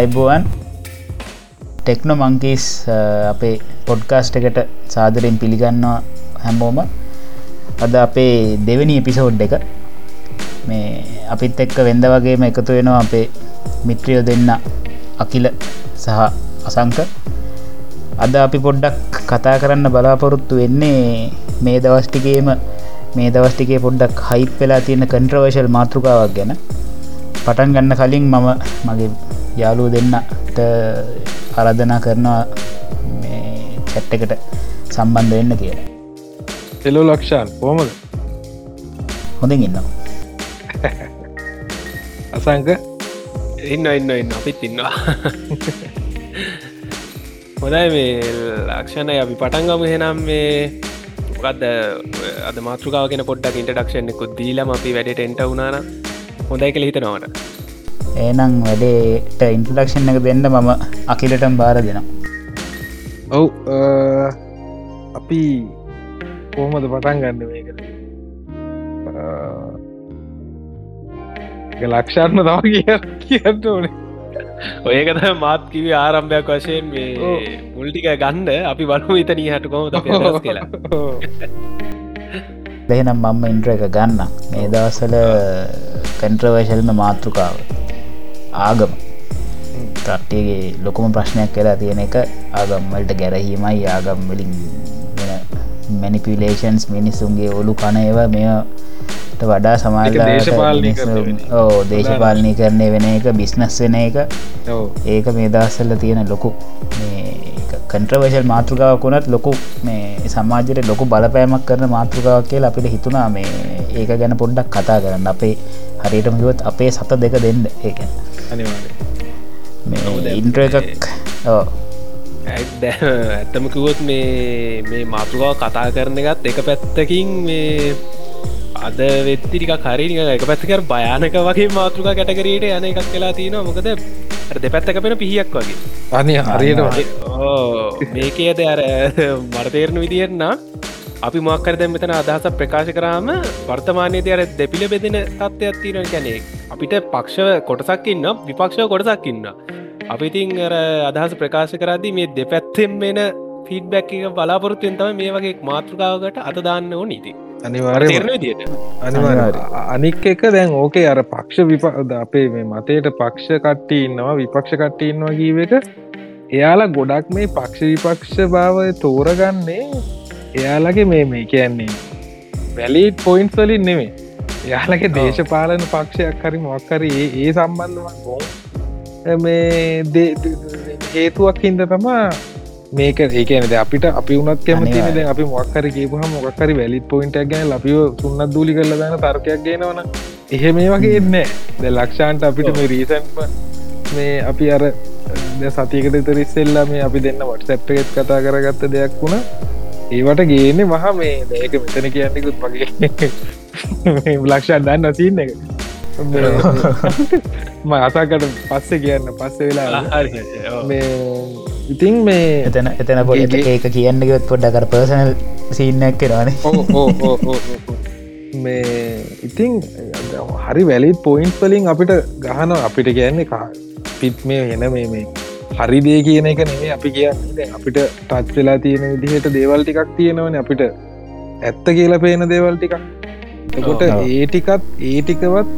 අයිබෝවන්. ටෙක්නෝ මංකිස් අපේ පොඩ්කාස්ට් එකට සාදරයෙන් පිළිගන්නවා හැමෝම. අද අපේ දෙවනි එපිසෝඩ් එක. මේ අපිත් එක්ක වෙන්ද වගේම එකතු වෙනවා අපේ මිත්‍රියෝ දෙන්න අකිල සහ අසංක. අද අපි පොඩ්ඩක් කතා කරන්න බලාපොරොත්තු වෙන්නේ මේ දවස්ටිකේම මේ දවස්ටිකේ පොඩ්ඩක් හයිප් වෙලා තියෙන කන්ට්‍රවර්ශල් මාතෘකාවක් ගැන. පටන් ගන්න කලින් මම මගේ යාලූ දෙන්නට අරධනා කරනවා චැට් එකට සම්බන්ධ වෙන්න කියලා. එලෝ ලක්ෂාන් කෝමද හොඳින් ඉන්නවා. අසංක? ඉන්න ඉන්න ඉන්න අපිත් ඉන්නවා. හොදයි මේ ලක්ෂණය. අපි පටන්ගම හෙනම් මේ මොකක්ද අද මාතෘකාවගෙන පොඩ්ඩක් ඉන්ටඩක්ෂන්ෙකුත් දීලම අපි වැඩට එන්ට වුණන හොඳයි කළ හිතනවට ඒනම් වැඩේට ඉන්ටලක්ෂන් එක දෙන්න මම අකිලටම් බාර දෙනම් ඔව් අපි කෝමද පටන් ගන්න මේකට? ලක්ෂාත්ම තම කිය කියන්න ඕනේ. ඔයකත මාත් කිවි ආරම්භයක් වශයෙන් මේ මුල්ටික ගන්ඩ අපි බලු ඉතනී හටකොම කියලා. දෙනම් මම්ම ඉන්ට්‍ර එක ගන්න මේ දවසල කන්ට්‍රවර්ශල්ම මාතෘකාව ආගම. තට්ටේගේ ලොකුම ප්‍රශ්නයක් කියලා තියෙන එක ආගම්වලට ගැරහීමයි. ආගම් වලින් මැනිපිලේෂන්ස් මිනිස්සුන්ගේ ඔලු කනයව මෙයට වඩා සමාජ ඕ දේශපාලනය කරණය වෙන එක. බිස්නස් වෙන එක ඒක මේ දස්සල්ල තියෙන ලොකු කන්ට්‍රවර්ශල් මාතෘකාවක් වුණත් ලොකු මේ සමාජයට ලොකු බලපෑමක් කරන මාතෘකාවක් කියල අපිට හිතුනා මේ ඒක ගැන පොඩ්ඩක් කතා කරන්න. අපේ හරියටම කිවත් අපේ සත දෙක දෙන්න ඒක ඉන්ට්‍ර එකක්. ඇත්තම කිවොත් මේ මේ මාතෘකාව කතා කරන එකත් එක පැත්තකින් මේ අද වෙත්තිරික කරිනික එක පැත්තිකර භයානක වගේ මාතෘකා කැටකරීට යන එකක් කලා තියෙනවා. මොකද දෙපැත්තක පෙන පිහියක් වගේ. අනි හරියට මේකේද අර මරතේරණ විදිරන්න අපි මක්කර දැ මෙතන අදහස ප්‍රකාශ කරාම වර්තමානයේද අර දෙපිල බෙදෙන තත්ත්වයක් තියෙන කැනෙ අපිට පක්ෂව කොටසක්කින්න විපක්ෂව කොටසක්කින්න අපිතින් අර අදහස ප්‍රකාශ කරදි මේ දෙපැත්තෙන් වෙන ෆීඩ්බැක් එක බලාපොරත්තුවෙන් තම මේ වගේ මාතෘකාවකට අතදාන්න ඕ නීති අනිවාර්ය අනික් එක දැන් ඕකේ අර පක්ෂ විපද අපේ මේ මතයට පක්ෂ කට්ටි ඉන්නවා විපක්ෂ කට්ටි ඉන්නවා කීව එක එයාලා ගොඩක් මේ පක්ෂ විපක්ෂ භාවය තෝරගන්නේ එයාලගේ මේ මේ කියන්නේ වැලිට පොයින්ස් වලින් නෙමේ එයාලගේ දේශපාලන පක්ෂයක් හරි මොක්කර ඒ සම්බන්ධවන් බෝ මේ හේතුවක් හින්ද තමා මේක ඒකනද අපිට අපි උනත් කැමතින ද අපි මොක්කර කියපුහ මොක්කරි වැලිත් පොයින්ට ගැන ලපිව සුන්නත් දූලි කරල දන තර්කයක් ගෙනවන එහෙ මේ වගේ එන්න ද ලක්ෂාන්ට අපිට මේ රීසන්ම මේ අපි අර සතියකට තරිස්සෙල්ලා මේ අපි දෙන්න වටසැප් එකෙත් කතා කරගත්ත දෙයක් වුණ ඒවට ගේන්නේ මහ මේ දැක මෙතන කියන්නෙකුත් මගේ. ලක්ෂන් දන්න නසින්න එක. ම අසාකට පස්ස කියන්න පස්ස වෙලා මේ ඉතින් මේ එතන එතන පොඩ ඒක කියන්නගත් පොඩ්ඩකර පර්සනල් සිීනක් කරවානේ මේ ඉතිං හරි වැලිත් පොයින්ස් වලින් අපිට ගහන අපිට කියන්නේ පිත් මේ හෙන මේ මේ හරි දේ කියන එක නෙේ අපි කියන්නේ. අපිට ටච් වෙලා තියෙන විදිහට දේවල් ටිකක් තියෙනවන අපිට. ඇත්ත කියලා පේන දේවල් ටිකක්. එකොට ඒ ටිකත් ඒ ටිකවත්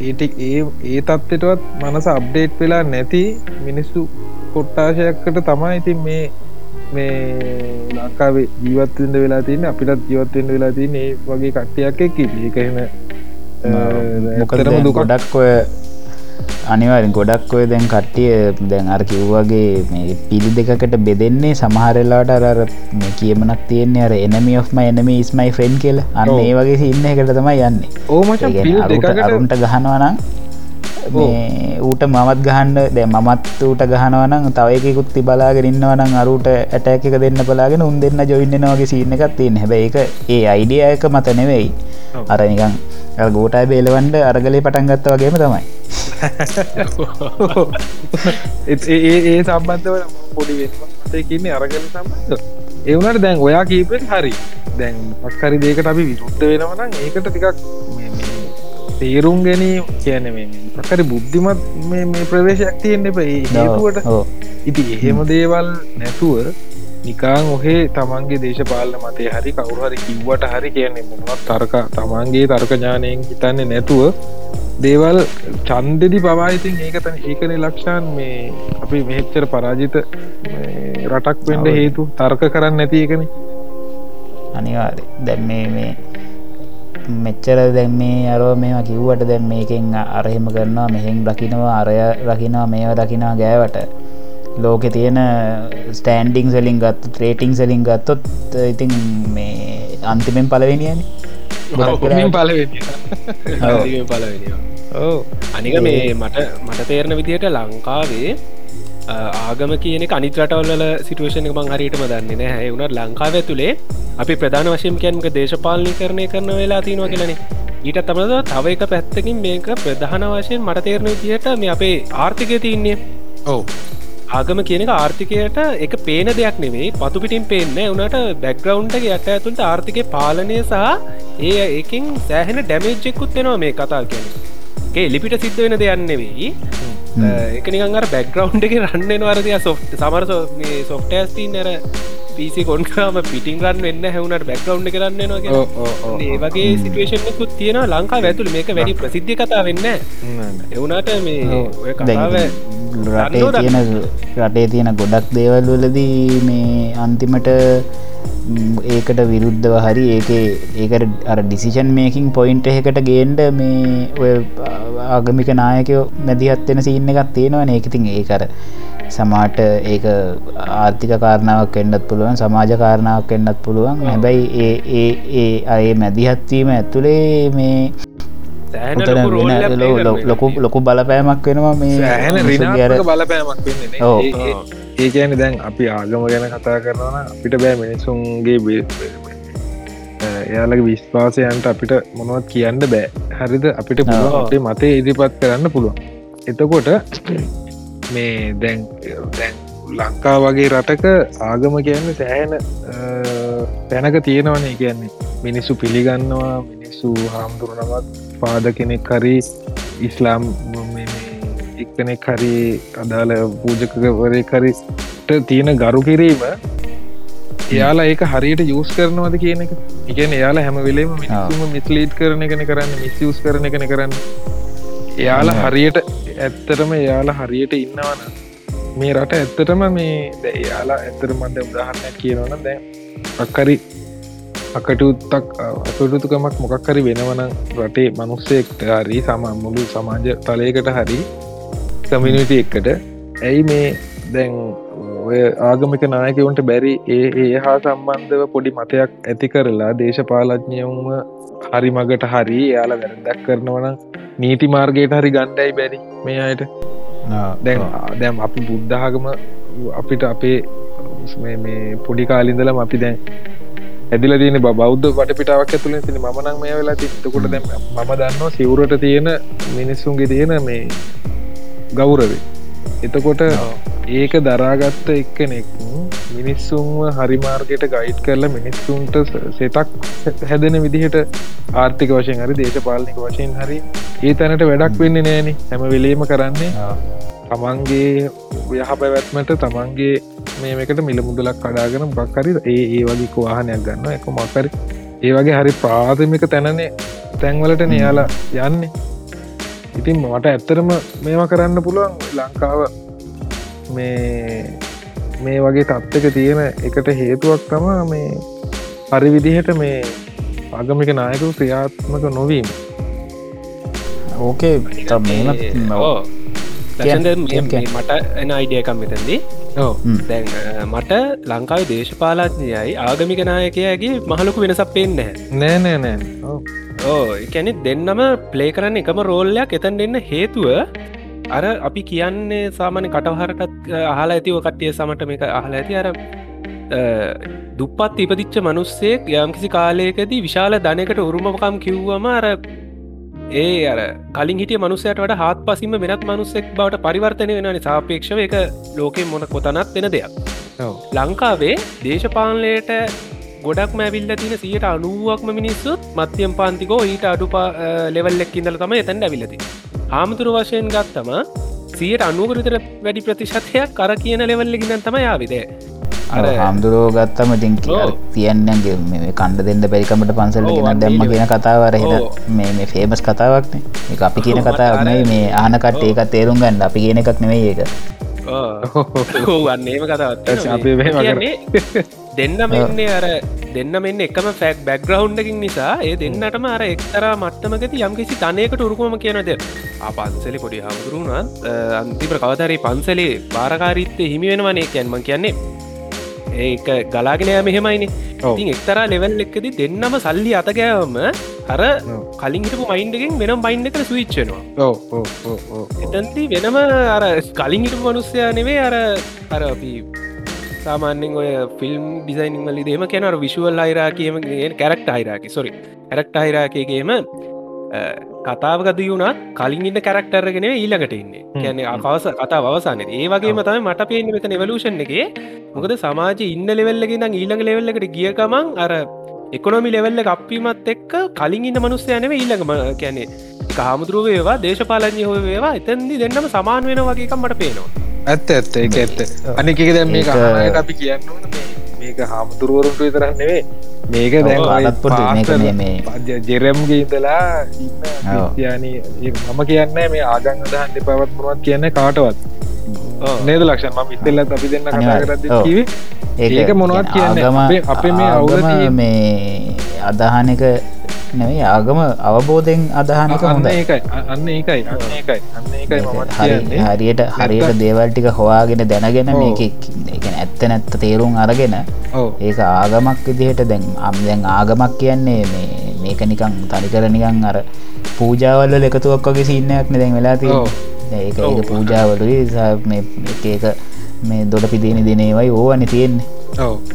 ඒටි ඒ ඒ තත්ත්වටවත් මනස අප්ඩේට් වෙලා නැති මිනිස්සු කොට්ටාශයක්කට තමා ඉතින් මේ මේ ලංකාවේ ජීවත්වෙන්ද වෙලා තින්න අපිටත් ජීවත්වෙන්ට වෙලා තින්න ඒ වගේ කට්ටියක් එක් ඒකහෙන මොකදරම දුකොඩක් ඔය අනිවාරෙන් ගොඩක් ඔය දැන් කට්ටිය දැන් අර කිව්වගේ පිළි දෙකට බෙදෙන්නේ සමහරලාට අර කියමනක් තියෙන්නේ අර එනම ඔම එනම ස්මයි ෆ්‍රෙන්් කියල. අන්න ඒ වගේ සින්න එකට තමයි යන්නේ. ඕමට අරුන්ට ගහනවනම් ඌට මමත් ගහන්ඩ දැ මමත් ඌට ගහනවනම් තවයකුත් ති බලාගෙනන්නවනම් අරුට ඇටැක එක දෙන්න බලාගෙන උන් දෙන්න ජොයින්නනවාගේ සින්න එකත් තියන්න. හැබ එක ඒ අයිඩියයක මත නෙවෙයි. අරනිකං ගෝටයි බේලවන්ඩ අරගලේ පටන්ගත්ත වගේම තමයි ඒ සම්බන්ධව පොඩි වෙනකන්නේ අරගල සම්බන්ධ එවනට දැන් ඔයා කීපෙන් හරි. දැන් පක්කරි දේකට අපි විරුද්ධ වෙනවනම් ඒකට ටිකක් තේරුම් ගැනීම කියන ප්‍රකරි බුද්ධිමත් මේ ප්‍රවේශයක් තියෙන්න්න එපයි හේතුවට ඉති එහෙම දේවල් නැතුව නිකාං ඔහේ තමන්ගේ දේශපාලන මතය හරි කවුහරි කිව්වට හරි කියන්නේ මොනවත් තර්ක තමන්ගේ තර්කඥානයෙන් හිතන්නේ නැතුව දේවල් චන්දෙදි පවායිතින් ඒකතන ඒකන ලක්ෂාන් මේ අපි මෙහෙච්චර පරාජිත රටක් වෙන්ඩ හේතු තර්ක කරන්න නැති එකන. අනිවාර දැම් මේ මෙච්චර දැම් මේ අරෝ මේම කිව්වට දැම් මේකෙන් අරහෙම කරනවා මෙහෙන් රකිනවා අරය රකිනවා මේව රකිනා ගෑවට ලෝකෙ තියෙන ස්ටෑන්ඩිං සලින් ගත්තු ට්‍රේටිං සලින් ගත්තොත් ඉතින් මේ අන්තිමෙන් පලවෙනියන පලවෙනි පලවෙනි අනික මේ මට මට තේරණ විදිහට ලංකාවේ ආගම කියන අනිත් රටවල්ල සිටුවේෂන මං හරිටම දන්නේ නෑ වුණට ලංකාව ඇතුළේ අපි ප්‍රධාන වශයෙන් කැන්ක දේශපාලනි කරණය කරන වෙලා තිනවා කියලනේ ඊට තමද තව එක පැත්තකින් මේක ප්‍රධාන වශයෙන් මට තේරණ විදිහට මේ අපේ ආර්ථිකය තියන්නේ. ඔවු ආගම කියනක ආර්ථිකයට එක පේන දෙයක් නෙවෙයි පතු පිටින් පේන්න උනට බැක්ග්‍රවන්්ට යට ඇතුළට ආර්ථික පාලනය සහ ඒ එකින් සෑහෙන ඩැමේජ්ජෙකුත් වෙනවා මේ කතා කියන ඒ ලිපිට සිද්ධ වෙන දෙයන්නෙවෙයි එකනිකන් අර බැක්ග්‍රවන්් එක රන්නෙන් වරදය සොෆ් සමර සොෆ්ටස්තිීන් ඇර පිසි කොන්කාම පිටිං රන්න වෙන්න හැවුණට බැක්ග්‍රවන්් කරන්න නවා ඒ වගේ සිටුවේෂන්කුත් තියෙන ලංකා ඇතුළ. මේක වැඩි ප්‍රසිද්ධ කතා වෙන්න එවුනාට මේ ඔය කතාව රටේ තියෙන රටේ. තියෙන ගොඩක් දේවල් වලදී මේ අන්තිමට ඒකට විරුද්ධව හරි ඒක ඒකට අර ඩිසිෂන් මේකින් පොයින්ට එකට ගේන්ඩ මේ ඔය ආගමික නායකයෝ මැදිහත්වෙන සින්න එකක් තියෙනවා ඒකතින් ඒකර සමාට ඒක ආර්ථික කාරණාවක් එන්නත් පුළුවන් සමාජ කාරණාවක් එන්නත් පුළුවන්. හැබැයි ඒ ඒ ඒ අය මැදිහත්වීම ඇතුළේ මේ ලොකු ලොකු බලපෑමක් වෙනවා මේ බලපෑමක් ඒ කියන දැන් අපි ආගම ගැන කතා කරනවා අපිට බෑ මිනිසුන්ගේ එයාලගේ විශ්වාසයන්ට අපිට මොනවත් කියන්න බෑ. හරිද? අපිට පුළුවන් අපේ මතේ ඉදිරිපත් කරන්න පුළුවන්. එතකොට මේ දැන් දැන් ලංකා වගේ රටක ආගම කියන්න සෑහෙන තැනක තියෙනවනේ. කියන්නේ මිනිස්සු පිළිගන්නවා මිනිස්සු හාමුදුරනවත් පාද කෙනෙක් හරි ඉස්ලාම් එක්කනෙක් හරි අදාළ පූජකවරය කරිට තියෙන ගරු කිරීම එයාලා ඒක හරියට යස් කරනවද කියන එක. ඉගැන එයාලා හැම වෙලේම මිනිසුම මිස්ලීට් කරන එකන කරන්න මිස්යස් කරන එකන කරන්න එයාලා හරියට ඇත්තටම එයාලා හරියට ඉන්නවන මේ රට ඇත්තටම මේ ද එයාලා ඇත්තර මන්ද උදාහරණයක් කියනවන දැ අක්කරි අකටුත්තක් අකටුතුකමක් මොකක්කරි වෙනවන රටේ මනුස්සෙක්ට හරි සම මුළු සමාජ තලයකට හරි කමිනිට එක්කට ඇයි මේ දැන් ඔය ආගමික නායකවන්ට බැරි ඒ ඒ හා සම්බන්ධව පොඩි මතයක් ඇති කරලා දේශපාලඥයවුම හරි මගට හරි යාලා වැරදක් කරනවන නීති මාර්ගයට හරි ගණ්ඩයි බැරි මේ අයට. දැන් දැම් අපි බුද්ධාගම අපිට අපේ මේ පොඩි කාලින්දලම අපි දැන් ඇදිල තියෙන බෞද්ධ වට පිටාවක් ඇතුළ තින මනක් මේ වෙලා තිතකොට දැ මම දන්නවා සිවුරට තියෙන මිනිස්සුන්ගේ තියෙන මේ ගෞරවේ එතකොට ඒක දරාගත්ත එක්කනෙක් මිනිස්සුන්ව හරිමාර්ගයට ගයිඩ් කරලා මිනිස්සුන්ට සෙතක් හැදෙන විදිහට ආර්ථික වශයෙන් හරි දේශපාලනික වශයෙන් හරි ඒ තැනට වැඩක් වෙන්න නෑන හැම වෙලේම කරන්නේ තමන්ගේ යහ පැවැත්මට තමන්ගේ මේකට මිල මුදලක් කඩාගෙන බක්කරි ඒ ඒ වගේ වාහනයක් ගන්න එක මක්කරි ඒ වගේ හරි ප්‍රාථමික තැනනේ තැන්වලට නයාලා යන්නේ ඉතින් මට ඇත්තරම මේවා කරන්න පුළුවන් ලංකාව. මේ මේ වගේ තත්ත්ක තියෙන එකට හේතුවක් තමා මේ හරි විදිහට මේ ආගමික නායකු ක්‍රියාත්මක නොවීම. ඕකේ මේම මට එන අයිඩියකම් මෙතැදී දැන් මට ලංකාව දේශපාලඥයයි ආගමික නායකයගේ මහලොකු වෙනසක් පෙන්න නෑ නෑ නෑ එකැනෙ දෙන්නම ප්ලේ කරන්න එකම රෝල්ලයක් එතන් දෙන්න හේතුව අර අපි කියන්නේ සාමාන්‍ය කටවහරටත් අහලා ඇතිව කට්ටිය සමට මේක අහලා ඇති. අර දුප්පත් ඉපදිච්ච මනුස්සෙක් යම්කිසි කාලයකදී විශාල ධනකට උරුමකම් කිව්වම අර ඒ අර කලින් හිටිය මනුස්සයට වට හත් පසිම වෙනත් මනුස්සෙක් බවට පරිවර්තනය වෙනනි සාපේක්ෂව එක ලෝකෙ මොන කොතනත් වෙන දෙයක්. ලංකාවේ දේශපාලනයට ගොඩක් මැවිල්ල තින සියට අනුවක්ම මිනිස්සුත් මධ්‍යම් පාන්තිකෝ ඊට අඩුපා ලෙවල්ලෙක් ඉඳල තම එතැන් ඇවිලති හාමුදුරු වශයෙන් ගත්තම සියට අනුකරතර වැඩි ප්‍රතිශතයක් කර කියන ලෙවල්ල ගින්න තම යාවිදේ අර හාමුදුරුවෝ ගත්තම ඉතින් තියන්නගේ මේ කණ්ඩ දෙන්න බැරිකමට පන්සල් ගෙන දැම්ම කියන කතාවර හිට මේ මේ ෆේමස් කතාවක්න එක අපි කියන කතාවනේ මේ ආනකට ඒක තේරුම් ගන්න. අපි කියන එකක් නෙවෙයි ඒක. වන්නේම කතාවත් දෙන්න මෙන්නේ අර දෙන්න මෙන්න එකම ෆැක් බැක්ග්‍රවන්්ඩකින් නිසා ඒ දෙන්නටම අර එක්තර මට්ටමකති යම්කිසි තනයකට උරුකෝම කියනද පන්සලි පොඩි හමුදුරුණත් අන්තිප්‍ර කවතරේ පන්සලේ භාරකාරිත්තය හිමි වෙනවනේ කියන්ම කියන්නේ ඒක ගලාගෙනය මෙහෙමයිනි ඉතින් එක්තරා ලෙවල් එක්කද දෙන්නම සල්ලි අතගෑවම අර කලින් හිටපු මයින්ඩකින් වෙනම් බයින්ඩ කර සවිච්චනවා එතන්ති වෙනම අර කලින් හිටපු මනුස්සයා නෙවේ අර අර අපි සාමාන්‍යෙන් ඔය ෆිල්ම් ඩිසයින් වලි දෙම කැනර විශුවල් අයිරා කියම කැරක්ට අයිරාකි සොරි ඇරක්ට අයිරාකයගේම කතාවගද වුණත් කලින් ඉන්න කැරක්ටර්ගෙන ඊලකට ඉන්නේ. කියැන අකවස කතා අවසාන ඒ වගේ මතම මට පේන මෙත නිවලූෂන් එක. මොකද සමාජ ඉන්න ලෙවෙල්ලගෙන ඊළඟ ලෙවෙල්ලකට ගිය ගමන් අර එකොනොමි ලෙවෙල්ල අපීමත් එක්ක කලින් ඉන්න මනුස්සයනව ඊළඟම කැනෙ කාමුදුරුව වේවා දේශපාලඥය හෝ වේවා එතැන්දි දෙන්නම සමාන වෙන වගේකම් මට පේනවා ඇත්ත ඇත්ත. එක ඇත්ත. අනික දැ මේ අපි කියන්න මේක හාමුදුරුවරුන්ට විතරක් නෙවේ මේක දැ මේ ජෙරම්ගේ ඉතලා යාන මම කියන්න මේ ආගං දහන්ට පවත්මුවත් කියන්න කාටවත්. නේද ලක්ෂණ? ම ඉස්සෙල්ල අපි දෙන්න කතා කරද කිවේ ඒක මොනවත් කියන්න? අපේ මේ අවුගම මේ අදහනක නෙවේ ආගම අවබෝධයෙන් අදහනක හොඳ ඒකයි. අන්න ඒකයි. අන්න ඒකයි. අන්න ඒකයි හරියට හරියට දේවල් ටික හොයාගෙන දැනගෙන මේක ඇත්ත නැත්ත තේරුම් අරගෙන ඒක ආගමක් විදිහට දැන් අම් දැන් ආගමක් කියන්නේ මේ මේක නිකං තනිකර නිකං අර පූජාවල්ල එකතුවක් වගේ සින්නයක්න දැන් වෙලා තිය ඒක ඒක පූජාවලුයි. එක මේ දොඩ පිදින දෙනේවයි ඕවන තියෙන්නේ.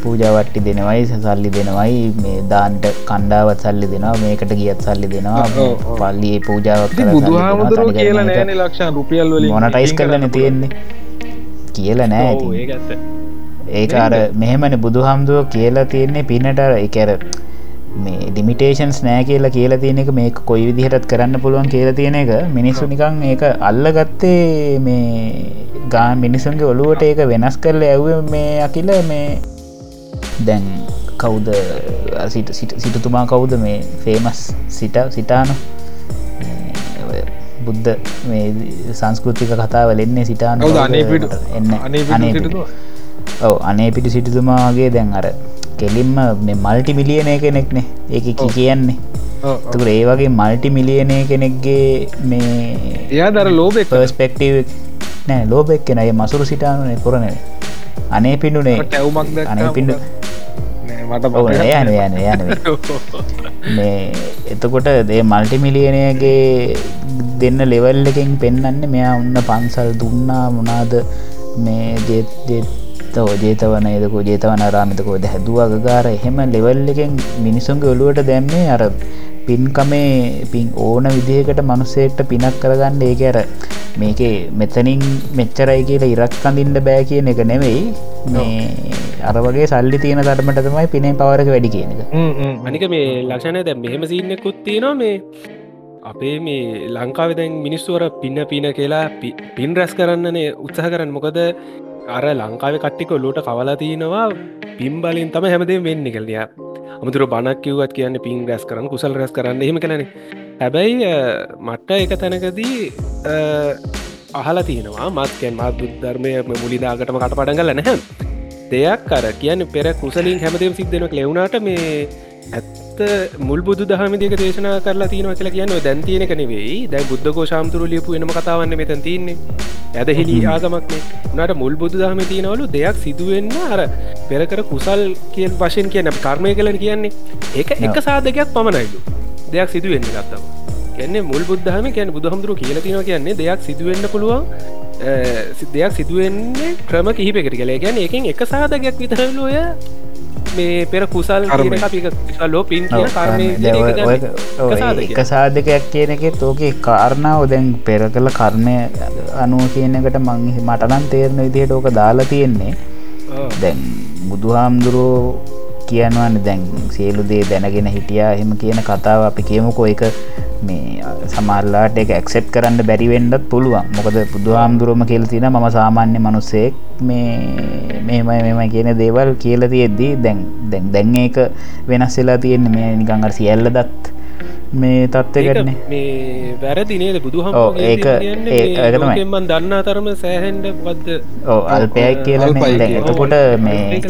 පූජාවට්ටි දෙනවයි සල්ලි දෙනවයි මේ දාන්ට කණ්ඩාවත් සල්ලි දෙනවා මේකට ගියත් සල්ලි දෙනවා පල්ලියේ පූජාවක් මොනටයිස් කරලන තියෙන්නේ? කියල නෑ ඒක අර මෙහෙමන බුදු හාමුදුරුව කියලා තියෙන්නේ පිනට එකර මේ ඩිමිටේෂන්ස් නෑ කියලා කියලා තියෙන එක මේ කොයි විදිහටත් කරන්න පුළුවන් කියලා තියෙන එක. මිනිස්සු නිකං ඒක අල්ල ගත්තේ මේ ගා මිනිසුන්ගේ ඔලුවට ඒක වෙනස් කරල ඇව මේ අකිල මේ දැන් කවුද සිට සිටතුමා කවුද මේ ෆේමස් සිට සිටානු? බුද්ධ මේ සංස්කෘතික කතාවල එන්නේ සිටාන එන්න අනේ පිටි සිටිතුමාගේ දැන් අර කෙලින්ම මේ මල්ටි මිලියනය කෙනෙක්නේ. ඒක කියන්නේ. තුර ඒ වගේ මල්ටි මිලියනය කෙනෙක්ගේ මේ එයා දර ලෝබ පස්පෙක්ටව නෑ ලෝබෙක් කෙන අය මසුරු සිටානුනේ පුරණන අනේ පිඩුනේ ඇවමක් අනේ පිඩු යන යන යන මේ එතකොට දේ මල්ටි මිලියනයගේ දෙන්න ලෙවල් එකෙන් පෙන්න්න මෙයා උන්න පන්සල් දුන්නා මොනාද? මේ ජෙත් ජේතවනයදකෝ ජේතවන රාමිතකෝද හැදුවගගාර එහෙම ලෙවල් එකෙන් මිනිසුන්ගේ ඔලුවට දැම්මේ අර පින්කමේ පින් ඕන විදිහකට මනුස්සේට පිනක් කරගන්න. ඒක අර මේකේ මෙතනින් මෙච්චරයි කියලා ඉරක් කඳින්ට බෑ කියන එක නෙවෙයි. මේ අර වගේ සල්ලි තියෙන තරමට තමයි පිනේ පවරක වැඩි කියන එක. අනික මේ ලක්ෂණය දැ මෙහෙම සින්නකුත් තියෙනවා මේ අපේ මේ ලංකාව දැන් මිනිස්සුවර පින්න පින කියලා පින් රැස් කරන්නනේ උත්සාහ කරන්න. මොකද අර ලංකාව කට්ටික ලෝට කවලා තියෙනවා පිම්බලින් තම හැමදේ වෙන්න කල්ලිය අමුතුර බණක් කිව්වත් කියන්න පින් රැස් කරන්න කුසල් රැස් කරන්න එහෙම කළන හැබැයි මට්ට එක තැනකදී අහලා තියෙනවා මත්කැන් මාත් බුද්ධර්මය මුලිදාගටම කට පටන් කල නැහැ. දෙයක් කර කියන්න පෙර කුසලින් හැමදම් සිද්ධනක් ලෙවුණට මේ ඇත්ත මුල් බුදු දහමදික දේශනා කරලා තියන කියලා කියන්න දැන් තියෙන කනෙවෙයි දැ බුද්ධකෝ ශාම්තුරු ලියපු එනම කතාවන්න මෙතන් තින්නේ ඇදහිලි ආගමක්නේ නට මුල් බුදු දහම තියෙනවලු දෙයක් සිදුවෙන්න අර පෙරකර කුසල් කියෙන් වශයෙන් කියන කර්මය කලන කියන්නේ. ඒක එක සාධකයක් පමණයිලු දෙයක් සිදුවෙන්න ගත්තම. කියන්නේ මුල් බුද්ධහම කියන බුදුහමදුරු කියල තින කියන්නේ දෙයක් සිදුවෙන්න පුළුවන් දෙයක් සිදුවෙන්නේ ක්‍රම කිහිපෙකට කළ ගැන එකින් එක සාධකයක් විතරලුය මේ පෙර කුසල් ලෝ පින් එක සාධකයක්. කියන එක තෝකේ කාරණාව දැන් පෙර කළ කර්ණය අනුව කියනකට මංහි මටනන් තේරණ විදිහට ඕක දාලා තියෙන්නේ. දැන් බුදුහාමුදුරුවෝ කියනවන්න දැන් සියලු දේ දැනගෙන හිටියා. එහෙම කියන කතාව අපි කියමුකෝ. එක මේ සමල්ලාට එක ඇක්සෙප් කරන්න බැරිවෙන්නත් පුළුවන්. මොකද පුදු හාමුදුරුවම කියල තින ම සාමාන්‍ය මනුස්සෙක් මේ මෙමයි මෙම කියන දේවල් කියල තියෙද්දී දැන් දැන් දැන් ඒක වෙනස් වෙලා තියෙන්නේ. මේ නිකංගර සියල්ල දත් මේ තත්ත්වකටන මේ වැරදිනේද බුදු ඔව්, ඒක- ඒ- ඒක තමයි. හමන් දන්න තරම සෑහන්ඩ වද්ද ඕ අල්පයක් කියලා. එතකොට මේ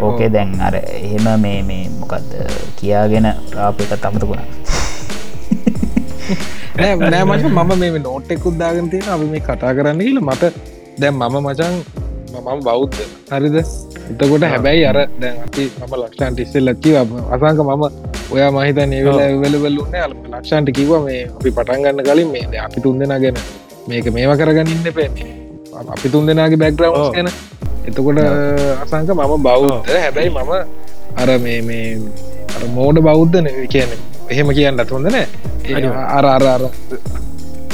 ඕකේ දැන් අර එහෙම මේ මේ මොකක්ද කියාගෙන අප එක තමතකුණා නෑ මච මම මේ නෝට් එකුත් දාගෙන තියෙන අපි මේ කතා කරන්න කියල මට දැන් මම මචන් මම බෞද්ධ. හරිද? එතකොට හැබැයි අර දැන් අපි මම ලක්ෂන්ට ඉස්සෙල් ලච්චි අසංක මම ඔයා මහිත නේවෙල වෙලවල්ලුන්න අල ලක්ෂන්ට කිව මේ අපි පටන්ගන්න කලින් මේ අපි තුන් දෙෙන ගැන. මේක මේව කරගන්න ඉන්න පේ අපි තුන් දෙනාගේ බැක්ග්‍රව් ඔව්. ගැන එතකොට අසංක මම බෞද්ධ. හැබැයි මම අර මේ මේ අර මෝඩ බෞද්ධන. කියන එහෙම කියන්න හොඳ නෑ. අර අර අර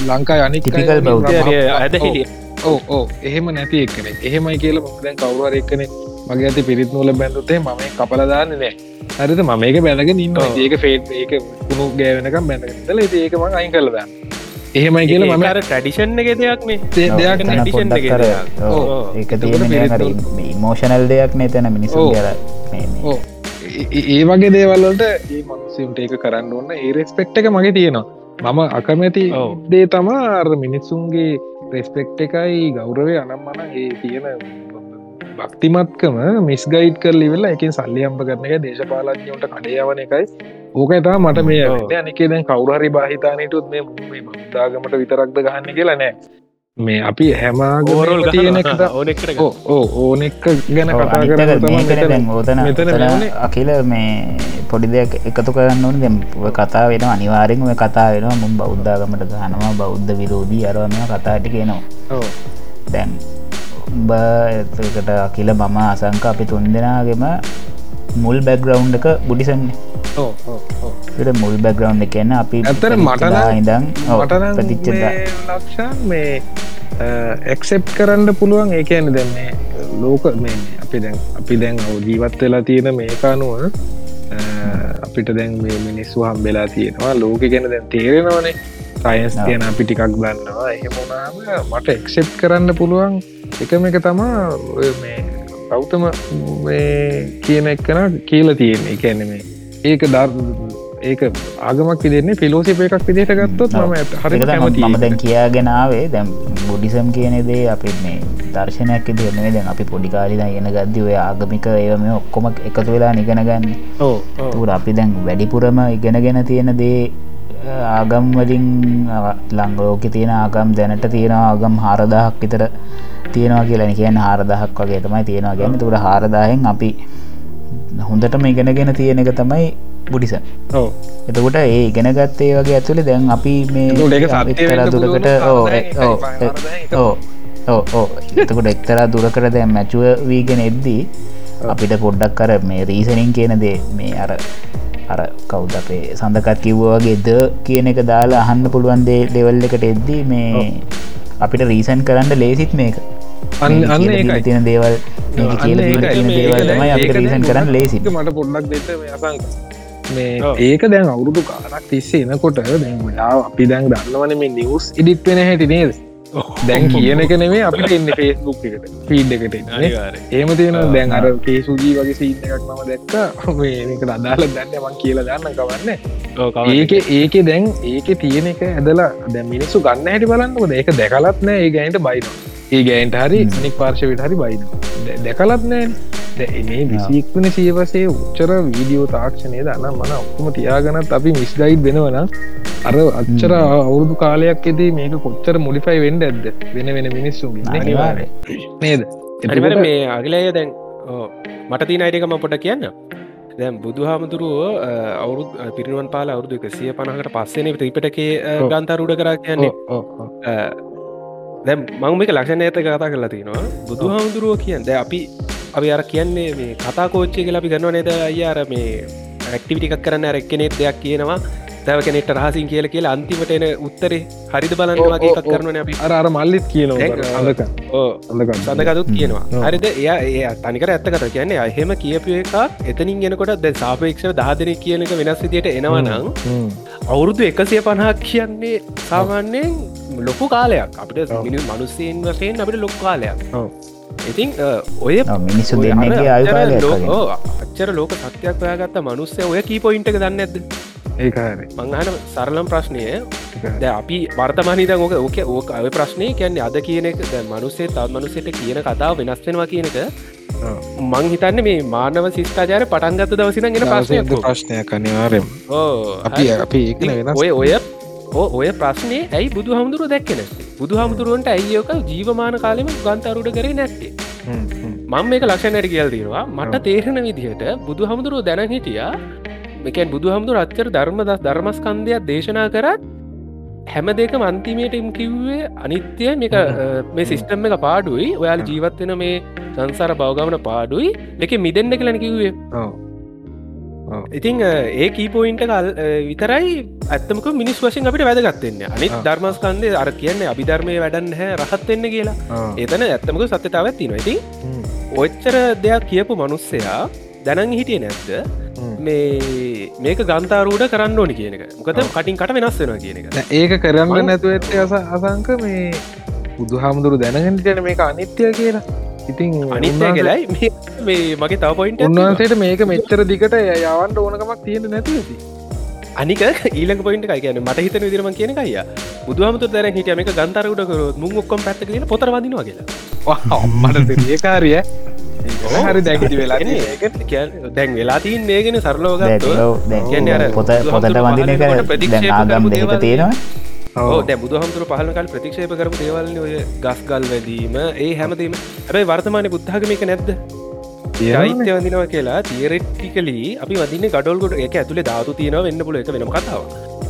ලංකායි අය Typical බෞද්ධ. ඇද ඔව්. හිටිය ඕ ඕ එහෙම නැති එක්කන එහෙමයි කියල දැන් කවරුවර එක්කන මගේ ඇති පිරිත් නූල බැඳුතේ මම කපලදාන්න නෑ. හරිත මම ඒක බැනගෙන ඉන්න. ඒක ෆේට් ඒක කුණු ගෑවෙනකම් බැඳගතල ඒක මං අයින් කලදන්න එහෙමයි කියල මම අර ටඩිෂන් එක දෙයක් මේ ඉමෝෂනල් දෙයක් නේ තැන මිනිසු මේ- මේ. ඒ- වගේ දේවල්ලට ඒ මනුසුන්ට ඒක කරන්න ඕන්න ඒ රෙස්පෙක්් එක මගේ තියෙනවා. මම අකමැති. දේ තමා අර මිනිස්සුන්ගේ රෙස්පෙක්් එකයි ගෞරවේ අනම්මන ඒ තියෙන භක්තිමත්කම මිස්ගයිඩ් කරලි වෙලා එකින් සල්ලි අම්ප කරන එක දේශපාලඥයට කඩයවන එකයි ඕක එතා මට මේ. අනිකේ දැන් කවුරහරි බාහිතානයටුත් මේ මේ බෞද්ධාගමට විතරක්ද ගහන්න කියලා නෑ මේ අපි හැමාග ඕරල් තියෙන එක ඕනෙක්ට ඕ ඕ ඕන එක ගැන කතා මෙවුනේ. අකිල මේ පොඩි දෙයක් එකතු කරන්න ඕන දැම් ඔය කතා වෙන අනිවාරෙන් ඔය කතා වෙනවා මුම් බෞද්ධාගමට ගහනවා බෞද්ධ විරෝධී අරවම කතාට කියනවා ඔව්. දැන් එතකට අකිල මම අසංක අපි තුන් දෙනාගෙම මුල් බැග්‍රවන්් එක බුඩිසන්නේ. මුල් බැග්‍රවන්් එකන්න අපි ඇත්තට මට ඉදන් මටනම් ප්‍රතිච්චද මේ එක්සෙප් කරන්න පුළුවන් ඒ කියන දැන්නේ ලෝක මේ අපි දැන් අපි දැන් ජීවත් වෙලා තියෙන මේකානුව අපිට දැන් මේ මිනිස්සු හම්බෙලා තියෙනවා. ලෝක ගැන දැන් තේරෙනවනේ. සයින්ස්. කියන අපි ටිකක් දන්නවා. එහෙමුණාම මට එක්සෙප් කරන්න පුළුවන් එකම එක තමා ඔය මේ ගෞතම මේ කියන එක්කන කියල තියෙන්නේ. එකැන මේ ඒක දර් ඒක ආගමක් විදින්නේ ෆිලෝසිප එකක් විදිහට ගත්තොත්. මම හරි මම දැන් කියාගෙනාවේ දැම් බුඩිසම් කියන දේ අපි මේ දර්ශනයක් දෙනේ දැන් අපි පොඩිකාලිලා ඉගෙන ගද්දි ඔය ආගමික ඒම ඔක්කොම එකතු වෙලා නිගෙන ගන්න. තුර අපි දැන් වැඩිපුරම ඉගෙනගෙන තියෙන දේ ආගම් වලින් ලංගලෝක තියෙන ආගම් දැනට තියෙන ආගම් හාරදාහක් විතර තියෙනවා කියලා. කියන හාරදහක් වගේ තමයි තියෙනවා. ගැන තුර හාරදාහෙන් අපි හොඳටම ඉගෙනගෙන තියෙන එක තමයි බුඩිස එතකොට ඒ ඉගෙනගත්තේ වගේ ඇතුළේ දැන් අපි මේ එක්තරා දුරකට ඕ ඕ එතකොට එක්තරා දුරකට දැන් මැචුව වීගෙන එද්දී අපිට පොඩ්ඩක් කර මේ රීසනින් කියන දේ මේ අර අර කවුද අපේ සඳකත් කිව්වගේ ද කියන එක දාලා අහන්න පුළුවන් දේ ලෙවල් එකට එද්දී මේ අපිට රීසන් කරන්න ලේසිත් මේක අන්න තියෙන දේවල් දේවල් කරන්න ලේසි මට පොඩ්ඩක් දෙන්න මේ අසංක. මේ ඔව්. ඒක දැන් අවුරුදු කාලක් තිස්සේ එනකොට දැන් ඔයා අපි දැන් දන්නවන මේ නිවස් ඉඩිට් වෙන හැටි නේද? දැන් කියන එක නෙමේ අපිට එන්න ෆේස්බුක් එකට. ෆීඩ් එකට ඒම තියෙන දැන් අර කේසුජී වගේ සීන එකක් මම දැක්ක. මේක අදාල දන්න මං කියලා දන්න කවන්න. ඒක ඒක දැන් ඒක තියෙන එක ඇදලා දැ මිනිස්සු ගන්න හැටි බලන්නකොද ඒක දැකලත් නෑ ඒ ගෑන්ට බයින ඒ ගෑන්ට හරි. අනික් පාර්ශවිට හරි බයින. දැකලත් නෑ එනේ විසික්වන සියවසේ උච්චර වීඩියෝ තාක්ෂණය දන්න මන ඔක්කොම තියාගනත් අපි මිස්ගයිඩ් වෙනවන අර අච්චර අවුරුදු කාලයක් එදී මේක කොච්චර මුලිෆයි වෙන්ඩ ඇද වෙන වෙන අනිවාර්ය. නේද? මේ අගලය දැන් මට තින අයිඩකම පොට කියන්න. දැන් බුදු හාමුදුරුව අවුරුදු පිරිනුවන් පාල අවුරුදු එක සිය පනකට පස්සන ත්‍රීපටකේ. ගන්තරුඩ කරා කියන්නේ ඔව්, ඔව්, ඔව්. දැම් මං මේක ලක්ෂණ ඇත කතා කරලා තිනවා. බුදු හාමුදුරුව කියන් ද අපි අපි අර කියන්නේ මේ කතා කෝච්චය කියලා අපි ගන්න නේද? අය අර මේ ඇක්ටිවිටිකක් කරන්න ඇරක්කනෙත් දෙයක් කියනවා. තව කෙනෙට රහසින් කියල කියලා අන්තිමට එන උත්තරේ හරිද බලන්න වගේ එකක් කරනන අපි. අර මල්ලිත් කියනවා සඳකතුත් කියනවා. හරිද? එයා ඒ තනිකර ඇත්ත කත කියන්නේ අහෙම කියපු එකක් එතනින් ගෙනකොට දැ සාපේක්ෂ දහදන කියන එක වෙනස් විදියට එනවනම් අවුරුදු එකසිය පණහක් කියන්නේ සාමාන්‍යයෙන් ලොකු කාලයක්. අපිට මිනි මනුස්සයෙන් වශයෙන් අපිට ලොක් කාලයක්. ඉතින් ඔය අයුකාලය අච්චර ලෝක සත්‍යයක් ඔයාගත්ත මනුස්සය ඔය කී පොයින්ට දන්න ඇද මංහන සරලම් ප්‍රශ්නය ද අපි වර්තමානීද ඕක ඕක ඕක අව ප්‍රශ්නය කියන්නේ අද කියන එක මනුස්සේ තත් මනුසයට කියන කතාව වෙනස්වෙනවා කියනක මං හිතන්න මේ මානව සිස්ථාචාර පටන්ගත්ත දවසින ගෙන ප්‍රශ්නය ප්‍රශ්නයක් අනිවාරෙන් අපි අපි ඔය ඔය ඔය ප්‍රශ්නය ඇයි බුදු හමුදුරුව දැක්කෙන බුදු හමුදුරුවන්ට ඇයිෝක ජීවමාන කාලෙම ගන්තරුඩ කරේ නැත්තේ? මං මේක ලක්ෂණයට කියල් දීවා මට තේරෙන විදිහට බුදු හමුදුරුව දැන හිටියා. මේකැන් බුදු හමුදුර අච්චර ධර්ම දස් ධර්මස්කන්දයක් දේශනා කරත් හැම දෙක මන්තිමයට ඉම් කිව්වේ අනිත්‍යය මේක මේ සිිස්ටම් එක පාඩුයි. ඔයාල ජීවත්වෙන මේ සංසාර බවගමන පාඩුයි. එක මිදෙන්න්න කලන කිව්වේ ඉතිං ඒ කීපෝයින්ට කල් විතරයි ඇත්තමක මිනිස් වශයෙන් අපිට වැදගත්වෙන්න අනිත් ධර්මස්කන්දය අර කියන්නේ අභිධර්මය වැඩන්න හැ රහත්වෙන්න කියලා. ඒතන ඇත්තමක සත්‍යතාවත් තින ඇති ඔච්චර දෙයක් කියපු මනුස්සයා දැනන් හිටිය නැත්ද මේ මේක ගන්තාරූඩ කරන්න ඕනි කියනක මොකද කටින් කට වෙනස් වෙනවා කියන එක. ඒක කරන්න නැතුව ඇත්තේ අස අසංක මේ බුදු හාමුදුරු දැනගටිටන මේක අනිත්‍යය කියලා ඉතින් අනිත්‍ය කියලයි මේ මගේ තව පොයින්ට උන්වහන්සේට මේක මෙච්චර දිකට යවන්ට ඕනකමක් තියෙන නැති ඇති අනික ඊලක පොයින්ට කයින මට හිතන විදිරම කියන අය බුදුහමතු දැන හිටිය මේක ගන්තරට කර මුං ඔක්කොම් පැත්ත කියන පොතර වදිනවා කියලා. අම්මට ඒකාරිය හරි දැකි වෙලා දැන් වෙලා තින් ඒගෙන සරලෝග පොත පොතට එක ප්‍රතික්ෂ ආගම් දෙක තියෙනවා දැ බුදුහමතුර පහලකල් ප්‍රතික්ෂේප කරපු දේවල්න ඔය ගස්ගල් වැදීම ඒ හැමදීම. හැබයි වර්තමානය බුද්ධාගමික නැද්ද? චෛත්‍ය වදිනවා කියලා තියරෙට්ටිකලී අපි වදින්න ගඩොල්ගොඩ එක ඇතුළේ ධාතු තියෙනව වෙන්න පුල එක වෙනම කතාව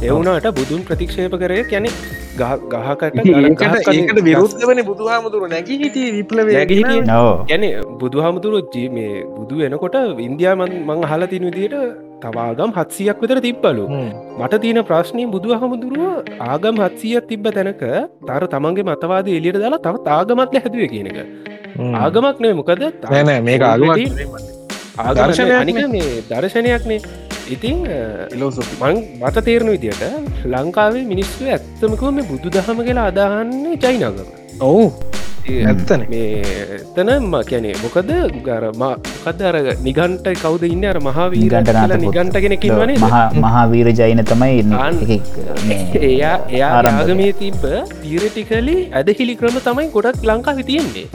එවුනාට බුදුන් ප්‍රතික්ෂේප කරය කැනෙ ගහකට විරුද්ධ වන බුදුහාමුදුරු නැකි හිටිය විප්ලව ගැන බුදුහාමුදුරු ජීමේ බුදු වෙනකොට ඉන්දයාමන් මං හල තින විදියට තවාගම් හත්සියක් විතර තිබ්බලු. මට තියෙන ප්‍රශ්නය බුදු හමුදුරුව ආගම් හත්සියක් තිබ්බ තැනක තර තමන්ගේ මතවාද එලියට දාලා තව තාගමත්ල හැදුව කියන එක. ආගමක් නේ මොකද? නෑ මේක ආගම ආදර්ශනයනික මේ දර්ශනයක්නේ ඉතිං මං මත තේරණ විදියට ලංකාවේ මිනිස්සු ඇත්තමකව මේ බුදු දහම කියලා අදාහන්නේ චයිනාගම. ඔවු ඇත්තන එතනම කියැනේ මොකද? ගරම කදර නිගන්ට කවද ඉන්න? අර මහාවීගන්ට නිගන්ට කෙනෙක් වනේ මහාවීර ජයින තමයි එයා එයා ආගමේ තිබ්බ තීරටිකලි ඇදහිලි ක්‍රම තමයි ගොඩක් ලංකා විතියෙන්නේ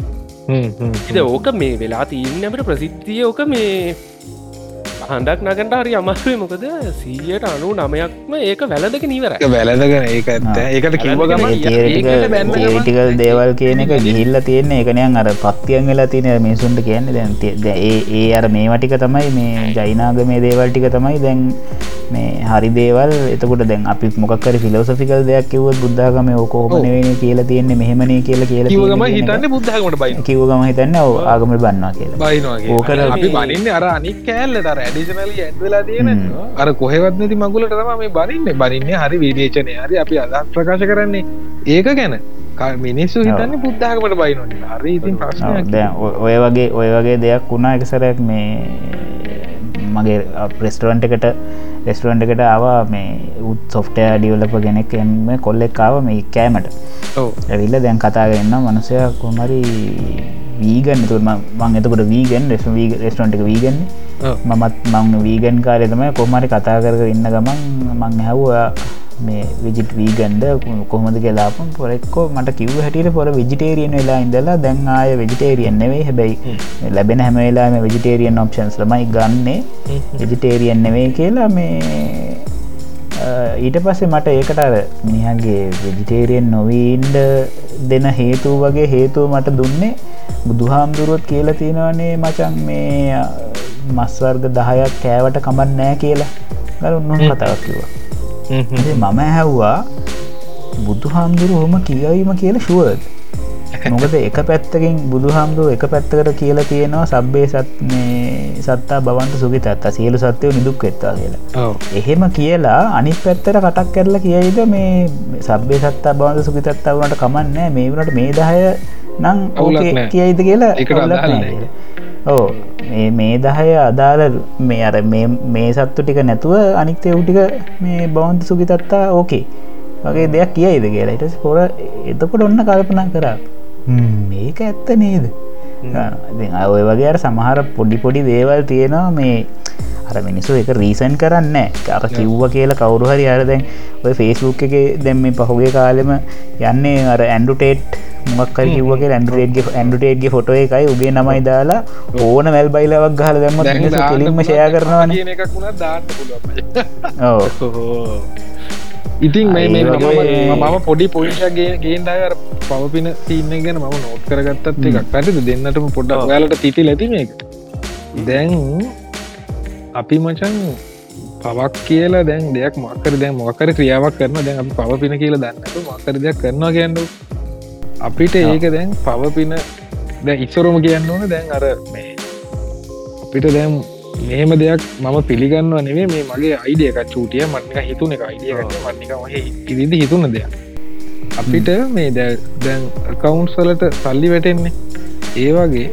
ඉද ඕක මේ වෙලා තියන්නට ප්‍රසිද්ධිය ඕක මේ හන්ඩක් නගට හරි අමස්වේ මොකද සීයට අනු නමයක්ම ඒක වැලදක නීවර වැලදගෙන ඒක ඒකට කිවගම ඒටිකල් දේවල් කියන එක ගිහිල්ල තියෙන එකනයන් අර පත්තියන් වෙලා තියෙන මිනිසුන්ට කියන්න. දැන් ඒ ඒ අර මේවටික තමයි මේ ජයිනාග මේ දේවල් ටික තමයි දැන් මේ හරි දේවල්. එතකොට දැන් අපි මොකක්කර ෆිලෝසෆිකල් දෙයක් කිවත් බුද්ධාගම ඕකෝමනවෙන කියලා තියන්නේ මෙහෙමනේ කියලා කියලා හිතන්න බුද්ධගමට බයි කිවගම හිතන්න ආගම බන්නවා කියලා. අපි බනින්න අර අනික් කෑල්ලට ඩිෂනල ඇඩ්වෙලා තියෙන අර කොහෙවත් නැති මගුලට තම මේ බනින්න. බනින්න හරි විදේචනය හරි අපි අදත් ප්‍රකාශ කරන්නේ. ඒක ගැන. මිනිස්සු හිතන්න පුද්ධාකමට බයිනොට හරි ඉතින් ප්‍රශ්න ඔය වගේ ඔය වගේ දෙයක් වුණා එකසරයක් මේ මගේ ප්‍රෙස්ටරන්ට එකට රෙස්ටරන්ට එකට ආවා මේ උත් සොෆ්ටය ඩියවලප ගෙනෙක් එම කොල්ලෙක්කාව මේ කෑමට. ඇවිල්ල දැන් කතාගන්න මනුසය කොමරි වීගන්න තුරම මං එතකොට වීගෙන් රෙස් රෙස්ටරන්ට එක වීගන්නේ මමත් මං වීගන් කාරය තමයි කොමරි කතා කර ඉන්න ගමන් මං හැව්වා මේ විජිට වීගන්ඩ කොහොමද කියලාපන් පොරෙක්කෝ මට කිව් හැටියට පොර විජිටේරියන් වෙලා ඉඳලා දැන් ආය වෙජිටේරියන් නෙවෙයි. හැබැයි ලැබෙන හැමවෙලාම වෙජිටේරියන් ඔප්ෂන්ස් ලමයි ගන්නේ වෙජිටේරියන් නෙවෙයි කියලා මේ ඊට පස්සේ මට ඒකට අර මිනිහගේ වෙජිටේරියන් නොවීන්ඩ දෙන හේතු වගේ හේතුව මට දුන්නේ බුදුහාමුදුරුවත් කියලා තියෙනවනේ මචන් මේ මස්වර්ග දහයක් කෑවට කමත් නෑ කියලා. ගල උන්හ කතාවක් කිවා මම හැව්වා බුදු හාමුදුරු හොම කියවීම කියල ශුවද මොකද එක පැත්තකින් බුදු හාමුදුරුව එක පැත්තකට කියලා තියෙනවා සබ්බේ සත් මේ සත්තා බවන්ත සුගිතත්තා සියලු සත්‍යය නිදුක් වෙත්තා කියලා. එහෙම කියලා අනිත් පැත්තට කටක් කරලා කියයිද මේ සබ්බේ සත්තා බවන්ත සුගිතත්තා වනට කමන්නෑ මේ වනට මේ දහය නං ඕක කියයිද කියලා ඕ මේ දහය අදාළ මේ අර මේ සත්තු ටික නැතුව අනික්තය උටික මේ බවන්ත සුගිතත්තා ඕකේ. වගේ දෙයක් කියයිද කියලා. ඉට පොර එතකොට ඔන්න කල්පනා කරා මේක ඇත්ත නේද? ඔය වගේ සමහර පොඩි පොඩි දේවල් තියෙනවා මේ අර මිනිසු එක රීසන් කරන්න අර කිව්ව කියලා කවුරු හරි අර දැන් ඔය ෆේස්බුක් එක දැම් මේ පහුගේ කාලෙම යන්නේ අර ඇන්ඩුටේට් මොක්කර කිව්වගේ ඇන්ඩුටේට්ගේ ඇන්ඩුටේට්ගේ ෆොටෝ එකයි උගේ නමයි දාලා ඕන වැල් බයිලවක් ගහල දැම්ම කෙලින්ම ෂය කරනවාන ඉතින් මේ මම පොඩි පොයින්ටගේ ගේන්ඩාර පවපින තිීන්න ගැන මම නෝට් කරගත්තත් එකක්. පැටිද දෙන්නටම පොඩ්ඩක් යාලට තිටි ලැති මේ දැන් අපි මචන් පවක් කියලා දැන් දෙයක් මක්කර දැන් මොකර ක්‍රියාවක් කරන දැන් අපි පවපින කියලා දන්නට මක්කර දෙයක් කරනවා ගැන්නු අපිට ඒක දැන් පවපින දැ ඉස්සරෝම කියන්න ඕන දැන් අර මේ අපිට දැම් මෙහෙම දෙයක් මම පිළිගන්න නෙවේ මේ මගේ අයිඩියක චූටිය. මටක හිතුන එක අයිඩිය මටක ඉදිදි හිතුන දෙයක්. අපිට මේ දැන් කවුන්ස් වලට සල්ලි වැටෙන්නේ. ඒ වගේ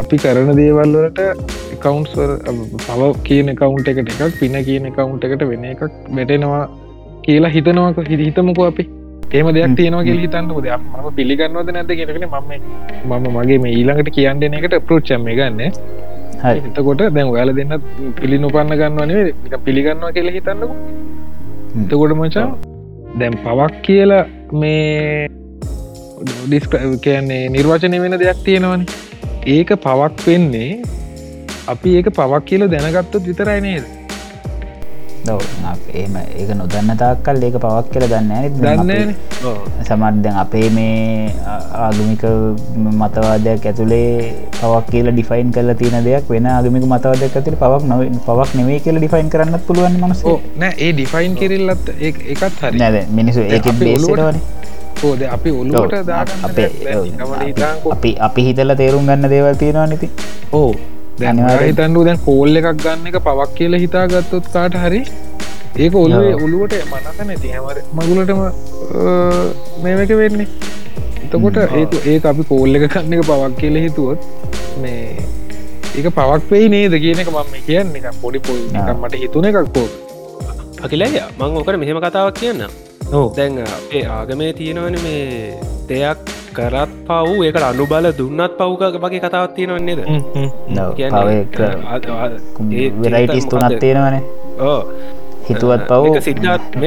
අපි කරන දේවල්වලට කවුන්ස් පව කියන කවුන්ට එකට එකක් පින කියන කවුන්ට එකට වෙන එකක් වැටෙනවා කියලා හිතනවක හිතමකෝ අපි. ඒම දෙයක් තියෙනවා කියල හිතන්නක දෙයක් ම පිළිගන්නවද නැද කියෙන මම මම මගේ මේ ඊළඟට කියන්න එකට ප්‍රෝච්චම ගන්න එතකොට දැන් ඔයාල දෙන්න පිළි නොපන්න ගන්නවනේ පිළිගන්නවා කියල හිතන්නකු. එතකොට මචා දැම් පවක් කියලා මේ ඩිස්ක කියන්නේ නිර්වචනය වෙන දෙයක් තියෙනවනේ. ඒක පවක් වෙන්නේ අපි ඒක පවක් කියල දැනගත්තොත් විතරයි නේද එම ඒක නොදන්න තාක්කල් ඒක පවක් කියල දන්න දන්න සමත් දැන් අපේ මේ ආගමික මතවාදයක් ඇතුළේ පවක් කියල ඩිෆයින් කල තියන දෙයක් වෙන ආගමික මතවාදයක් ඇතුළ පවක් නොව පවක් නෙවේ කියල ඩිෆයින් කරන්න පුළුවන් මනස ඒ ඩිෆයින් කිරල්ලත් ඒකත් හරි. නැද මිනිසු ඒක බේසටවනේ ඕද අපි ඔලුවට අපේ අපි අපි හිතල තේරුම් ගන්න දේවල් තියෙනවා නති ඕ දැනහිතන්ඩු දැන් කෝල් එකක් ගන්න එක පවක් කියල හිතා ගත්තොත් කාට හරි? ඒක ඔල්ුවේ ඔලුවට මනස නැති හැමර මගුලටම මේක වෙන්නේ. එතකොට ඒ ඒ අපි කෝල් එක කන්න එක පවක් කියල හිතුවොත් මේ ඒක පවක් වෙයි නේද කියන එක මම කියන්න. එක පොඩි පොයි මට හිතුන එකක් කෝ අකිලය මං ඕකට මෙහෙම කතාවක් කියන්න. දැන් ඒ ආගමේ තියෙනවන මේ දෙයක් කරත් පව්. ඒකට අනු බල දුන්නත් පව්ක වගේ කතාවත් තියෙනවන්නේද වෙරයිටස් තුනත් තියෙනවන. ඕ හිතුවත් පව්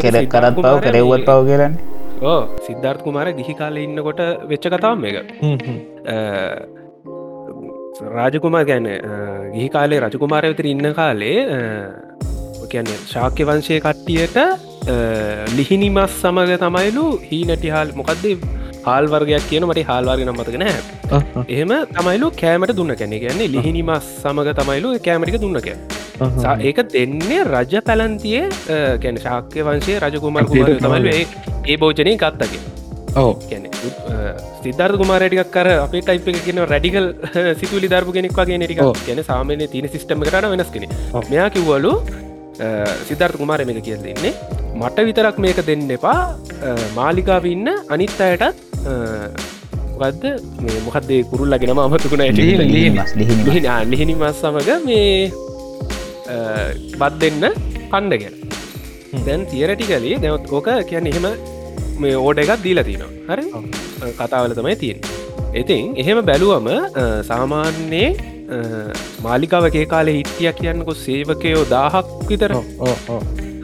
කෙර කරත් පව් කරෙව්වත් පව් කියලන්න ඕ සිද්ධර්ථ කුමාර ගිහි කාල ඉන්නකොට වෙච්ච කතාව එක රාජකුමාර ගැන ගිහි කාලේ රජකුමාරය විතර ඉන්න කාලේ කියන්න ශාක්‍ය වංශය කට්ටියට ලිහිනි මස් සමඟ තමයිලු හීනටි හාල් මොකක්දේ හාල් වර්ගයක් කියන මට හාල්වාර්ග නම්මතක නෑ එහෙම තමයිලු කෑමට දුන්න කැනෙ කියන්නේ ලිහිනි මස් සමඟ තමයිලු කෑමටික දුන්නක ඒක දෙන්නේ රජ පැලන්තියේ කැන ශාක්‍ය වංශය රජකුමර කුමාර තමයිලු ඒ භෝජනය ගත්තගේ ඕ කියන සිද්ධර් කුමාරටික් කර අපේ ටයිප එක කියන රැඩිකල් සිතුලි දර්පු කෙනෙක් වගේ නිටික කියන සාමන තින සිිටම කරන වෙනස් කෙන මෙයා කිව්වලු සිද්ධර්ථ කුමාරම එක කියල් දෙන්නේ මට විතරක් මේක දෙන්න එපා. මාලිකාව ඉන්න අනිත් අයටත් ගත්ද මේ මොකක්දේ කුරුල්ලගෙනම අමතුකුණ ලිහිනි මස් සමඟ මේ බත් දෙන්න කණ්ඩගෙන දැන් තියරටි කලේ දැවත් ඕක කියන්න එහෙම මේ ඕඩ එකත් දීලා තිනවා හරි? කතාවල තමයි තියෙන් ඉතින් එහෙම බැලුවම සාමාන්‍යයේ මාලිකාවගේ කාලේ හිටිය කියන්නකො සේවකයෝ දාහක් විතර.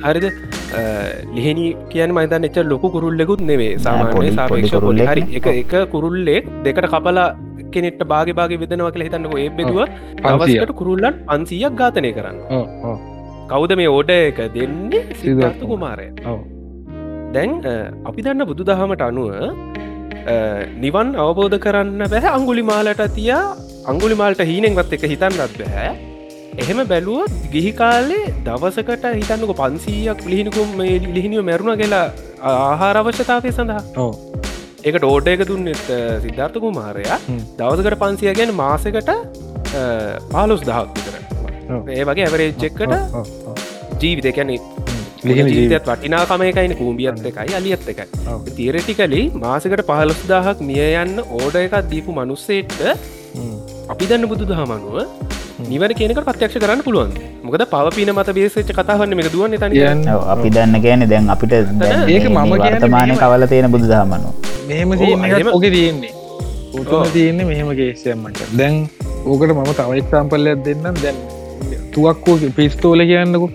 හරිද ලිහෙනි කියන් මයිතන් එච්ච ලොකු කුරුල්ලෙකුත් නෙවේ සාමානය සාපේක්ෂ පොලි හරි එක එක කුරුල්ලෙක් දෙකට කපලා කෙනෙට බාග බාග විදනවා කළ හිතන්නක. ඒ බෙදුව අවසකට කුරුල්ලන් අන්සීයක් ඝාතනය කරන්න. කවුද මේ ඕඩ එක දෙන්නේ? සිදර්තු කුමාරය. දැන් අපි දන්න බුදු දහමට අනුව නිවන් අවබෝධ කරන්න බැහැ අංගුලි මාලට තියා අංගුලි මාල්ට හීනෙන්වත් එක හිතන්නත් බැහැ එහෙම බැලුවොත් ගිහි කාලේ දවසකට හිතන්නක පන්සීයක් ලිහිනිකුම් ලිහිනිියෝ මැරුණ කියලා ආහාර අවශ්‍යතාවය සඳහා. එක ටෝඩ එක දුන්නෙත් සිද්ධාර්ථ කුමාරයා. දවසකට පන්සිය ගැන මාසකට පාලොස් දහක් විතර. ඒ වගේ ඇවරේච්චෙක්කට ජීවිත. කැනෙ ජීවිතත් වටිනාකම එකයින කූම්ියත් එකයි අලියත් එකයි. තීරටිකලි මාසකට පහලොස් දාහක් මිය යන්න ඕඩ එකක් දීපු මනුස්සේට අපි දන්න බුදු දහමනුව නිවර කියනක පත්‍යක්ෂ කරන්න පුළුවන්. මොකද පවපින මත බේසච්ච කතාවන්න එක දුවන්න තන අපි දන්න ගැන දැන් අපිට ඒක මම වර්තමානය කවල තියෙන බුදු දහමනු මෙහෙම ඕක තියෙන්නේ උතුම තියෙන්නේ. මෙහෙම ගේෂයමට දැන් ඕකට මම තවයි සම්පල්ලයක් දෙන්නම්. දැන් තුවක්කෝ පිස්තෝල කියන්නකු.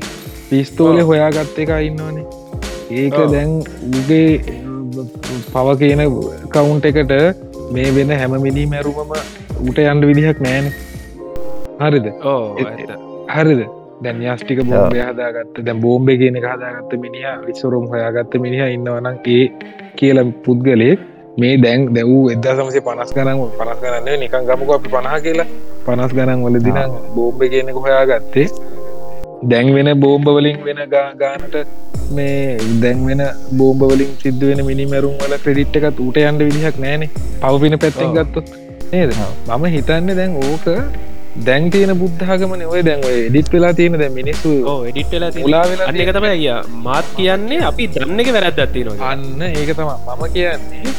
පිස්තෝල හොයාගත්ත එක ඉන්නවනේ. ඒක දැන් උගේ පව කියන කවුන්ට එකට මේ වෙන හැම මිනි මැරුමම උට යන්ඩ විදිහක් නෑන හරිද? හරිද? දැන් යාස්ටික බෝම්බය හදාගත්ත දැ බෝම්බ කියන හදාගත්ත මිනිහ විස්සරුම් හොයාගත්ත මිනිහ ඉන්නවනම් ඒ කියල පුද්ගලෙක් මේ දැන් දැවූ එදා සමසේ පනස් ගනන් පනස් කරන්න නිකන් ගමක අපි පණහ කියලා. පනස් ගනන් වල දින බෝම්බ කියනෙක හොයාගත්තේ. දැන් වෙන බෝම්බවලින් වෙන ගානට මේ දැන් වෙන බෝම්බවලින් සිද්ධ වෙන මිනිමැරුම් වල ක්‍රඩිට් එකත් ඌට යන්ඩ විදිහක් නෑනේ පවපින පැත්තෙන් ගත්තු නේද? මම හිතන්න දැන් ඕක දැන් තියෙන බුද්ධාගමන ඔය දැන් එඩිට් වෙලා තියෙන දැ මිනිස්සු එඩිට් වෙලා ලා එක තම අය මාත් කියන්නේ අපි දන්න එක වැරද්දත්තිනවා අන්න ඒක තම මම කියන්නේ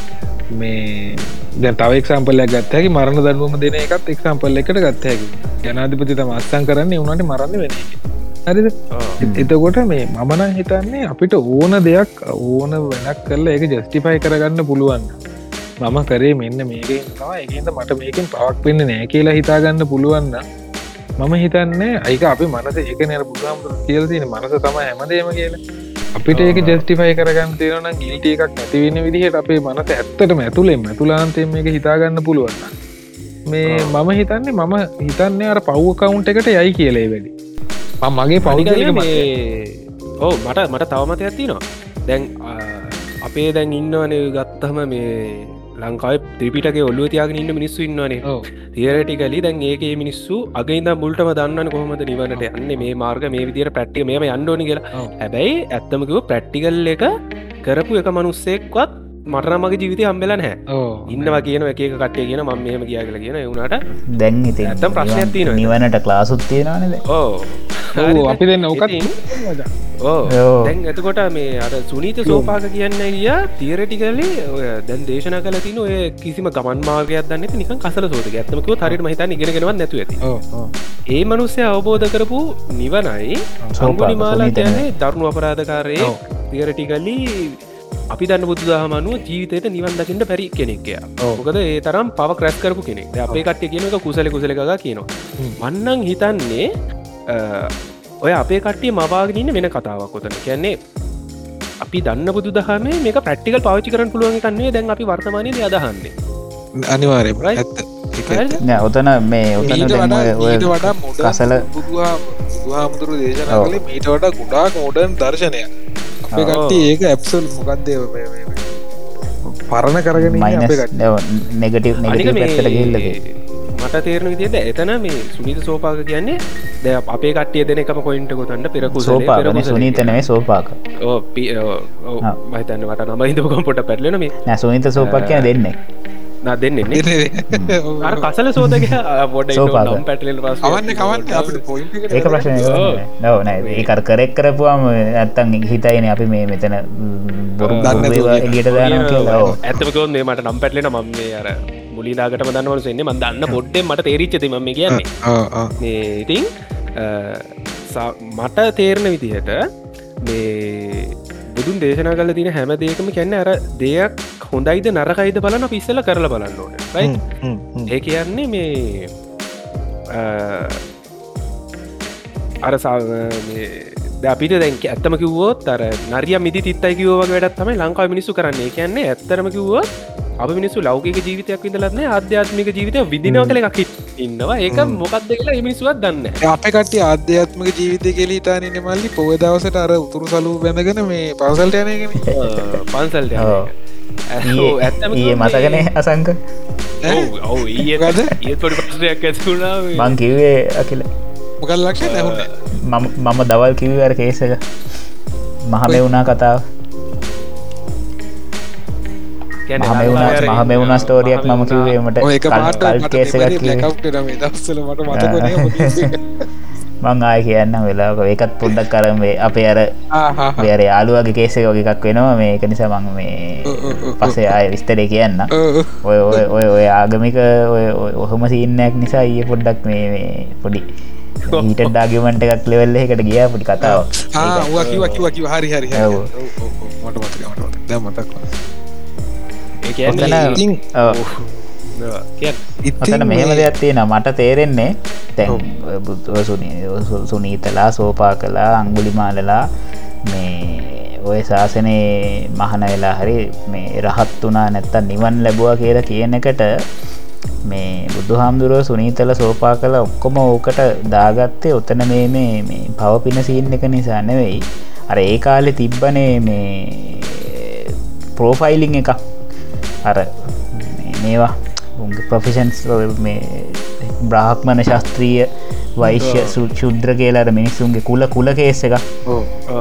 මේ දැ තව එක්සම්පල්ලයක් ගත්තහැකි මරණ දනුවම දෙන එකත් එක්සම්පල් එකට ගත්තහැකි ජනාධිපති තම අත්සං කරන්නේ. උනට මරන්න වෙන හරිද? එතකොට මේ මමනං හිතන්නේ අපිට ඕන දෙයක් ඕන වෙනක් කරලා එක ජස්ටිෆයි කරගන්න පුළුවන් මම කරේ මෙන්න මේකෙන් තම එකද මට මේකින් පවක් වෙන්න නෑ කියලා හිතාගන්න පුළුවන්න මම හිතන්නේ අයික අපි මනස එක නර පුගම් කියල තින මනස තම හැමදේම කියලා. අපිට ඒක ජස්ටිෆයි කරගන්න තියෙන ගිල්ට එකක් නැතිවෙන්න විදිහට අපේ මනස ඇත්තටම ඇතුළෙන් ඇතුලාන්තයෙන් මේක හිතාගන්න පුළුවන්න මේ මම හිතන්නේ මම හිතන්නේ අර පව්ව කවුන්් එකට යයි කියලේ වැඩි. මගේ පෞගලික ඕ මට මට තවමත ඇතිනවා දැන් අපේ දැන් ඉන්නවන ගත්තහම මේ ලංකායි ත්‍රිපිටගේ ඔල්ලුව තියාගෙන ඉන්න මිනිස්සු ඉන්නවනේ. තිරටිකලි දැන් ඒකේ මිනිස්සු අගේද මුල්ටම දන්න කොහොමද නිවනට යන්න? මේ මාර්ග මේ විදිර පැට්ටිය මේම යන්නඩෝනි කියලා. හැබැයි ඇත්තමකිව ප්‍රට්ටිකල් එක කරපු එක මනුස්සෙක්වත් මටනමගේ ජීවිතය හම්බෙල නැහැ. ඉන්නවා කියන එක කටේ කියන ම මෙහම කියා කල කියන වුණට දැන් ඉති ඇතම් ප්‍රශ්නයක්තින නිවනට ක්ලාසුත් තියෙනවානද ඕ අපි දෙන්න ඕකත් ඕ දැන් ඇතකොට මේ අර සුනීත සෝපාක කියන්න ගිය තීරටිකලේ ඔය දැන් දේශන කල තින ඔය කිසිම ගමන් මාර්ගයක් දන්න නික කසල සෝද ඇත්තමකව හරිට මහිතන් ඉගෙනගෙනවත් නැතු ඇති. ඒ මනුස්සය අවබෝධ කරපු නිවනයි සංගුලි මාලා කියන්නේ දරුණු අපරාධකාරයේ තියරටිකල්ලි අපි දන්න බුදුදහමනුව ජීවිතයට නිවන් දකිට පැරි කෙනෙක්ය ඕකද ඒ තරම් පව ක්‍රැස් කරපු කෙනෙක්. අපේ කට්ටිය කියනක කුසල කුසලක කියනවා. මන්නං හිතන්නේ ඔය අපේ කට්ටිය මවාගෙනන්න වෙන කතාවක් කොතන කියන්නේ අපි දන්න බුදු දහමේ මේක ප්‍රට්ටිකල් පවිචි කරන පුළුවන් කන්නේ දැන් අපි වර්තමානය අදහන්නේ. අනිවාරය ඔතන මේ ඔතන කසල බුදුහාමුදුරු දේශනා කලේ මීට වඩා ගොඩාක් මෝඩන් දර්ශනය අපේ කට්ටිය ඒක ඇප්සල් මොකක්දේ පරණ කරගෙන නෙගටව නෙගට පැත්තට ගල්ලගේ මට තේරණ විදිද එතන මේ සුනිත සෝපාක කියන්නේ ද අපේ කට්ටිය දෙන එකම කොයින්ට කොතන්න පෙරකු සෝපා සුනීතනවේ සෝපාක මහිතන්න වට නම හිදකම් පොට පැටලන මේ. නැසුනිත සෝපක් කිය දෙන්නේ දෙන්නේ කසල සෝදක පොඩ සෝපාක. පැටලෙන් පස් අවන්න කවන්න අපට පොයින්ට ඒක ප්‍රශ්න නව නෑ ඒකර කරෙක් කරපුවාම ඇත්තන් හිතයින අපි මේ මෙතන බොරු ඔව්. ඇත්තමකව මේ මට නම් පැටලෙන මම මේ අර මුලිදාගට දන්නවලසෙන්නේ මන් දන්න පොඩ්ඩේ මට තේරිච්චති ම කියන්නේ? මේ ඉතින් මට තේරණ විදිහට මේ බුදුන් දේශනා කල තින හැම දේකම කැන්න අර දෙයක් හොඳයිද නරකයිද බලන පිස්සල කරල බලන්න ඕන. ඒ කියන්නේ මේ අ, අර සා මේ ද අපිට දැක ඇත්තම කිව්වෝත් අර නරිය මිදි තිත්තයි කිවෝව වැඩත් තමයි ලංකාව මිනිසු කරන්නේ. කියන්නේ ඇත්තරම කිව්වොත් අප මිනිස්සු ලෞකික ජීවිතයක් විඳලත්න අධ්‍යාත්මික ජීවිතය විදිනව කළ එකක් ඉන්නවා. ඒක මොකක්ද කියලා මිනිසුවත් දන්න අප කට අධ්‍යාත්මක ජීවිතය කෙලීතානන්න මල්ලි පොව දවසට අර උතුරු සලූ බැඳගෙන මේ පවසල්ට යනගෙන පන්සල්ට ඇත්තම ඊයේ මතකනේ අසංක? ඔව ඒ පොඩි පසයක් ඇතිුණා මං. කිව්වේ අකිල මොකල් ලක්ෂ මම මම දවල් කිව්වර කේසක මහමෙ වුණා කතාව මහමවුණ මහමවුණ ස්ටෝරියක් මම කිවීමට පාට මං ආය කියන්න වෙලාක ඒකත් පොඩ්ඩක් කරමේ අපේ අර බේර යාලුවගේ කේසක වගේ එකක් වෙනවා. මේක නිසා මං මේ පසේ ආය විස්තරේ කියන්න. ඔය ඔය ඔය ඔය ආගමික ඔය ඔහොම සින්නයක් නිසා ඒ පොඩ්ඩක් මේ මේ පොඩි ඊට ඩාගමට එකක් ලෙවල්ල එකට ගිය පොඩි කතාව හරි හරි. මට මතක ඔතන මෙහෙම දෙයක් තියෙන මට තේරෙන්නේ තැන් සුනීතලා සෝපා කලා අංගුලිමාලලා මේ ඔය ශාසනයේ මහන වෙලා හරි මේ රහත් වනා නැත්තන් නිවන් ලැබවා කියලා කියන එකට මේ බුදු හාමුදුරුව සුනීතල සෝපා කළ ඔක්කොම ඕකට දාගත්තේ ඔතන මේ මේ මේ පව පින සීන් එක නිසා නෙවෙයි. අර ඒ කාලෙ තිබ්බනේ මේ ප්‍රෝෆයිලිං එක අර මේවා උන්ගේ ප්‍රොෆිෂන්ස් බ්‍රාහ්මණ ශස්ත්‍රීය වෛශ්‍ය සු- ශුද්‍ර කියලාට මිනිස්සුන්ගේ කුල කුල කේස එක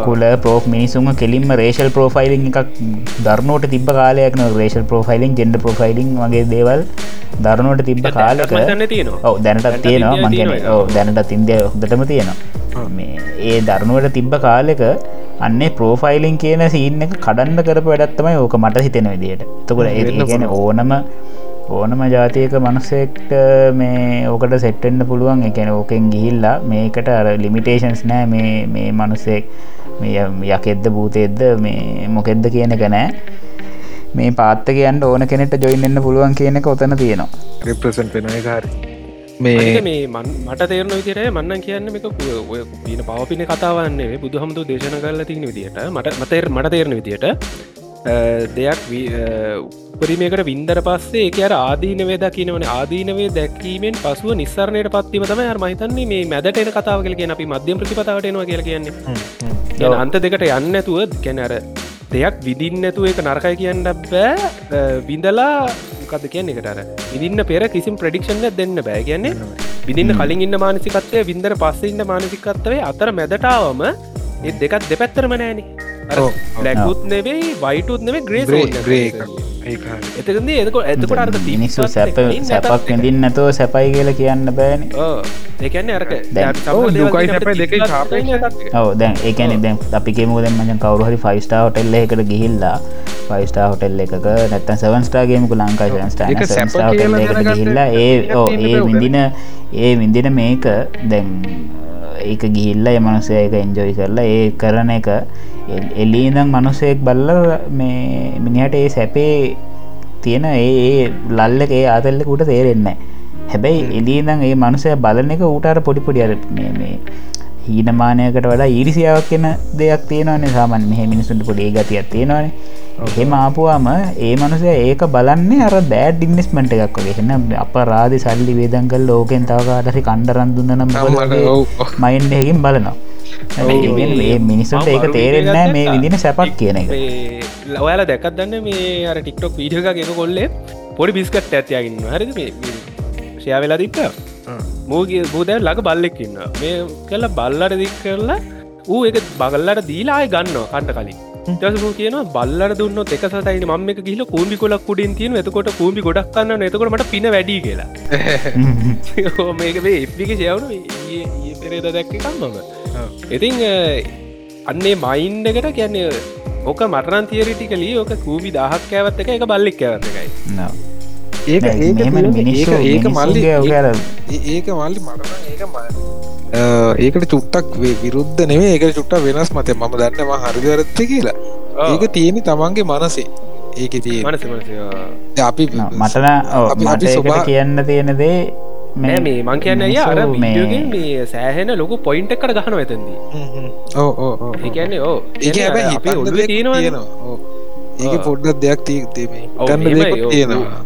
කුල පෝ මිනිසුම කෙලින්ම රේෂල් ප්‍රෝෆයිලිං එකක් දරනෝට තිබ කාලයක්න රේෂල් ප්‍රෝෆයිලිං ජෙන්ඩ ප්‍රෝෆයිලිං වගේ දේවල් දරනෝට තිබ්බ කාලක ඔව දැනටත් තියෙනවා. තියෙනවා ඕ දැනටත් ඉන්දිය හොදටම තියෙනවා. මේ ඒ දරුණුවට තිබ්බ කාලෙක අන්නේ ප්‍රෝෆයිලිං කියන සීන් එක කඩන්න කරප වැඩත්තමයි ඕක මට හිතෙන විදියට. තකොට ඒ ගැන ඕනම ඕනම ජාතියක මනුස්සෙක්ට මේ ඕකට සෙට්ටෙන්න්න පුළුවන්. එකන ඕකෙන් ගිහිල්ලා මේකට අර ලිමිටේෂන්ස් නෑ. මේ මේ මනුස්සෙක් යකෙද්ද භූතෙද්ද මේ මොකෙද්ද කියන එක නෑ. මේ පාත්ත කියන්න ඕන කෙනෙට ජොයින්න්න පුළුවන් කියන එක ඔතන තියෙනවා. රිප්‍රසන්් පෙන හරි මේ මේ මට තේරන විදිර මන්න කියන්න එක පින පවපින කතාවන්නේ බුදු හමුතු දේශන කරල තින විදිට මට මතේර මට තේරන විදියට දෙයක් උපරිමයකට වින්දර පස්සේ එක අර ආදීනවේ දකිනවන ආදීනවේ දැක්කීමෙන් පසුව නිස්සරණයට පත්වීම තම අර මහිතන්නේ මේ මැදට එන කතාව කියල කිය අපි මධ්‍යම ප්‍රතිපතාවට එනවා කියල කියන්නේ. අන්ත දෙකට යන්න ඇතුව කැන අර දෙයක් විදින්නඇතුව එක නරකයි කියන්න බෑ. විඳලා කද කියන්න එකට අර විදින්න පෙර කිසිම් ප්‍රඩික්ෂණ දෙන්න බෑ. කියන්නේ විදින්න කලින් ඉන්න මානසිකත්වය වින්දර පස්ස ඉන්න මානසිකත්වේ අතර මැදටාවම ඒ දෙකත් දෙපැත්තරම නෑන. ලැකුත් නෙවෙයි වයිටුත් නෙවේ ග්‍රේ ග්‍රේ එතකද එතක ඇතකොට අර්ග මිනිස්සු සැප සැපක් විඳින් නැතව සැපයි කියල කියන්න බෑන. ඒකන්න අරක ඔව්, දැන් ඒකැන දැන් අපිකේම දැන් මචන් කවරුහරි ෆයිස්ටා හොටෙල්ල එකට ගිහිල්ලා ෆයිස්ටා හොටෙල් එකක නැත්තන් සවන්ස්ටාගේමකු එකට දැනගන්න ගිහිල්ලා ඒ ඒ විඳින ඒ විඳින මේක දැන් ඒක ගිහිල්ල එමනුසය එක එන්ජොයි කරලා ඒ කරන එක එල්ලීදම් මනුසයෙක් බල්ල මේ මිනිහට ඒ සැපේ තියෙන ඒ ලල්ලක ඒ ආතල්ලකුට තේරෙන්න හැබැයි එලීදම් ඒ මනුසය බලන එක ඌටර පොඩිපොඩි අර මේ හීනමානයකට වඩා ඊරිසියාවක් කියන දෙයක් තියෙනවනේ සාමන් මෙහ මිනිසුන්ට පොඩේ ගතියක් තියෙනවානේ. එහෙම ආපුවාම ඒ මනුසය ඒක බලන්නේ අර බෑඩ් ඉන්වස්මට එකක් වගේ. එන්න අප රාධි සල්ලි වේදංකල් ලෝකෙන් තවකාටසි කණ්ඩරන්දුන්න නම් මයින්ඩයකින් බලනවා හැබැයි ඒ කියන්නේ මේ මිනිස්සුන්ට ඒක තේරෙන්න මේ විදින සැපක් කියන එක. ලවයාල දැකත් දන්න මේ අර ටික්ටොක් වීඩියක එක කොල්ලේ පොඩි බිස්කට් ඇතියගන්න හරිද? මේ ෂය වෙලා දික්ක. මූගේ බූදැ ලඟ බල්ලෙක්කින්න මේ කල්ල බල්ලට දික් කරලා ඌ එක බගල්ලට දීලාය ගන්න කණ්ඩ කලින්. ටසපු කියන බල්ලර දුන්න එක සතයින ම එක ගිල කූම්ි කොලක් කුඩින් තියන එතකොට කූම්ි ගොඩක් කන්න එතකොට මට පින වැඩි කියලා. මේක මේ එප්ික සයවුණු පෙරේද දැක්ක කම්මම ඉතිං අන්නේ මයින්ඩ එකට කියන්නේ ඕක මටරන් තියරිටිකලී ඕක කූමි දහක් කෑවත් එක එක බල්ලෙක් ඇවත්තකයි No. ඒක ඒක ඒක- ඒක මල්ලි ඒක මල්ලි මටන ඒක ම- අ, ඒකට චුට්ටක් වේ- විරුද්ධ නෙවේ ඒක චුට්ට වෙනස් මතය ම දන්නම හරිදරත්ත කියලා. ඒක තියෙන තමන්ගේ මනසේ. ඒක තිය මනස මනස අපි මටන මට කියන්න තියෙන දේ නෑ මේ මං කියන්න අය අර මිනිස්සු මේ- සෑහෙන ලොකු පොයින්ට එකට ගහන ඇතදී ඕ ඕ ඕ. ඒකන්නේ ඕ. ඒක. පොඩ්ඩක් දෙයක් ඔව්, ගන්න. තියෙනවා.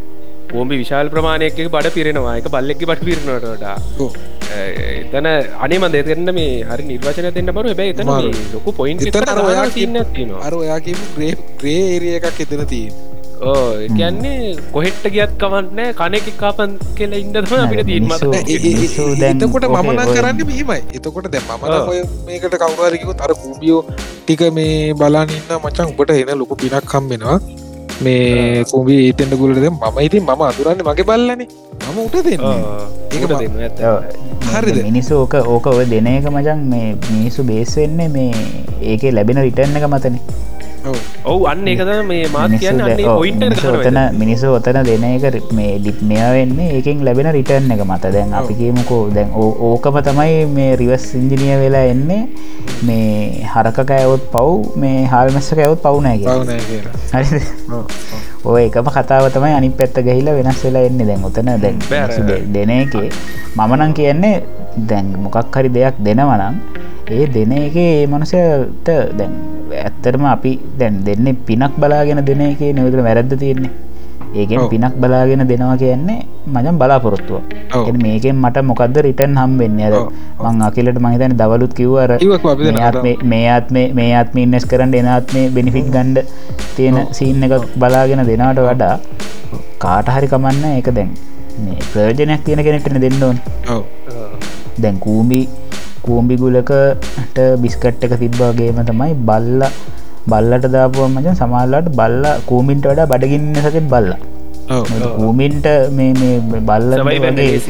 ඕම්බි විශාල් ප්‍රමාණයක බඩ පිරෙනවා. එක බල්ලෙක්කි බට පිරනටට ඔව්. එතන අනේම දෙතන්න මේ හරි නිර්වචන දෙන්න බරු. හැබයි එතන ලොකු පොයින්් එතන අර ඔයා තින්න කියපු- තිනවා අර ඔයාගේ ග්‍රේ ග්‍රේ ඒරිය එකක් එතන තිීන් ඕ කියන්නේ කොහෙට්ට ගියත් කවන්න කනෙක කාපන් කියල ඉන්නදම අපිට දැන් එතකොට මමන කරන්න මෙහිමයි. එතකොට දැ. ඔය මේකට කවුරාරකිව තර කූබියෝ ටික මේ බලානින්න මචන් උපට එන ලොකු පිනක් කම්බෙනවා මේ කුඹි ඒතෙන්ට ගුලට මම ඉතින් මම අතුරන්න මගේ බල්ලන. මම උට දෙන්න. හරිද? මිනිස්සු ඕක ඕක ඔය දෙන එක මචන් මේ මිනිස්සු බේස් වෙන්නේ මේ ඒක ලැබෙන රිටර්න එක මතන ඔවු අන්න ඒකද මේ මාත් කියන්න ඔතන මිනිස්සු ඔතන දෙන එක මේ ඩිප්නය වෙන්නේ ඒකෙන් ලැබෙන රිටර්න එක මත. දැන් අපි කියමුකෝ දැන් ඕකම තමයි මේ රිවස් ඉංජිනිය වෙලා එන්නේ. මේ හරකකඇවොත් පව් මේ පවුනෑගේ හරි ඔව්, ඔව්. ඔය එකම කතාව තමයි අනි පැත්ත ගහිලා වෙනස් වෙලා එන්නේ දැන් ඔතන. දැන් දෙන එකේ මමනං කියන්නේ දැන් මොකක් හරි දෙයක් දෙනවනම් ඒ දෙන එක ඒ මනසට දැන් ඇත්තරම අපි දැන් දෙන්න පිනක් බලාගෙන දෙන එක නවතුර වැරද්ද තියෙන්නේ. ඒකෙන්. පිනක් බලාගෙන දෙනවා කියන්නේ මජම් බලාපොරොත්තුව මේකෙන් මට මොකක්ද රිටන් හම් වෙන්න? ඔව්, මං අකිලට මහිතන දවලුත් කිව්වර මේ ආත්මේ- මේ ආත්මේ මේ ආත්ම ඉන්නස් කරන්න එනත්මේ බෙනිෆිට් ගණ්ඩ තියෙන සීන් එකක් බලාගෙන දෙනාට වඩා කාට හරි කමන්න එක දැන්. මේ ප්‍රයෝජනයක් තියෙන කෙනෙටන දෙන්න ඕන්. ඔව්. දැන් කූම්බි කූම්බි ගුලකට බිස්කට් එක තිබ්බාගේම තමයි බල්ල බල්ලට දාපුුව මචන් සමාල්ලට බල්ල කූමින්ට වඩා බඩගින්න සතෙ බල්ල. කූමින්ට මේ බල්ල වගේ.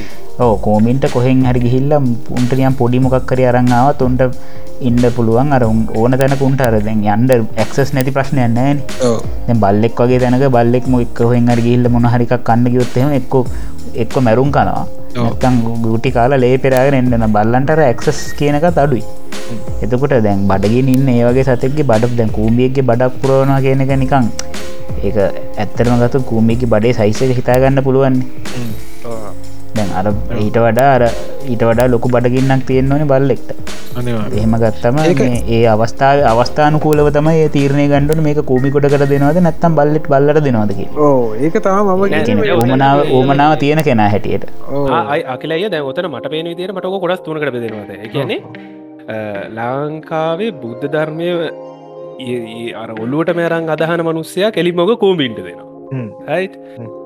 ඕ කෝමින්ට කොහෙන් හරි ගිහිල්ල උන්ටනියම් පොඩි මොකක්කරි අරංාව තුන්ට ඉන්ඩ පුළුවන්. අර උන් ඕන තැනකුන්ට අර දැන් යන්ඩ එක්සස් නැති ප්‍රශ්නය නෑන ඔව්. දැන් බල්ලෙක් වගේ තැනක බල්ලෙක්ම එක් හොෙන් අර ගිල්ල මොනහරිකක් කන්න ගයොත්තෙම එක්ක එක්ක මැරුම් කනවා. නැත්තං ගුටි කාලා ලේ පෙරාගෙන එන්නන බල්ලන්ටර එක්සස් කියනකත් අඩුයි. එතකොට දැන් බඩගෙන ඉන්න ඒවගේ සතෙක්ගේ බඩ දැන් කූම්ියගේ බඩක් පුරවනවා කියනක නිකං ඒක ඇත්තරම ගතු කූමිකි බඩේ සයිසක හිතාගන්න පුළුවන් දැන් අර ඊට වඩා අර ඊට වඩා ලොකු බඩගින්නක් තියෙන්න්නවන බල්ලෙක්ට එහෙම ගත්තම මේ ඒ අවස්ථාව අවස්ථානකූලව තමයි ඒ තීරණය ගණඩුන මේක කූමිකොට කර දෙනවද නැත්තම් බල්ලෙට බල්ලට දෙනවාදක ඕ ඒක තම. නෑ, ඕමනාව ඕමනාව තියෙන කෙනා හැටියට. ආයි අකිලය දැන් ඔතන මට පේන විදියට මටක ගොඩස් තුනකට බෙදෙනවාද කියන්නේ ලාංකාවේ බුද්ධ ධර්මය අර ඔල්ලුවට මෑරං අදහන මනුස්සයා කෙලිමොග කෝමින්ට දෙනවා හ්ම්. හයි.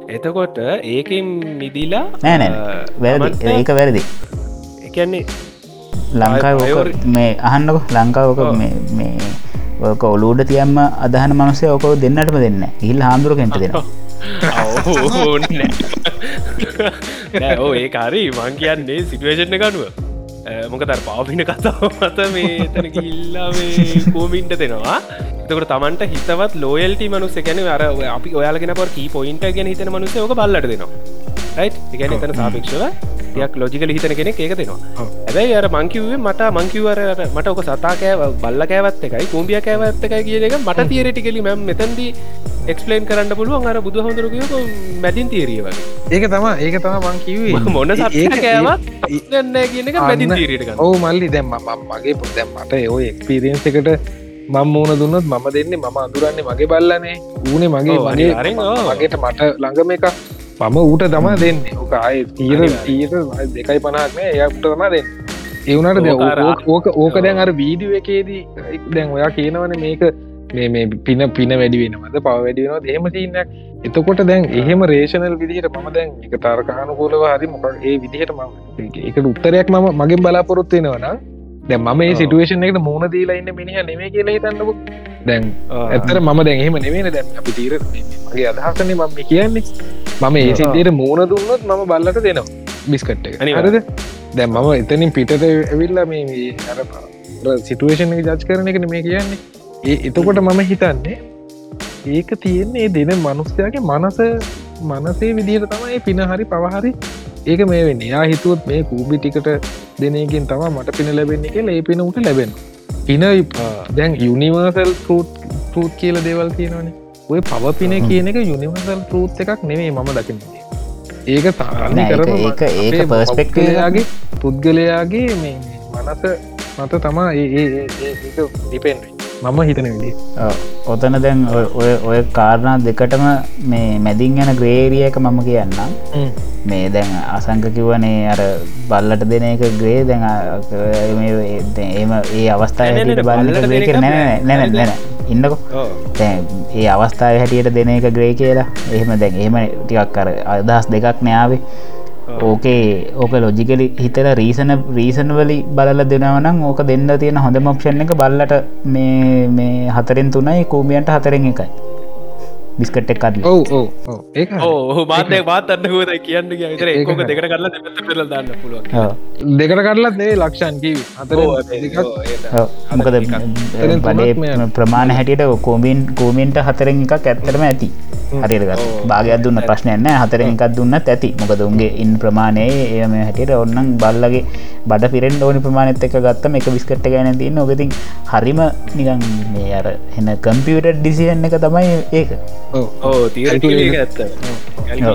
එතකොට ඒකෙන් මිදිලා නෑ නෑ වැරදි. ඒක වැරදි. එකන්නේ අයෝරි- මේ අහන්නක. ලංකාවක. මේ ඕක ඔලූඩ තියම්ම අදහන මනසේ ඕකව දෙන්නටම දෙන්න ඉල් හාමුදුරුකෙන්ට දෙෙන නෑ. ඕ ඒ හරි. මං කියන්නේ සිටුවේෂණ ගනුව මොක තර පාපින කතාව මත මේ තන ගිල්ලා මේ කෝමින්ට දෙනවා එතකට තමන්ට හිතවත් ලෝයල්ටි මනුස ගැන අර අපි ඔයාලගෙන පර කී පොයින්ට ගැන හිතන මනුස ෝක බල්ලට දෙනවා. රයි් එකන එතන සාපේක්ෂව යක් ලෝජිකල හිතන කෙනෙක් ඒක දෙනවා. ඇබැයි අර මංකිවේ මට මංකිවර මට ඔක සතා කෑව බල්ල කෑවත් එකයි කූම්ිය කෑවත් එකයි කියන එක මට තියරටිකලි මෙම් මෙතැන්දී එක්ස්පලේන් කරන්න පුළුවන් අර බුදු හොඳරකයක මැදින් තීරිය වගේ ඒක තමා ඒක තම මං කිවේ මොන කෑවත් ගන්න කියන එක මැදින් ගන්න. ඔවු මල්ලි දැම් ම මගේ පො දැම් මට ඔය එක්ස්පිරියන්ස එකට මං මූුණ දුන්නත් මම දෙන්නේ මම අදුරන්නේ මගේ බල්ලනේ. ඌනේ මගේ ඔව්. මගේට මට ළඟම එක මම ඌට තමා දෙන්න. ඕක අය තීර. තීර දෙකයි පනහක්නෑ එයට තමා දෙන්න. ඒවනට අර- ඕක ඕක දැන් අර වීඩිය එකේදී දැන් ඔයා කියනවන මේක මේ මේ පින පින වැඩි වෙනවද? පව වැඩි වෙනවද? එහෙම සින්නක් එතකොට දැන් එහෙම රේෂනල් විදිහට මම දැන් එක තරකානුකූලව හරි මොක ඒ විදිහට ම එකට උත්තරයක් මම මගේ බලාපොරොත්තු වෙනවනම් දැ ඔව්. සිටුවේෂන් එකට මුණ දීලා ඉන්න මිනිහ නෙමේ කියලා හිතන්නක? දැන්. ඇත්තර මම දැන් එහෙම නෙවෙන දැන් අපි තීර මගේ අදහසන්නේ මම කියන්නේ. මම ඒ සිද්ධියට මූුණ දුන්නොත් මම බල්ලට දෙනවා බිස්කට් එක. හරිද? දැන් මම එතනින් පිටට ඇවිල්ලා මේ මේ අර සිටුවේෂන් එක ජච් කරන එකන මේ කියන්නේ. ඒ එතකොට මම හිතන්නේ ඒක තියෙන්නේ දෙන මනුස්්‍යයාගේ මනස මනසේ විදිහට තමයි පින හරි පවහරි ඒක මේ වෙන්න. යා හිතුවත් මේ කූබි ටිකට දෙනකින් තම මට පින ලැබෙන්නේ එක ඒ පින උට ලැබෙන පින දැන් යුනිවර්සල් ටරූත් කියල දේවල් තියෙනවනේ. ඔය පව පින කියන එක යුනිවර්සල් ටරූත් එකක් නෙවේ මම දකින ඒක තාරණය නෑ, ඒක- එක. පුද්ගලයාගේ මේ මනස මත තමා ඒ ඩිපෙන්ඩ මම හිතන විදි. ඔතන දැන් ඔය- ඔය කාරණා දෙකටම මේ මැදින් යන ග්‍රේරිය එක මම කියන්නම්. මේ දැන් අසංක කිවනේ අර බල්ලට දෙන එක ග්‍රේ දැන් අ- මේ දැන් ඒම ඒ අවස්ථාව නෑ, නෑ, හැටියට නෑ, බල්ලට ග්‍රේ නෑ නෑ නෑ. නෑ නෑ ඉන්නකො. ඒ අවස්ථාව හැටියට දෙන එක ග්‍රේ කියලා. එහෙම දැන් එහෙම ටිකක් කර අදහස් දෙකක් නෑාවේ. ඕකේ ඕක ලොජිකලි හිතල රීසන රීසන වලි බලල දෙනවනම් ඕක දෙන්න තියෙන හොඳ මොක්ෂන් එක බල්ලට මේ මේ හතරෙන් තුනයි කූමියන්ට හතරෙන් එකයි. බිස්කට් එක් කඩල ඔව් ඔව් ඔව්. ඒක ඕ මාතය මාත අන්නකෝද කියන්න විතර ඒක. දෙකට කරලා පෙරල දන්න පුළුවන් දෙකට කරලත් නේ ලක්ෂන් කීවි. අතර මෙයා. ප්‍රමාණ හැටියට කෝමෙන් කෝමෙන්ට හතරෙන් එකක් ඇත්තරම ඇති. හරිරගත් භාගයක් දුන්න ප්‍රශ්නයන්න හතරෙන් එකක් දුන්නත් ඇති. මොකද උන්ගේ ඉන් ප්‍රමාණයේ එයම හැටියට ඔන්නන් බල්ලගේ බඩ පිරෙන් ඕනි ප්‍රමාණත් එක ගත්තම එක විස්කට්ට ගැන තින්න ඔගතින් හරිම නිකන් මේ අර එන්න කම්පියට ඩිසියන් එක තමයි ඒක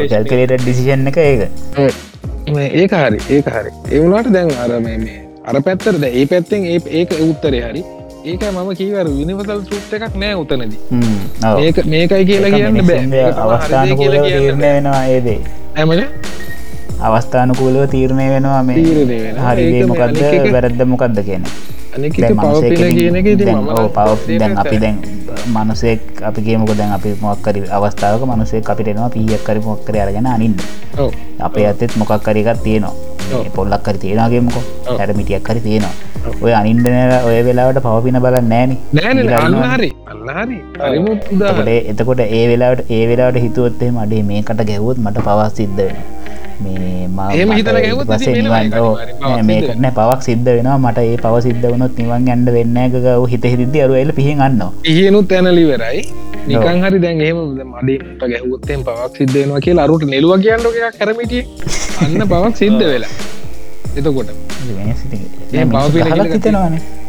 කැල්කලේට ඩිසිෂන් එක ඒක. මේ ඒක හරි ඒක හරි. ඒවුණට දැන් අර මේ මේ අර පැත්තරද ඒ පැත්තෙන් ඒ ඒක උත්තරේ හරි. ඒක මම කීවර විනිවසල් සුට් එකක් නෑ උතනද. හ්ම්, ඔව්. ඒක මේකයි කියලා කියන්න මිනිස්සුන්ගේ අවස්ථානුකූලව තීරණය වෙනවා ඒදේ ඇමල අවස්ථානුකූලව තීරණය වෙනවා මේ මේ මොකක්ද වැරද්ද මොකක්ද කියන දැන් අපි. දැන් මනුසෙක් අපි කියමුක දැන් අපි මොක්කරි අවස්ථාවක මනුසේ අපිටෙනවා පියක් කරි මොක්කර අරගෙන අනින්න. අපේ ඇතෙත් මොකක් කරිකත් තියෙනවා. පොල්ලක් කරි තියෙනගේමකො. හැට මිටියක් කරි තියෙනවා. ඔය අනින්ඩන ඔය වෙලාවට පවපින බල නෑන උදා එතකොට ඒ වෙලාට ඒ වෙලාට හිතුවොත්තේ මඩේ මේකට ගැවුවොත් මට පවස් සිද්ධ මේ ම- එහෙම මට හිතලා ගැහුවොත් ඊට පස්සේ ඉතින් වෙනවා නිවන්- ඒක ඔව්. අනිවාර්යෙන්. නෑ, පවක් සිද්ධ සිද්ධ වෙනවා. මට ඒ පව සිද්ධ වනොත් නිවන් ඇන්ඩ වෙන්න එකක හිත හිදදි අරු එල පිහෙන් අන්නවා. ඉහනුත් ඇනලිවරයි නිකන් හරි දැන් එහෙම මඩිට ගැහුවත්තෙන් පවක් සිද්ධයනවා කියලා අරුට නෙලුව කියන්නක කරමිටිය. අන්න පවක් සිද්ධ වෙලා. එතකොට. පව හිතෙනවානේ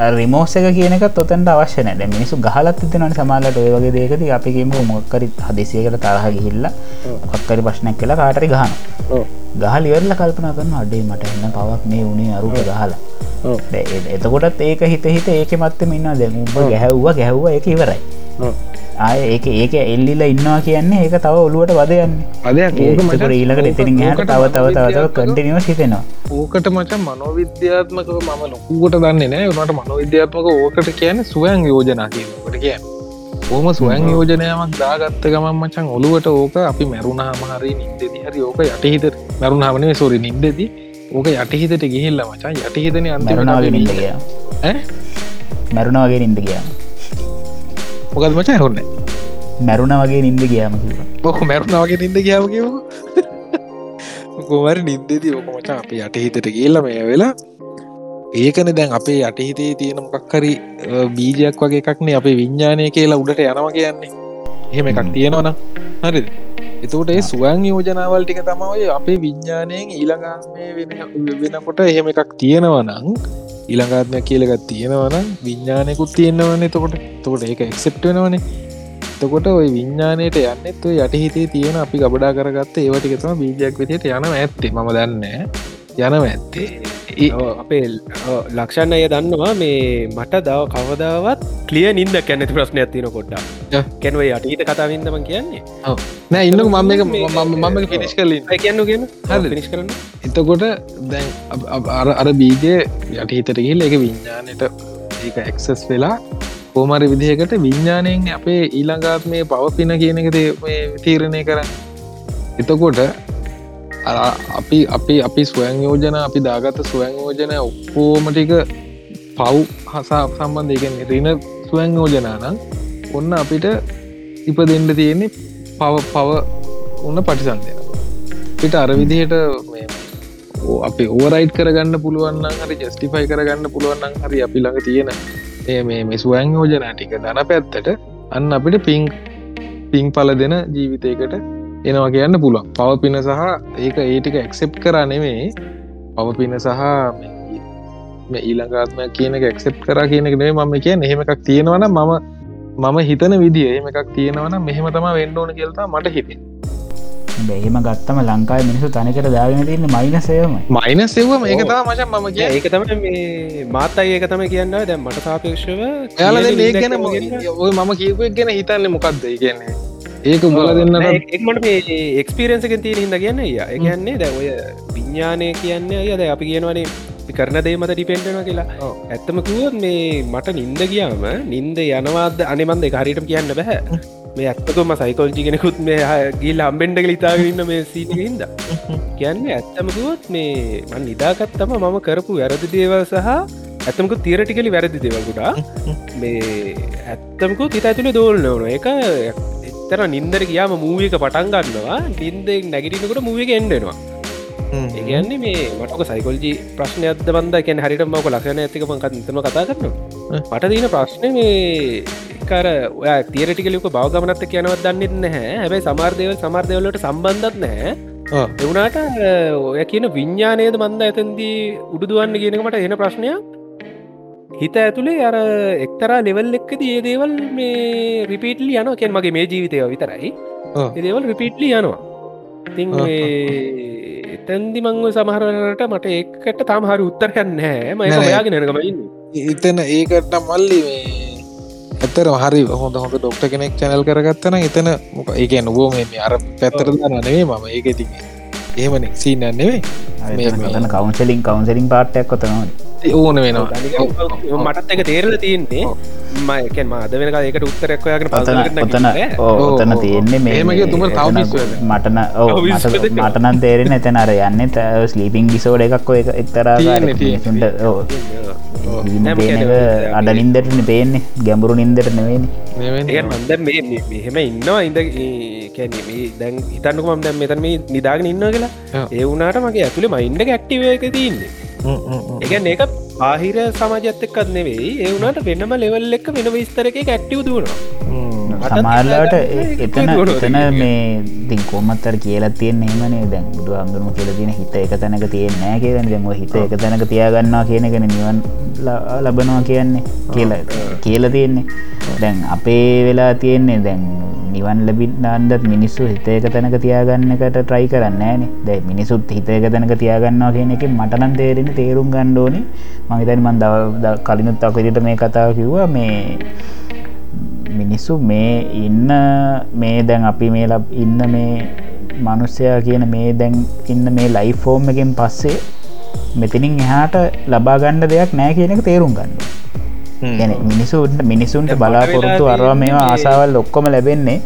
රිමෝස එක කියනක තොතන්ට අවශ්‍ය නෑ මිනිසු ගහලත් තිතනට සමාලට ඔය වගේ දේකද අපිගේම මොක්කරි හදිසියකට තරහ ගිහිල්ල ඔක්කරි ප්‍රශ්නයක් කියලා කාටරි ගහන ගහල ඉවරල කල්පන කරන අඩේ මට එන්න පවක් මේ වුණේ අරුට ගහලා. එතකොටත් ඒක හිත හිත ඒක මත්තම ඉන්න දැ උඹ ගැහැව්වා ගැහ්ව එක ඉවරයි ආය ඒක ඒක එල්ලිල ඉන්නවා කියන්නේ ඒක තව ඔලුවට වදයන්නේ ඒකට ඊලකට එතිරින් හට තව තව තව කටිනිව හිතෙනවා. ඕකට මචන් මනෝවිද්‍යාත්මකව මම ලොකුකට දන්නේ නෑ. වනට මනෝවිද්‍යාත්මක ඕකට කියන සුවයන් යෝජනා කියනකට කියන්න. ඕම සුවයන් යෝජනයමක් දාගත්ත ගමන් මචන් ඔලුවට ඕක අපි මැරුණහම හරි නින්දෙදි හරි ඕක යටහිත මැරුණාමනේ සොරි නින්දෙදී ඕක යටහිතට ගිහිල්ල මචන් යටහිතන අන්තිමට කිය මැරුණාවගේ නින්ද කියම මොකද මචා හොන්න මැරුණ වගේ නින්ද ගියාම බොහ මැරුණාවගේ නින්ද කියාව කිව කොමර නින්දෙදී ඕක මචා අප යටහිතට කියල්ල මේ වෙලා ඒකන දැන් අපේ යටහිතේ තියෙන මොකක්හරි බීජයක් වගේ එකක්නේ අපේ විඤ්ඥානය කියලා උඩට යනවා කියන්නේ. එහෙම එකක්. තියෙනවන හරි එතකොට ඒ සුවන් යෝජනාවල් ටික තමයි අපේ විඤ්ඥානයෙන් ඊළඟාත්මය වෙනකොට එහෙම එකක් තියෙනවනං ඊළඟාත්මයක් කියලගත් තියෙනවන විඤ්ඥානයකුත් තියෙන්නවන එතකොට. තකොට ඒක එක්සෙප්ට වෙනවනේ. එතකොට ඔය විඤ්ඥානයට යන්නෙත් ඔය යටහිතේ තියෙන අපි ගබඩා කරගත්ත ඒවටිකතම බීජයක් විදියට යන ඇත්තේ. ම දන්න යනව ඇත්තේ. අපේ ලක්ෂණ අය දන්නවා මේ මට දව කවදාවත් කලිය නින්ද කැනෙති ප්‍රශ්නයක් තියන කොඩ්ඩා. කැනව යටීත කතාවින්දම කියන්නේ. නෑ ඉන්න මම එක මේ- මම පිනිස් අය කියන්න හරිද? පිනිස් කරන්න. එතකොට දැන් අර අර බීජය යටහිතට ගිහිල් එක විඤ්ඥානයට ඒක එක්සස් වෙලා කෝමරි විදිහකට විඤ්ඥානයෙන් අපේ ඊළඟාත්මය පවපින කියන එක තේ- මේ තීරණය කරන්න. එතකොට අපි අපි අපි ස්වයං යෝජන අපි දාගත ස්වයං යෝජනය ඔක්කෝමටික පව් හසා සම්බන්ධයගෙන් රින ස්වයං යෝජනානම් ඔන්න අපිට ඉප දෙන්න තියෙන්නේ පව පව උන්න පටිසන්දය පිට අර විදිහට මේ ඕ- අපි ඕරයිට් කරගන්න පුළුවන්න හරි ජස්ටිෆයි කරගන්න පුළුවන්න හරි අපි ළඟ තියෙන ඒ මේ මේ ස්වයං යෝජනා ටික දන පැත්තට අන්න අපිට පිං පිං පල දෙන ජීවිතයකට එනවා කියන්න පුළුවන්. පවපින සහ ඒක ඒටික එක්සෙප් කරා නෙමේ පවපින සහ මේ- මේ ඊළඟාත්මයක් කියන එක එක්සෙප් කර කියන එක නේ මම කිය එහෙම එකක් තියෙනවන මම මම හිතන විදිිය. එහෙම එකක් තියෙනවන මෙහෙම තම වෙන්න ඕන කියල්තා මට හිතේ බැහිම ගත්තම ලංකායි මිනිසු තනිකට දාගෙන තින්න මයිනසයම මයින සෙව්වම ඒක තා මචන් මම කිය ඒක තම මේ මාත් අයි ඒක තම කියන්න. දැම් මට සාපේක්ෂව ඒ නින්දක් ගැන ඔය මම කියපුක් ගැන හිතන්න මොකක්ද කියන්නේ ඒක උඹල දෙන්නට එක්මට මේ එක්ස්පිරන්සක තිය හිද කියන්න ය එකන්නේ දැ ඔය විඤ්ඥානය කියන්න අයද අපි කියනවනේ කරන දේ මත ඩිපෙන්ටන කියලා. ඇත්තම කිවොත් මේ මට නින්ද ගියාම නින්ද යනවාද? අනෙමන්ද හරිටම කියන්න බැහැ මේ ඇත්තකම සයිකෝල්ජි කෙනෙකුත් මේ ගිල් අම්බෙන්ඩ ලිතාගන්න මේ සීටහින්ද කියන්න ඇත්තමකුවොත් මේ මන් නිදාකත්තම මම කරපු වැරදි දේවල් සහ ඇත්තමකු තීරටිකලි වැරදි දෙවකුටා මේ ඇත්තමකු තිත ඇතුළේ දෝල් නොන එක එතර නින්දර කියාම මූවික පටන් ගන්නවා. නින්දෙක් නැගිටිනකට මූවික එන්ඩෙනවා ඒගන්නේ මේ මටක සයිකොල්ජි ප්‍රශ්නය අද බන්ද කැන හරිට මක ලක්ෂණ ඇතික පකත් තම කතා කරන මට දීන ප්‍රශ්න මේ කර ඔය තීරටිකලික බවගමනත්ත කියනවත් දන්නෙත් නැහැ. හැබයි සමාර්දයව සමාර්දයවලට සම්බන්ධත් නැහැ. එවුනාට ඔය කියන විඤ්ඥානයද මන්ද ඇතන්දී උඩුදුවන්න කියනකට එන ප්‍රශ්නයක් හිත ඇතුළේ අර එක්තරා ලෙවල් එක්කද ඒ දේවල් මේ රිපිටලි යන කෙන් මගේ මේ ජීවිතය විතරයි. ඒදේවල් රිපිටලි යනවා. ඉතිං එතැන්දි මංව සමහරට මට ඒකට තාම හරි උත්තරයන්න නෑ ම යාගෙන නකමඉන්න එතන ඒකට මල්ලි මේ ඇතර හරි හොඳ හොඳ ඩොක්ට කෙනෙක් චැනල් කරගත්තන එතන මොක ඒක නොබෝ මේ අර පැත්තර නේ මම. ඒක ති ඒමන සීනන්නේ තන කවන්සලින් කවන්සලින් පාට්ටයක් කොතනවා ඕන වෙනවා. මටත් එක තේරල තියන්නේ. මයකෙන් මාද වෙනක ඒකට උත්තරක් යාගෙන පතන ඔතන තියෙන්නේ මේමගේ තුම මටන මටනන් තේරෙන එතන අර යන්න. ස්ලීපිං ගිසෝඩ එකක් ඔය එක්තරා අඩ නින්දරන පේන්නේ. ගැඹුරු නින්දර නෙවෙන මන්ද මෙහෙම ඉන්නවා ඉඳ දැන් හිතන්නකුම දැම් මෙතන මේ නිදාගෙන ඉන්න කියලා. ඒ වුනාට මගේ ඇතුළේ මයින්ඩ ඇක්ටිව එක තියන්නේ ඒගැන් ඒක පාහිර සමාජත් එක්කත් නෙවෙයි. ඒවුනට වෙනම ලෙවල් එක් වෙන විස්තරක ඇක්ටව දුවනවා සමාරලාට එතන එතන මේ දින් කොමත්තර කියලා තියෙන් ඒමනේ දැන් බුදු අන්දුරම කියල තින හිත එක තැනක තියෙන් කියලන දැන්ව හිත එක තැනක තියාගන්නවා කියනගෙන නිවන් ලබනවා කියන්නේ කියලා කියල තියෙන්නේ. දැන් අපේ වෙලා තියෙන්නේ දැන් නිවන් ලබින්නන්දත් මිනිස්සු හිතේක තැනක තියාගන්නකට ට්‍රයි කරන්න ෑන දැ මිනිසුත් හිතේක තැනක තියාගන්නවා කියන එක මටනන් තේරෙන තේරුම් ගණ්ඩෝනි මහිතන් මන් කලිනුත් අකරිට මේ කතාව කිව්වා මේ මිනිස්සු මේ ඉන්න මේ දැන් අපි මේ ඉන්න මේ මනුස්සයා කියන මේ දැන් ඉන්න මේ ලයි ෆෝර්ම් එකෙන් පස්සේ මෙතිනින් එහාට ලබාගණ්ඩ දෙයක් නෑ කියන එක තේරුම් ගන්න. ගැන මිනිසුන්ට මිනිසුන්ට බලාපොරොත්තු අරවා මේවා ආසාවල් ඔක්කොම ලැබෙන්නේ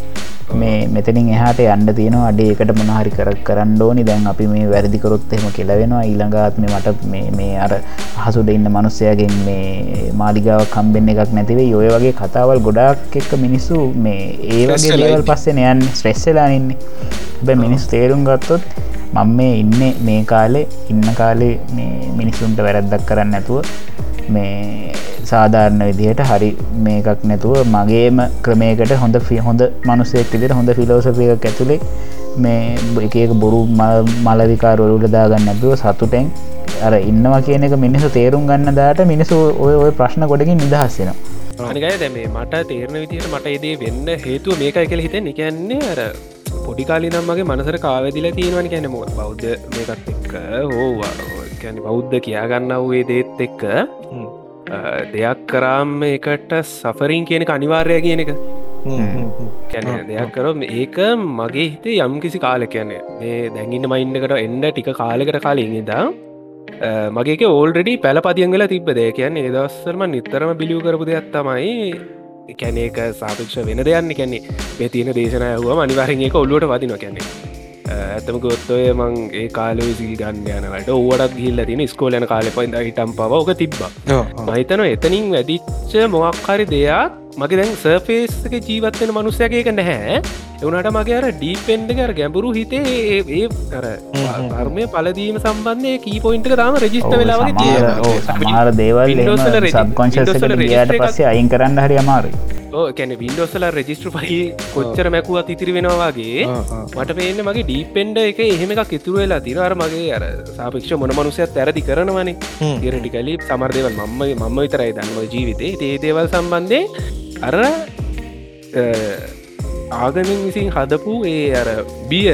මේ මෙතනින් එහට අන්ඩ තියෙන අඩේකට මොනහරි කර කරන්න ඕනි. දැන් අපි මේ වැරදිකරොත් එහෙම කෙලවෙනවා ඊළඟාත්ම මට මේ අර හසුද ඉන්න මනුස්සයගෙන් මේ මාලිගාව කම්බෙන්න එකක් නැතිවේ ඔය වගේ කතාවල් ගොඩක් එක්ක මිනිස්සු මේ ඒවගේ ලවල් පස්සෙන යන්න. ස්ට්‍රෙස්සලාඉන්නේ බැ මිනිස් තේරුම් ගත්තොත් මං මේ ඉන්න මේ කාලේ ඉන්න කාලේ මේ මිනිස්සුන්ට වැරැද්දක් කරන්න නැතුව මේ සාධාරණ විදිහට හරි මේකක් නැතුව මගේම ක්‍රමයකට හොඳ ෆි හොඳ මනුසෙක් විදිට හොඳ ෆිලෝසපික ඇතුළේ මේ එකක බොරු මලවිකාරවලුට දාගන්න ඇතුව සතුටැන් අර ඉන්නවා කියන එක මිනිසු තේරුම් ගන්න දාට මිනිසු ඔය ඔය ප්‍රශ්න ගොඩකින් නිදහස්සෙනවා අනිකය දැම මට තේරණ විදිහට මට ඒදේ වෙන්න හේතුව මේකයි කළ හිත නිකන්නේ අර පොඩිකාලි නම්මගේ මනසර කාවදිල තියෙනවන කැන මො බෞද්ධ මේකත් එක්ක හෝවා කැන බෞද්ධ කියාගන්න වූේ දේත් එක්ක දෙයක් කරාම් එකට සෆරින් කියනක අනිවාර්ය කියන එක. කැන දෙයක් කරොම ඒක මගේ හිතේ යම් කිසි කාල කියන්නේ. මේ දැඟින්න මයින්ඩකට එන්ඩ ටික කාලෙකට කාලින් ඉදා මගේක ඕල්ඩඩි පැලපතියන් වෙලා තිබ දේ. කියන්නේ දස්සරම නිතරම බිලියු කරපු දෙයක් තමයි. කැනක සාපක්ෂ වෙන දෙයන්න කැන්නේ මේ තියෙන දේශනයහුවම අනිවාරෙන් එක ඔල්ලුවට වදින කැන්නේ ඇතම ගොත්තොය මං ඒ කාල සිල් ගන්න යනට ඕඩක් ගිල්ල තින ස්කෝලන කාල පයිද හිටම් පව ඕක තිබ්බ. මහිතන එතනින් වැඩිච්ච මොක්හරි දෙයක් මගේ දැන් සර්ෆේස්ක ජීවත්වෙන මනුස්සයකක නැහැ. එවනට මගේ අර ඩීපෙන්ඩගර ගැඹුරු හිතේ ඒ අර ධර්මය පලදීම සම්බන්ධය කී පොයින්ට තාම රජිස්ට වෙලාවගේ සමාර දේවල් සබ්කොංශ ට පස්සේ අයින් කරන්න හරි අමාරුයි කැන වින්ඩෝසල රෙජිස්ට්‍ර පහි කොච්චර මැකුවත් ඉතිරි වෙනවාගේ මට පේන්න මගේ ඩීපෙන්ඩ එක එහෙම එකක් ඉතුරු වෙලා තිනර මගේ අර සාපක්ෂ මොන මනුසයත් ඇරදි කරනවනේ. ඉරටිකලි සමර්දේවල් මම්ම මම විතරයි දන්ව ජීවිතේ. ඒ දේවල් සම්බන්ධය අර ආගමින් විසින් හදපු ඒ අර බිය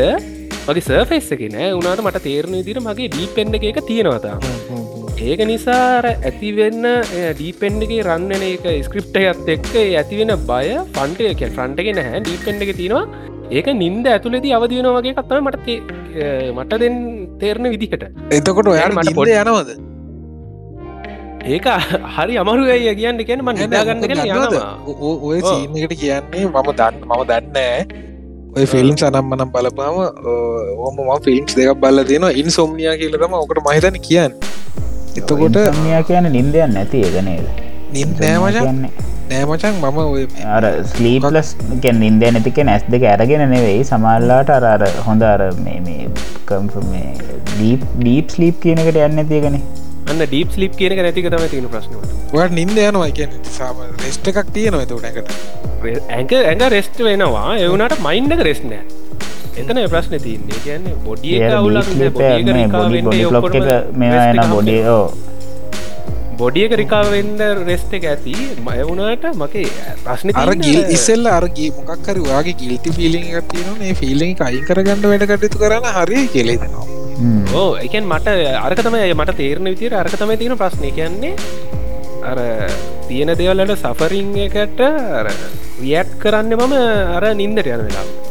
මගේ සර්ෆෙස් එක නෑ. උනාට මට තේරණ දිර මගේ ඩීපෙන්ඩ එක තියෙනවතා ඒක නිසාර ඇතිවෙන්න ඩීපෙන්ඩගේ රන්නන එක ස්ක්‍රප්ටයත් එක්ක ඇතිවෙන බය ෆන්ටය ෆ්‍රන්ට් එක නැහැ ඩීපෙන්ඩ එක තියෙනවා. ඒක නින්ද ඇතුලෙදි අවදියෙන වගේ කත්තම මට මට දෙන් තේරණ විදිහට. එතකොට ඔයාට මට පොඩ යනවද? ඒක හරි අමරුගය කියන්න කියන මට නිදාගන්න ඔය සීනකට කියන්නේ මම දන්න මම දන්න ඔය ෆිල්ම් සනම් මනම් බලපාම ඕම ම ෆිල්ම්ස් දෙක බල්ල තියෙන ඉන් සොම්නියා කියලතම ඔකට මහිතන කියන්න එතකොට මිය කියන නින්දයන් නැති ඒගනේද නින් නෑමචන් මම ඔය අර ස්ලීපලස් ගැන් ඉන්ද නැතික නැස් දෙක ඇරගෙන නෙවෙයි සමල්ලාට අර අර හොඳ අර මේ දීප් දීප් ස්ලීප් කියනකට යන්න තියගෙන අන්න ඩීප් ස්ලිප් කියන නැතික තම තියෙන ප්‍රශ්නට වට නින්ද යනවා කියන සාම රෙස්ට එකක් තියෙනවා එතනකට ඇක ඇඟ රෙස්ට් වෙනවා. එවුනට මයින්ඩක රෙස්් නෑ එතන ප්‍රශ්න තියන්නේ. කියන්නේ බොඩිය බොඩි මේ එන බොඩිය බොඩියක රිකාවෙන්ඩ රෙස්ට එක ඇති. මයවුණට මකේ ප්‍රශ්න අර ගිල් ඉස්සෙල්ල අරගේ මොකක්කර වාගේ ගිල්ති ෆිලිං එකතින මේ ෆිලිං අයින් කරගන්න වැඩ කටයුතු කරන්න හරි කෙලෙදෙනවා ඕ එකන් මට අරකතම මට තේරණ විතිර අරකතම තියෙන ප්‍රශ්නය කියන්නේ අර තියෙන දෙවල්ලට සෆරිං එකට රියට් කරන්න මම අර නින්දට යන වෙලා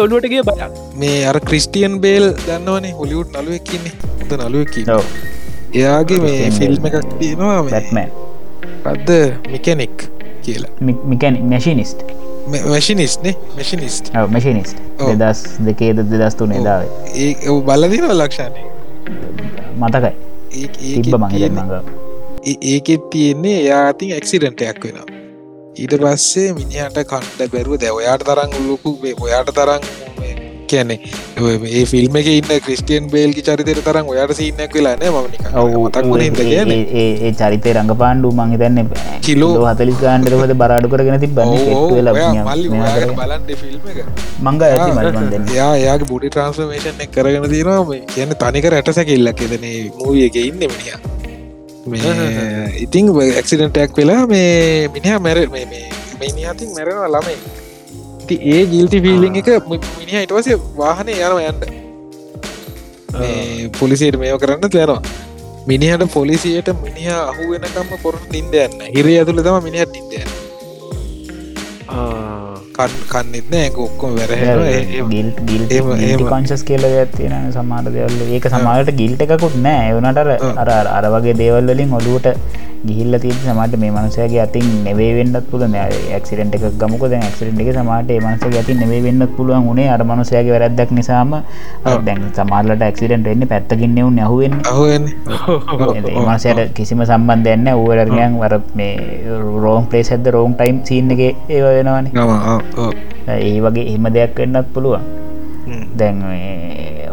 ඔලුවටගේ බය මේ අර ක්‍රිස්ටියන් බේල් දන්නවනේ හොලිවුට් නලුවක්කින්නේ ද නලුවකි එයාගේ මේ ෆිල්ම් එකක් තියෙනවා බැත්මෑ පද්ද මිකනෙක් කියලා මිකැන මැශිනිස්ට මැශිනිස්නේ මැශිනිස්ට මැශිනිස්ට දෙදස් දෙකේද දෙදස් තුනේ දාව ඒ බලදින ලක්ෂණය මතකයි මඟ ඒකෙත් තියෙන්නේ එයාතින් ඇක්සිඩන්ටයක් වෙනවා ඊට පස්සේ මිනිහට කණ්ඩ බැරුව දැවයාට තරං උල්ලොකු ඔයාට තරං කියන්නේ ඒ ෆිල්ම් එක ඉන්න ක්‍රිස්ටියන් බේල්ගි චරිතයට තරම් ඔයාට සිීනයක් වෙලාන ම මතක් ඒ චරිතය රඟ පාණ්ඩු මං තන්න කිලෝ. හතලි ගාන්ඩරහද බරාඩු කරගෙන ති බන්න මංග යා යාගේ බුඩි ට්‍රන්ස්මේෂන් එක කරගෙන තිනවා කියන්න තනික රැටසැකිල්ලක් එදන මූවිය එක ඉන්න මිනිිය ඉතිං ඇක්සිඩන්ටයක් වෙලා මේ මිනිහා මැර මේ මිනිහතින් මැරෙනවා ළමයි. ති ඒ ගිල්ති ෆිල්ලිං එක මිනිහ ඉටවස වාහනය යනව යන්න. පොලිසියට මේෝ කරන්න තයනවා මිනිහට පොලිසියට මිනිහ අහු වෙනකම්ම කොරට නින්දයන්න හිර ඇතුළ තම මිනිහට නින්දයන්න කන්නෙත් නෑ. ඔක්කොම වැරහ පංශස් කියල ඇත්තින සමාට දෙවල්ල ඒක සමාට ගිල්ට එකකුත් නෑ. එවනට අර අර වගේ දේවල්ලින් ඔලුවට ගිහිල්ල ති සමට මේ මනුසයගේ අතින් නෙවේ වෙන්නත් පුල ක්සිඩට එක ගමක ක්සිඩට එක සමට මනස ඇති නෙවේ වෙන්නත් පුළුවන් උනේ අර මනුසයගේ වැරදක් නිසාම. දැන් සමාල්ලට ක්සිඩට එන්න පැත්තකින්න වුන් යහුවෙන් මනසයට කිසිම සම්බන්ධයන්න ඌරගයන් වර මේ රෝම් පලේස් ඇද රෝම් ටයිම් සින්න එක ඒ වෙනවාන. ඒ වගේ එහෙම දෙයක් වෙන්නත් පුළුවන්. දැන්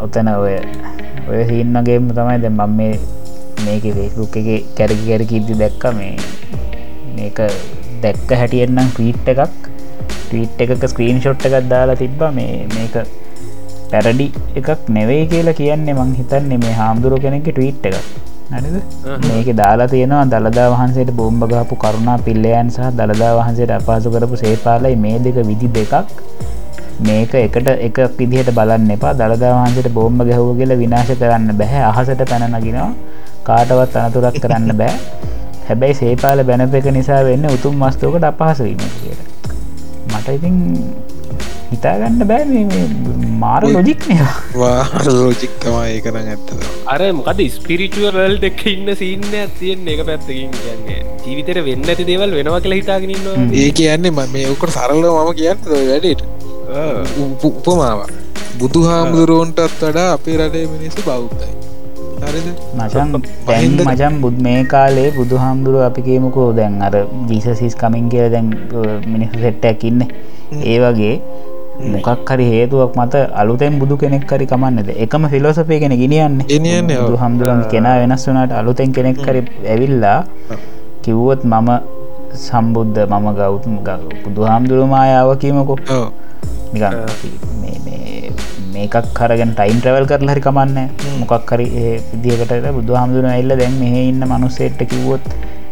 ඔතන ඔය ඔය සින්නගේම තමයි දැ මම මේ මේක ෆෙස්බුක් එක කැරකි කැරකිද්දි දැක්ක මේ මේක දැක්ක හැටියෙන්නම් ටීට් එකක්. ටීට් එකක ස්ක්‍රීන් ෂොට් එකක් දාලා තිබ්බ මේ මේක පැරඩි එකක් නෙවෙයි කියලා කියන්නේ මං හිතන්නේ මේ හාමුදුරුව කෙනෙක ටීට් එකක්. නද මේක දාලා තියෙනවා දළදා වහන්සේට බෝම්භගාපු කරුණා පිල්ලයන් සහ දළදා වහන්සේට අපහසු කරපු සේපාලයි මේ දෙක විදි දෙකක්. මේක එකට එක විදිහට බලන්න එපා. දළදා වහන්සට බෝම්භ ගැහව කියල විනාශ කරන්න බැහැ අහසට පැනනගෙනවා කාටවත් අනතුරක් කරන්න බෑ. හැබැයි සේපාල බැනප එක නිසා වෙන්න උතුම් මස්තෝකට අපහසවීම කියට මට ඉතින් හිතාගන්න බෑ මාර ලොජික් ලෝජික් තමා ඒකන ඇත්ත අර මොකද ස්පිරිචුවරල් දෙක ඉන්න සින්න ඇතියෙන් එක පැත්තකින් කියන්නේ. ජීවිතර වෙන්න ඇති දේවල් වෙනවා කියලා හිතාගෙනන්න ඒ කියන්නේ ම මේ ඔකට සරල්ල මම කියන්න වැඩට? උපමාව බුදු හාමුදුරුවන්ටත් වඩා අපේ රටේ මිනිස්සු බෞද්ධයි මචන් පැහින්ද මචන් බුද් මේ කාලේ බුදු හාමුදුරුව අපි කියමුකෝ දැන් අර ජීසසිස් කමින් කිය දැන් මිනිස්සු සෙට්ටයක් ඉන්න. ඒ වගේ මොකක් හරි හේතුවක් මත අලුතෙන් බුදු කෙනෙක් කරි කමන්නද? එකම ෆිලෝසපය කෙන ගෙනියන්න. හාමුදුරුවන් කෙනා වෙනස් වනාට අලුතෙන් කෙනෙක් කරි ඇවිල්ලා කිව්වොත් මම සම්බුද්ධ මම ගෞතුම් බුදු හාමුදුරුවමායාව කියීමකෝ. නිකන් මේකක් කරගෙන ටයිම් ට්‍රවල් කරල හරි කමන්න මොකක් හරි විදිකට බුදු හාමුදුරුව එල්ල දැන් මෙහ ඉන්න මනුස්සේට්ට කිව්වොත්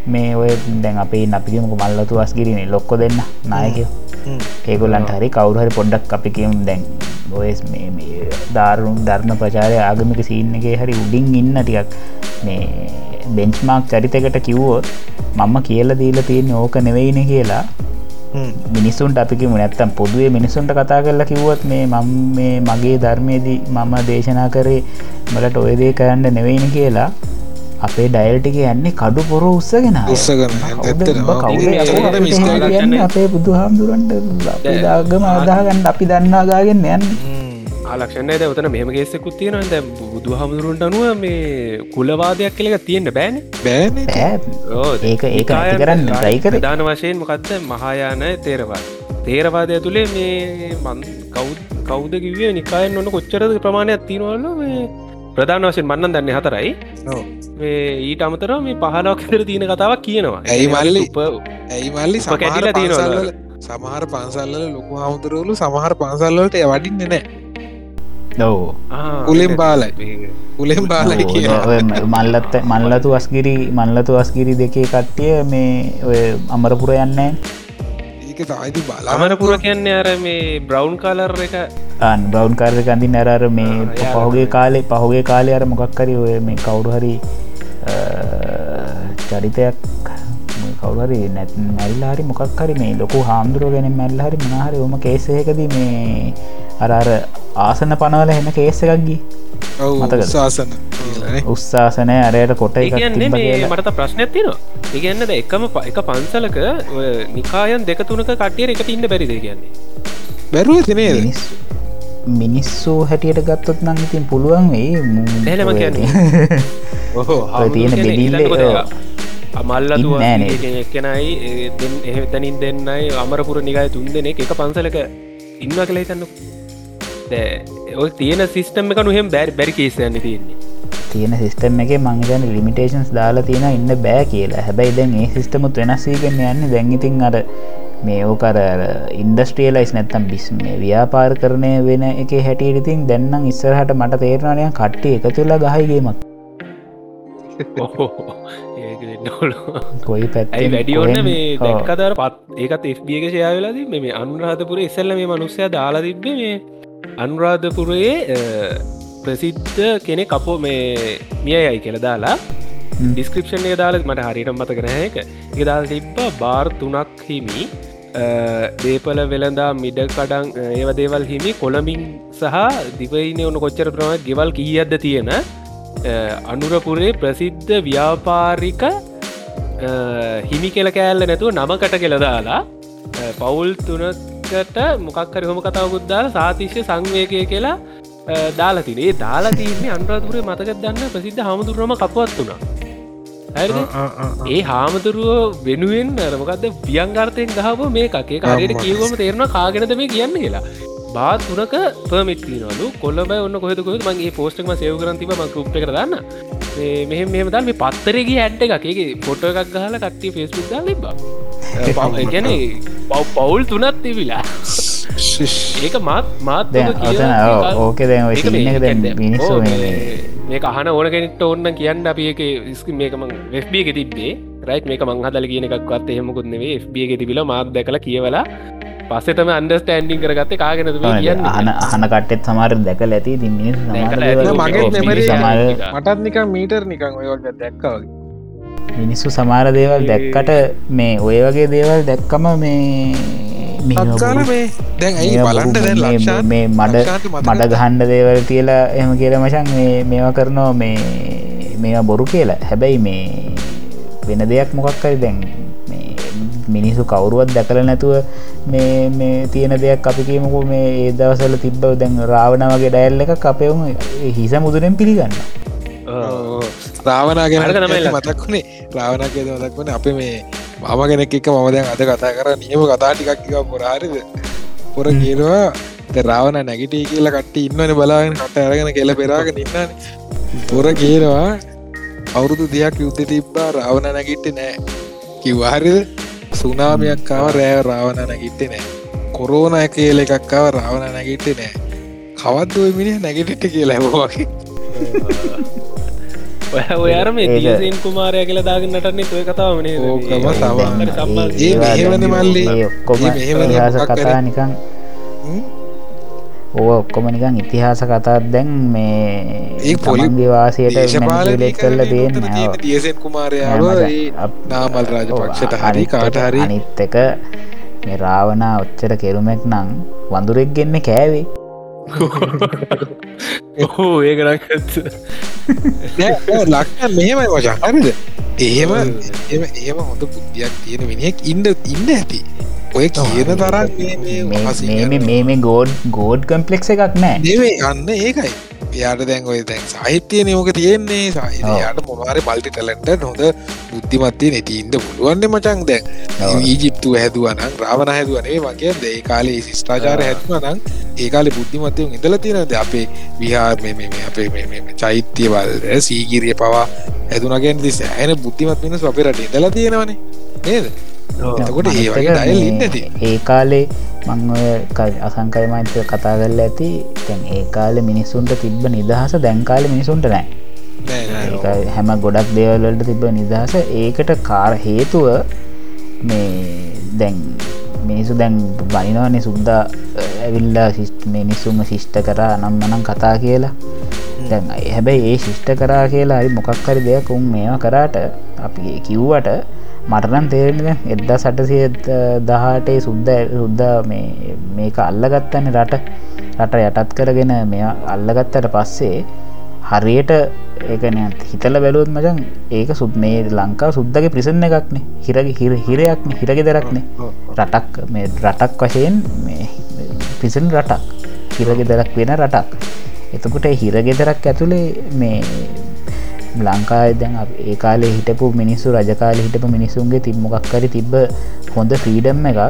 මේ ඔය දැන් අපේ අපිකමක මල්ලතු වස්ගිරන ලොක්කො දෙන්න නායකය. ඒගොල්ලන්ට හරි කවුරහරි පොඩ්ඩක් අපි කියම් දැන් ඔයස් මේ ධාරුම් ධර්ම ප්‍රචාරය ආගමික සිීන්නගේ හරි උඩින් ඉන්න ටිකක් මේ බෙන්ච්මාක් චරිතකට කිව්වෝත් මම කියල දීල තියෙන ඕක නෙවෙයින කියලා මිනිසුන්ට අපිකිම නැත්තම් පොදුවේ මිනිසුන්ට කතා කරලා කිව්වත් මේ මම මේ මගේ ධර්මයේදී මම දේශනා කරේ මලට ඔයදේ කරන්න නෙවෙයින කියලා අපේ ඩයිල්ටික යන්නේ කඩු පොර උත්සගෙන අපේ බුදු හාමුදුරන්ට දාගම අදාගන්න අපි දන්නාගාගෙන් යන්න ආලක්ෂණය ද උතන මෙම ගේෙසකුත් තියෙන ද බුදු හමුදුරුන්ට අනුව මේ කුලවාදයක් කෙළෙක තියෙන්ට බෑන. බෑන. ඒක ඇති කරන්න. ට්‍රයිකර දාන වශයෙන් මොකක්ද මහායාන තේරවාද. තේරවාදය තුළේ මේ මන් කවු් කෞද කිවේ නිකායෙන් ඔන්න කොච්චරද ප්‍රමාණයක් තිනවල්ල මේ ප්‍රධාන වශයෙන් මන්නන් දන්න හතරයි. ඊට අමතර මේ පහලක් කර තියෙන කතාවක් කියනවා. ඇයි මල්ලි? ඇයි මල්ලි? කැටිල තියෙනවා සමහර පන්සල්ල ලොකු හමුදුරවලු සමහර පන්සල්ලට වඩින්න නෑ දෝ උලෙන් බාලයි උලෙන් බාලයි කිය මල්ලත් මල්ලතු අස්ගිරි මල්ලතු අස්ගිරි දෙකේ කට්ටිය මේ ඔය අමරපුර යන්න ඒක තායිති බලා අමරපුර කියන්නේ අර මේ බ්‍රවන්් කාලර් එක බ්‍රවන්් කාර්ය කඳි නැරර මේ පහුගේ කාලේ පහුගේ කාලය අර මොකක්කරි ඔය මේ කවුරු හරි චරිතයක් කවුරරි නැත් මැල්ලාරි මොකක්හරි මේ ලොකු හාමුදුරුව ගැන මැල්හරි මනාහරි ඔම කේසයකද මේ අරර ආසන පනවල හෙන කේස එකක්ගී මතක ශාසන උත්සාසනය අරයට කොට කියන්නේ මට ප්‍රශ්නයක් තිනවා ඉගන්නද එකම එක පන්සලක නිකායන් දෙක තුනක කටිය එකට ඉන්න බැරිද කියන්නේ? බැරුව තිනේ මිනිස්සු හැටියට ගත්තොත් නම් ඉතින් පුළුවන් වෙයි. නැලම තියෙන බෙඩිල්ල අමල්ලතු එක්කනයි එතනින් දෙන්නයි අමරපුර නිගයි තුන් දෙනෙ එක පන්සලක ඉන්න කළ හිතන්න ඔය තියෙන සිිස්ටම් එක නොහෙම බැර් බැරි කේසයන්න තියන්නේ. තියෙන සිිස්ටම් එක මංගන ලිමිටේන්ස් දාලා තියෙන ඉන්න බෑ කියලා. හැබැයි දැන් ඒ සිිස්ටමුත් වෙනස්සීගන්න යන්න දැන්ඉතින් අර මේ ඕකර ඉන්ඩස්ට්‍රියලයිස් නැත්තම් බිස් මේ ව්‍යාපාර කරණය වෙන එක හැටියටිතින් දැන්නම් ඉස්සරහට මට තේරණනය කට්ටිය එක තුල්ලා ගහයිගේමක් කොයි පැත්යි වැඩියෝන්න මේ දැක්කතර පත් ඒකත් එFBක ශයාවෙලාද මේ අනුරාධපුර ඉස්සල්ල මේ මනුස්සය දාලා තිබ්බ මේ අනුරාධපුරයේ ප්‍රසිද්ධ කෙනෙ කපෝ මේ මියයි කියල දාලා ඩිස්ක්‍රපෂන් දාල මට හරිට මත කරන එක දාල් තිබ්බ බාර් තුනක් හිමි. දේපල වෙළඳා මිඩ කඩන් ඒව දේවල් හිමි. කොළඹින් සහ දිවයින ඔන්න කොච්චර ප්‍රම ගෙවල් කීයද්ද තියෙන අනුරපුරේ ප්‍රසිද්ධ ව්‍යාපාරික හිමි කෙල කෑල්ල නැතුව නමකට කෙලදාලා පවුල් තුනකට මොකක්කර හොම කතාවකුද්දාල සාතිශ්‍ය සංවේකය කියලා දාලා තිනේ දාලා තියන්නේ අන්රාතුරේ මතක දන්න ප්‍රසිද්ධ හමුදුරම කපුවත් වුණා ඒ හාමුදුරුව වෙනුවෙන් අරමකක්ද වියංගර්තයෙන් ගහව මේ එකේ කාරයට කියවම තේරෙන කාගෙනද මේ කියන්න කියලා බා තුනක පමිට්නලු කොල්ලබ ඔන්න කොහෙදකොත් මගේ පෝස්ටක්ම සයවකරන්තිම ම කෘප්ට කරන්න මෙහෙම මෙහම දල් මේ පත්තරගේ ඇඩ්ඩ එකගේ පොට එකක් ගහල කට්ටිය ෆෙස්බුක් දා ලිබා ගැන පව් පවුල් තුනත් තිවිලා ඒක මත් මාත් ඕක මේ අහන ඕන කෙනෙක්ට ඔන්න කියන්න අපි එක ස්කි මේකම එක තිබේ රයි් මේක මංහදල කියන එකක්වත් එහෙමකුත් FB එක තිබිල මාත් දැකල කියවලා පස්සෙතම අන්ඩස්ටෑන්ඩිං කරගත්ත කාගෙන කියන්න? අහන අහන කට්ටෙත් සමාර දැකල ඇති. ති මටත් නික මීටර් නිකං ඔයක දැක්කාවගේ මිනිස්සු සමාර දේවල් දැක්කට මේ ඔය වගේ දේවල් දැක්කම මේ තත්කාල මේ. මඩ මඩ ගහන්ඩ දේවල් කියලා එම කියල මචන් මේ මේවා කරනවා මේ මේවා බොරු කියලා. හැබැයි මේ වෙන දෙයක් මොකක්කරි දැන් මිනිසු කවරුවත් දැකල නැතුව මේ මේ තියෙන දෙයක් අපි කියමුකු මේ ඒ දවසල තිබ්බව දැන් රාවණ වගේ ඩැල්ල එක අපයවම හිස මුදුරෙන් පිළිගන්න රාවනාගෙන මතක් වුණේ? රාවනකේද මතක් වන අප මේ මම කෙනෙක් එක මම දැන් අද කතා කර නියම කතා ටිකක් පොරාරිද පොර කියනවා රාවන නැගිටී කියලා කට ඉන්නවන බලාගෙන කට අරගෙන කෙල පෙරාගෙන ඉන්නන පොර කියනවා අවුරුදු දෙයක් යුද්ධ තිබ්බා රාවන නැගිට්ට නෑ. කිවහරිද සුනාමියක්කාව රෑ රාවන නැගිට්ටේ නෑ. කොරෝන කියල එකක්කාව රාවන නැගිට්ටේ නෑ. කවත්දුව මිනි නැගිටිට කියලා හැවවාගේ ඔයාරම ඒසින් කුමාරය කියල දාගන්නටන්නේ තුව කතාවනේ ඕකම සම මල්ලි. ඔක්කොම කතා නිකන් ඕ ඔක්කොම නිකන් ඉතිහාස කතාත් දැන් මේ පොලිගේ වාසයට ශපාලෙක් කල්ල දෙන්න දියසෙන් කුමාරයාව නාමල් රාජ පක්ෂට හරි කාට හරි. අනිත් එක මේ රාවනා ඔච්චර කෙරුමෙක් නං වඳුරෙක් ගෙන්න්න කෑවේ. ඔහෝ ඒකරක්ත් ලක්ක මෙහෙමයි වචන්. හරිද? එහෙම එම ඒම හොඳ බුද්ධියක් තියෙන මිනිියෙක් ඉන්න ඉන්න ඇති ඔය කියන තරම් මේ මේ ගෝඩ් ගෝඩ් කම්පලෙක්ස එකක් නෑ. නෙවේ යන්න ඒකයි. යාට දැන් ඔය දැන් සාහිත්‍යය නෝක තියෙන්නේ සාහිතයාට මොනවාර පල්ටි ටලට හොඳ බුද්ධිමත්තේ නැතින්ද පුළුවන්න මචන් දැන්. ඊජිප්තු හැදුවනන් රාවන හැදුවනේ වගේ ඒ කාලේ ශිෂ්ඨාචාර හැත්වනන් ඒකාල බුද්ධිමත්තය ඉඳල තියෙනද අපේ විහාර අපේ චෛත්‍යවල් සීගිරිය පවා හැදුනගෙන් දිස ඇන බුද්ධිමත් වෙන අපේ රට ඉඳල තියෙනවනේ. නේද එතකොට ඒ ඒ කාලේ මං අසංකය මෛත්‍ය කතා කරල ඇති. තැන් ඒ කාල මිනිස්සුන්ට තිබ්බ නිදහස දැන්කාල මිනිසුන්ට නෑ. හැම ගොඩක් දේවල්වලට තිබ්බ නිදහස. ඒකට කාර හේතුව මේ දැන් මිනිසු දැන් බනිනවනේ සුද්දා ඇවිල්ලා මිනිස්සුම ශිෂ්ට කරා නම් මනම් කතා කියලා. දැන් හැබැයි ඒ ශිෂ්ට කරා කියලා හරි මොකක්හරි දෙයක් උන් මේවා කරාට අපි කිව්වට මටනම් තේරෙන එද්දා සටසිය දහටේ සුද්ද සුද්ද මේක අල්ලගත්තන රට. රට යටත් කරගෙන මෙ අල්ලගත්තට පස්සේ හරියට ඒකන හිතල බැලුවත් මචන් ඒක සුත් මේ ලංකා සුද්දගේ ප්‍රිසන්න එකක්නේ. හිරගේ හිර හිරයක්න හිරගෙ දෙරක්නේ. රටක් මේ රටක් වශයෙන් පිසන් රටක්. හිරගෙ දෙරක් වෙන රටක්. එතකොට හිරගෙදරක් ඇතුළේ මේ ලංකායි දැන් ඒ කාලේ හිටපු මිනිස්සු රජකාල හිටපු මිනිසුන්ගේ තිබ්මොකක්කරි තිබ්බ හොඳ ෆ්‍රීඩම් එකක්.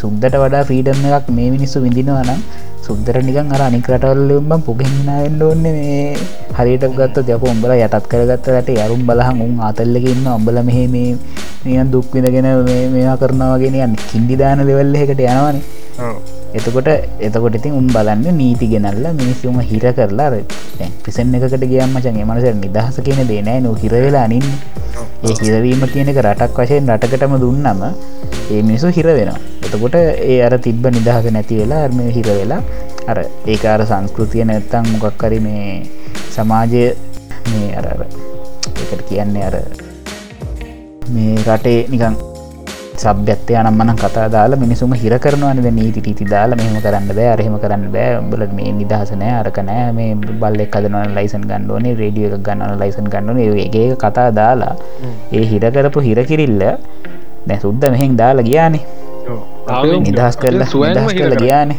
සුද්දට වඩා ෆ්‍රීඩම් එකක් මේ මිනිස්සු විඳිනවනම් සුද්දර නිකන් අර අනික රටවල්ලම්බම් පුගෙන්න්නවෙන්න ඕන්න මේ. හරිට ගත්ත යක උඹල යටත් කරගත්තට යරුම් බලහන් උන් අතල්ලකින්න ඔඹල මෙහෙ මේ නියන් දුක්විදගෙන මේවා කරනවාගෙන යන්න. කින්ඩිදාන දෙවල්ල එකට යනවානේ. එතකොට එතකොට ඉතින් උම් බලන්න නීති ගෙනල්ල මිනිස්සුම හිර කරලා පිසන් එකකට ගියම් මචන් මනස නිදහස කියන දේනෑ නො හිරවෙලා අනින් ඒ හිරවීම කියනක රටක් වශයෙන් රටකටම දුන්නම ඒ මිනිසු හිර වෙනවා. එතකොට ඒ අර තිබ්බ නිදහස නැති වෙලා අර්ම හිර වෙලා අර ඒකාර සංස්කෘතිය නැත්තං මොකක්කරි මේ සමාජය මේ අරර එකට කියන්නේ අර මේ රටේ නිකං සබ්‍යත්ය අනම්මන කතා දාලා මිනිසුම හිර කරනවනද නීති ටීති දාලා මෙහම කරන්න බෑ. අරහෙම කරන්න බෑ. බලට මේ නිදහසනෑ අරකනෑ මේ බල්ලෙක් අදනවන ලයිසන් ගන්නඩෝනේ රේඩිය එක ගන්නන ලයිසන් ගන්නන ඒගේ කතා දාලා ඒ හිර කරපු හිරකිරිල්ල දැ සුද්ද මෙහෙන් දාලා ගියානේ. නිදහස් කරලා නිදහස් කරල ගියානේ.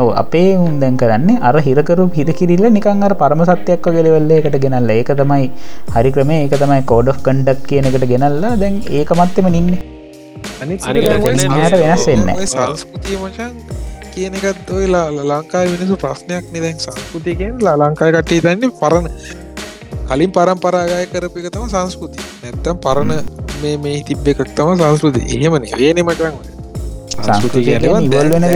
ඔව අපේ උන් දැන් කරන්නේ අර හිරකරු හිරකිරිල්ල නිකං අර පරම සත්‍යයක් ගෙලවෙල්ල එකට ගෙනල්ල. ඒක තමයි හරි ක්‍රමේ. ඒක තමයි කෝඩ් of කන්ඩක් කියන එකට ගෙනල්ලා. දැන් ඒක මත්තම නින්නේ සංස්කෘතිය මචන් කියන එකත් ඔය ලංකායි වෙනසු ප්‍රශ්නයක් නිදැන් සංස්කෘතියකෙන් ලංකායි කටේ තන්නේ පරණ. කලින් පරම්පරාගය කරපික තම සංස්කෘති නැත්තම් පරණ මේ මේ තිබ්බ එකක් තම සංස්කෘති එහෙමන වේන මටන් සංස්කෘති ඉවල් වෙන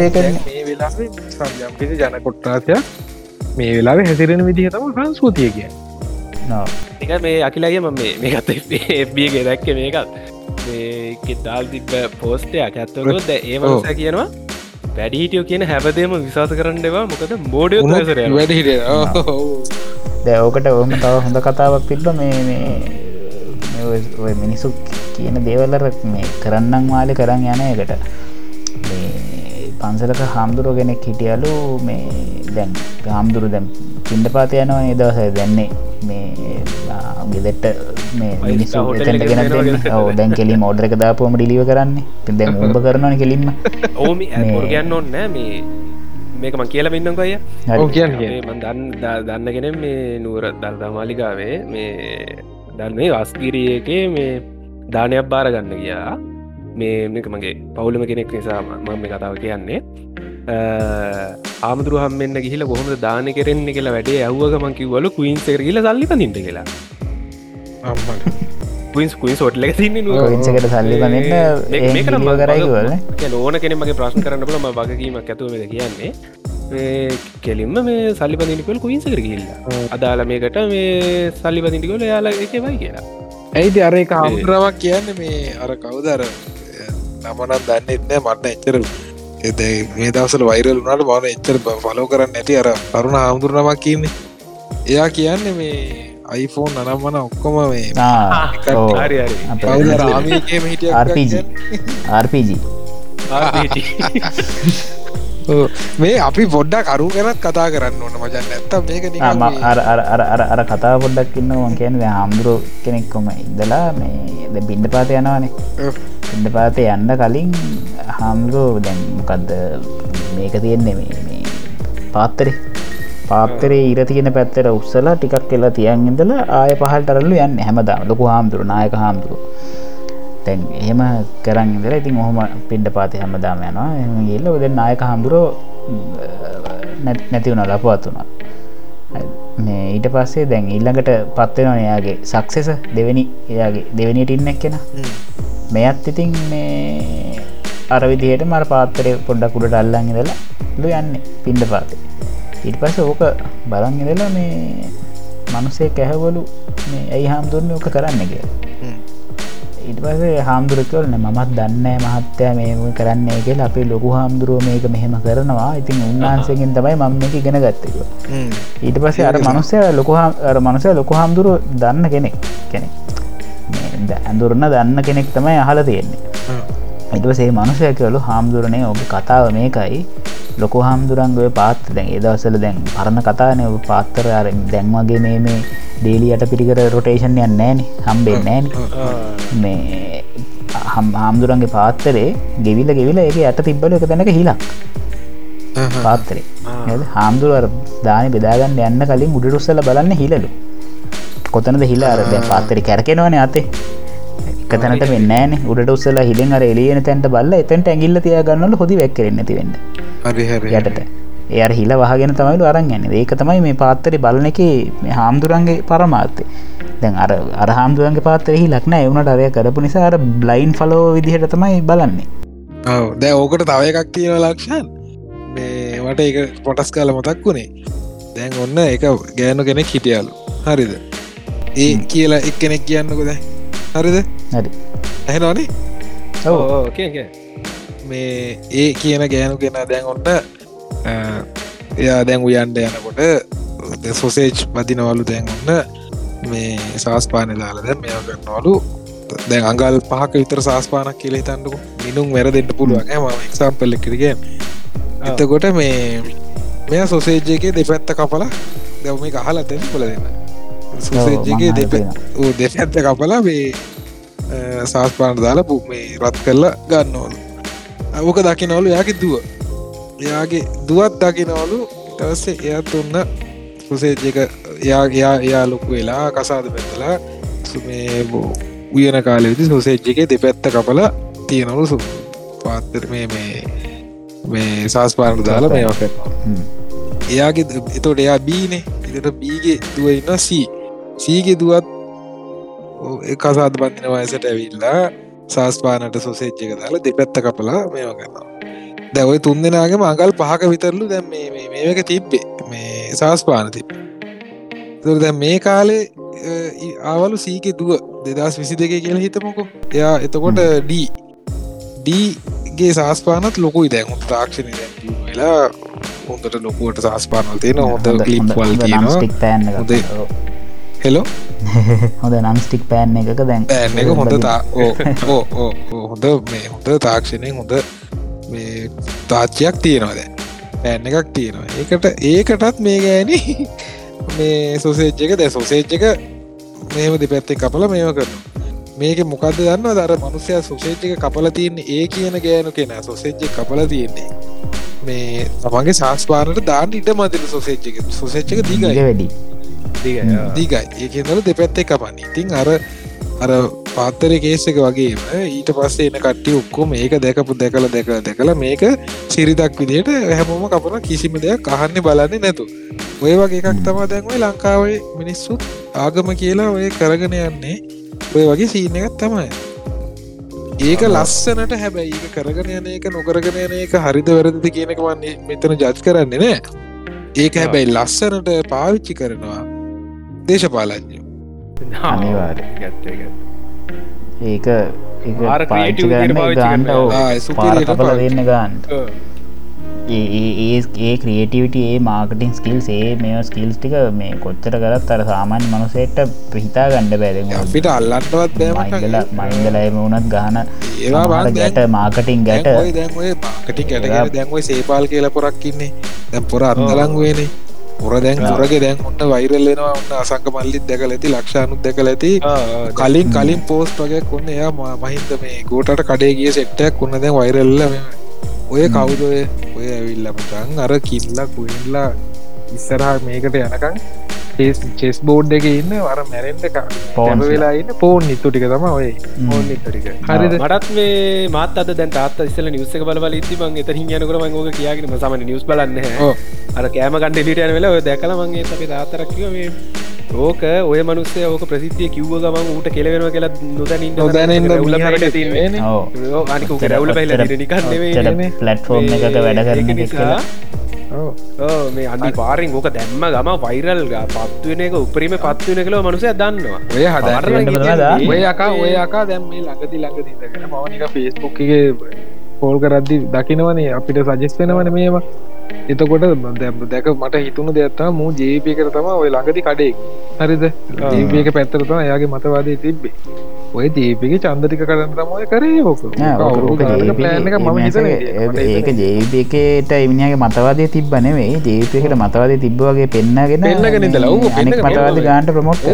යම්කිසි ජන කොට්ටාසය මේ වෙලාව හැසිරෙන විදිහ තම සංස්කෘතිය කිය එක මේ අකිලගේ ම මේකත් එබියගේ දැක්ක මේකත් දාල් තිබ පෝස්ටයක් ඇත්තකොත් ඒමස කියනවා වැඩිහිටියෝ කියන හැබදේම විශවාස කරන්නවා මොකද මෝඩ වැඩිහිට දැෝකට ඔහම තව හොඳ කතාවක් තිබ්බ මේ ඔය මිනිස්සු කියන දේවල්ලර මේ කරන්නම් වාලි කරන්න යන එකට. පන්සලක හාමුදුරුව කෙනෙක් හිටියලු මේ දැන් හාමුදුරු දැම් පින්ඩ පාත යනවා නිදවස දැන්නේ. මේ ගෙදෙට්ට මිනිස්සු එතට ගෙන දැන් කෙලින් ෝඩර එක දාපුම ඩිලිව කරන්න. පිදැ උඹ කරනන කෙලින්ම. ඕම ගන්න ඔන්න මේ මේක මං කියල ඉන්නම් කොය දන්න දන්නගෙන මේ නුවර දර්දා මාලිකාවේ මේ දන්න මේ වස්කිරියගේ මේ දානයක් බාරගන්න ගියා. මේ මේක මගේ පවුලම කෙනෙක් නිසා මම මේ කතාව කියන්නේ. ආමුදුරහම් මෙන්න ගිහිල කොහොම දාන කරෙන්නේ කියලා වැඩේ ඇව්වගමන් කිව්වල කුයින්සේර කියල සල්ලි පනිට කියලා. කුයින්ස් කුයින් සොට්ල සින්න කට සල්ලි පඳන්න කරයිවල ඕන කෙනෙමගේ ප්‍රශ්න කරන්න පුලම වගකීමක් ඇතුවද කියන්නේ. කෙලින්ම මේ සල්ලි පදිනිකල් කුයින්සකර කියල්ලා අදාල මේකට මේ සල්ලි පදිනිකොල යාලා එකවයි කියලා. ඇයිති අර එක හමුරාවක් කියන්න මේ අර කවුදර නමනත් දන්න එන්න මටන එච්චර. මේ දවසල වෛරල් වුණට බවන එච්චර ෆලෝ කරන්න ඇති අර තරුණ හමුදුරනමක් කියන්නේ එයා කියන්න මේ අයිෆෝන් අනම්මන ඔක්කොම මේ අපි පොඩ්ඩක් කරු ගැනත් කතා කරන්න ඕන. මචන් නැත්ත මේක අර කතා පොඩ්ඩක් ඉන්න වන් කියන හාමුදුරුව කෙනෙක්කොම ඉදලා මේ බින්ඩ පාත යනවානේ. පිඩ පාතය යන්න කලින් හාමුදුරෝ දැන් මොකක්ද මේක තියෙන්නේ මේ පාත්තරේ පාත්තරේ ඉර තියෙන පැත්තර උත්සලා ටිකක් කියලා තියන් ඉඳල ආය පහල්ටරල්ලු යන්න හැමදා ලොකු හාමුදුරු නායක හාමුදුරු තැන් එහෙම කරන්න ඉදර ඉතින් ඔහොම පින්ඩ පාති හැමදාම යනවා. එම ගල්ල ඔද නායක හාමුදුරෝ නැතිවුණ ලපවත් වුණා. මේ ඊට පස්සේ දැන් ඉල්ළඟට පත්වෙනවා එයාගේ සක්සෙස දෙවැනි එයාගේ දෙවැනිට ඉන්නක් කෙන මෙයත් ඉතින් මේ අරවිදියට මර පාත්තරය පොඩ්ඩකුඩට අල්ලන්න ඉදලා ලු යන්න පින්ඩ පාතේ. ඉට පස්ස ඕක බලන් ඉදලා මේ මනුසේ කැහවලු මේ ඇයි හාමුදුරන ඕක කරන්න කිය ඉට පස හාමුදුරකවලන මමත් දන්න මහත්තය මේම කරන්නේ කියල. අපි ලොකු හාමුදුරුව මේක මෙහෙම කරනවා. ඉතින් උන්වහන්සේගෙන් තමයි මම මේක ගෙන ගත්තක ඊට පස්සේ අර මනුස්සය ලොකුහා මනුසය ලොකු හාමුදුරුව දන්න කෙනෙක් කෙනෙක්. ඇඳුරන්න දන්න කෙනෙක් තමයි අහල තියෙන්නේ එටසේ මනුසය කියලු හාමුදුරනය ඔබ කතාව මේකයි. ලොකු හාමුදුරන්ගය පාත් දැන් ඒදවසල දැන් පරණ කතානය පාත්තර අර දැන් වගේ මේ මේ ඩේලියට පිරිකර රොටේෂන් යන්න නෑන හම්බේ නෑන මේ හාමුදුරන්ගේ පාත්තරේ ගෙවිල ගෙවිල එක ඇට තිබ්බල එක තැනක හිලක්. පාත්තරේ හාමුදුරුවර දානි බෙදාගන්න යන්න කලින් උඩරුස්සල බලන්න හිලලු. කොතනද හිලා අර පාත්තරි කැරකෙනවන අතේ එක තැනට මෙන්නෑන උඩට උස්සලා හිලෙන් අර එලියන තැන්ට බල්ල එතැන්ට ඇගිල්ල තිය ගන්නල හොදි වැක්කරන්න තිවෙන්න යටට. එය හිල වහගෙන තමයිලු අරන් ගැන්න ඒක තමයි මේ පාත්තරි බලන එක හාමුදුරන්ගේ පරමාත්තේ දැන් අර අර හාමුදුරන්ගේ පාත්තර හිලක්න එවුණට අරය කරපු නිසා අර බ්ලයින් ෆලෝ විදිහට තමයි බලන්නේ. දැ ඕකට තව එකක් තියෙන ලක්ෂන්. මේ වට එක පොටස් කාල මතක් වුණේ. දැන් ඔන්න එක ගෑනු කෙනෙක් හිටියලු. හරිද? ඒ කියලා එක් කෙනෙක් කියන්නකොද හරිද? හරි. ඇහෙනවානේ? ඕ මේ ඒ කියන ගෑනු කෙන දැන් ඔන්න එයා දැන් උයන්ඩ යනකොට සොසේජ් පදිනවලු දැන් ඔන්න මේ සාස්පාන දාල දැන් මෙය කරනවලු. දැන් අඟල් පහක විතර සාස්පානක් කියල තන්නකු මිනුම් වැර දෙන්න පුළුවන් ම එක්සාම්පල්ල කරගෙන් එතකොට මේ මෙය සොසේජ්ජයගේ දෙපැත්ත කපලා දැව මේ අහල තැන කොල දෙන්න සොසේජ්ජගේ දෙපැත්ත කපලා මේ සාස්පාන දාලා පුක් මේ රත් කරලා ගන්නවලු. ඕක දකිනවලු යාගේ දුව. එයාගේ දුවත් දකිනවලු තවස්සේ එයත් ඔන්න සුසේජක එයා එයා ලොකු වෙලා කසාද පැත්තලා සුමේ උයන කාල විදි සුසේජ්ජගේ දෙපැත්ත කපල තියෙනවලු සු පාත්තර මේ මේ මේ සාස්පානට දාලා මේවා කරනවා. එයාගේ එතොට එයා බීනේ එතට බීගේ දුව ඉන්න සී සීගේ දුවත් කසාද බන්ධන වයසට ඇවිල්ලා සාස්පානට සොසේච්චක දාලා දෙපැත්ත කපලා මේවා කරනවා. දැවයි තුන් දෙනාගේ මංගල් පහක විතරලු දැම් මේක තිබ්බේ. මේ සාස්පාන තිබ දැ මේ කාලේ ආවලු සීක දුව දෙදස් විසි දෙක කියලා හිතමකො. එයා එතකොට ඩී ඩීගේ සාස්පානත් ලොකුයි හො තාක්ෂණ වෙලා හොඳට ලොකුවට සාස්පානල් තියෙන හොඳ කලිප් වල් තියෙනවා. හොඳ හෙලෝ හොඳ නම්ස්ටික් පෑන් එකක දැන් පෑන් එක හොඳ තා ඕ හොඳ මේ හොඳ තාක්ෂණය හොඳ මේ තාච්චයක් තියෙනවාද පෑන් එකක් තියෙනවා. ඒකට ඒකටත් මේ ගෑන මේ සොසේච්චක දැ සොසේච්චක මේම දෙපැත්තේ කපල මේම කරනවා. මේක මොකද දන්න දර මනුසය සොසේච්චක කපල තියන්නේ ඒ කියන ගෑනු කෙන. සොසේච්ච කපල තියෙන්නේ මේ තමන්ගේ සාස්පානට දාන්න ඉට මතින සොසේච්චක සොසේච්චක දිග වැඩි දිගයි ඒකදල දෙපැත්තේ කපන්න. ඉතින් අර අර පාත්තර කේසක වගේම ඊට පස්සේ එන කට්ටි ඔක්කොම ඒක දැකපු දැකල දැක දැකල මේක සිරිදක් විදියට හැමෝම කපන කිසිම දෙයක් අහන්න බලන්නේ නැතු ඔය වගේ එකක් තමා දැන්වයි ලංකාවේ මිනිස්සුත් ආගම කියලා ඔය කරගෙන යන්නේ. ඔය වගේ සීන එකත් තමයි. ඒක ලස්සනට හැබැයි ඒක කරගෙන යන එක නොකරගෙන යන එක හරිද වැරදිද කියනක වන්නේ මෙතන ජජ් කරන්නේ නෑ ඒක හැබැයි ලස්සනට පාවිච්චි කරනවා දේශපාලඥ ඒක. දෙන්න ගන්න ඒ ක්‍රියටවිට ඒ මාර්කටින් ස්කිල් සේ මේ ස්කිල්ස් ටික මේ කොච්චර කරත් අර සාමාන්‍ය මනුසේට පිහිතා ගණ්ඩ බැද අපිට අල්ලන්නවත් මයිදල බෑම මයින්දලයම වුනත් ගාන ඒවා ගැට මාර්කටින් ගැට. දැන්යි දැන්යි මාකටින් ගැටගෙන දැන්වයි සේපාල් කියල පොරක් ඉන්නේ. දැම් පොර අත්දලං වේනේ හොර දැන් හොරගේ දැන් ඔන්න වෛරල්ලෙනවා ඔන්න අසංක මල්ලිත් දැක ඇති ලක්ෂානුත් දැක ඇති. කලින් කලින් පෝස්ට වගේ කොන්න එයා මහින්ද මේ ගෝටට කඩේ ගිය සෙට්ටයක් කොන්න දැන් වෛරල්ල ඔය කවුදය ඔය? ඇවිල්ලමතන් අර කිල්ලා කුයිල්ලා ඉස්සරහා මේකට යනකං චෙස් බෝඩ් එක ඉන්න වර මැරෙන්ට පෝන වෙලා ඉන්න පෝන් නිත්තු ටික තම ඔය. ඕන් නිට්ටික හරි මටත් මේ මාත් අද දැන් තාත් ඉස්සල නිවස බල ඉති මං එත හියනකර මංගෝක කියගෙන සම නිවස් බලන්න අර කෑම ගන්ඩ ලිට යන වෙලා දැකල මගේ අපේ තාතරක්කිව මේ ඕක ඔය මනුස්සේ ඕක ප්‍රසිද්ධිය කිව්ව ගමන් ඌට කෙලවෙනවා කියලා නොදැනින් නොදැනෙන් උල අනික රවුල පැල නිකන්න පලට්ෆෝර්ම් එකක වැඩ කරන මේ අනි පාරින් ඕක දැම්ම ගම වෛරල් පත්වෙන එක උපරීම පත්වන කලව මනුසය දන්නවා. ඔය හද ඔය අකා ඔය අකා දැම් මේ ළඟති ළඟ දගෙන මවනික ෆේස්බුක්ගේ පෝල් කරද්දි දකිනවනේ අපිට සජෙස් වෙනවන මේවා. එතකොට දැම් දැක මට හිතුුණු දෙයක්ත්තා මූ ජේපය කර තම ඔය ළඟති කඩේ. හරිද? ජීපයක පැත්තරතම එයාගේ මතවාදය තිබ්බේ ඔය දීපිගේ චන්දටික කරන්න තමය කරේ ඕක ඒක ජේපකට එමිනිගේ මතවාදය තිබ නෙවේ ජේපකට මතවාද තිබ්බවගේ පෙන්න්නගෙන මතවාද ගාන්ට ප්‍රමෝට්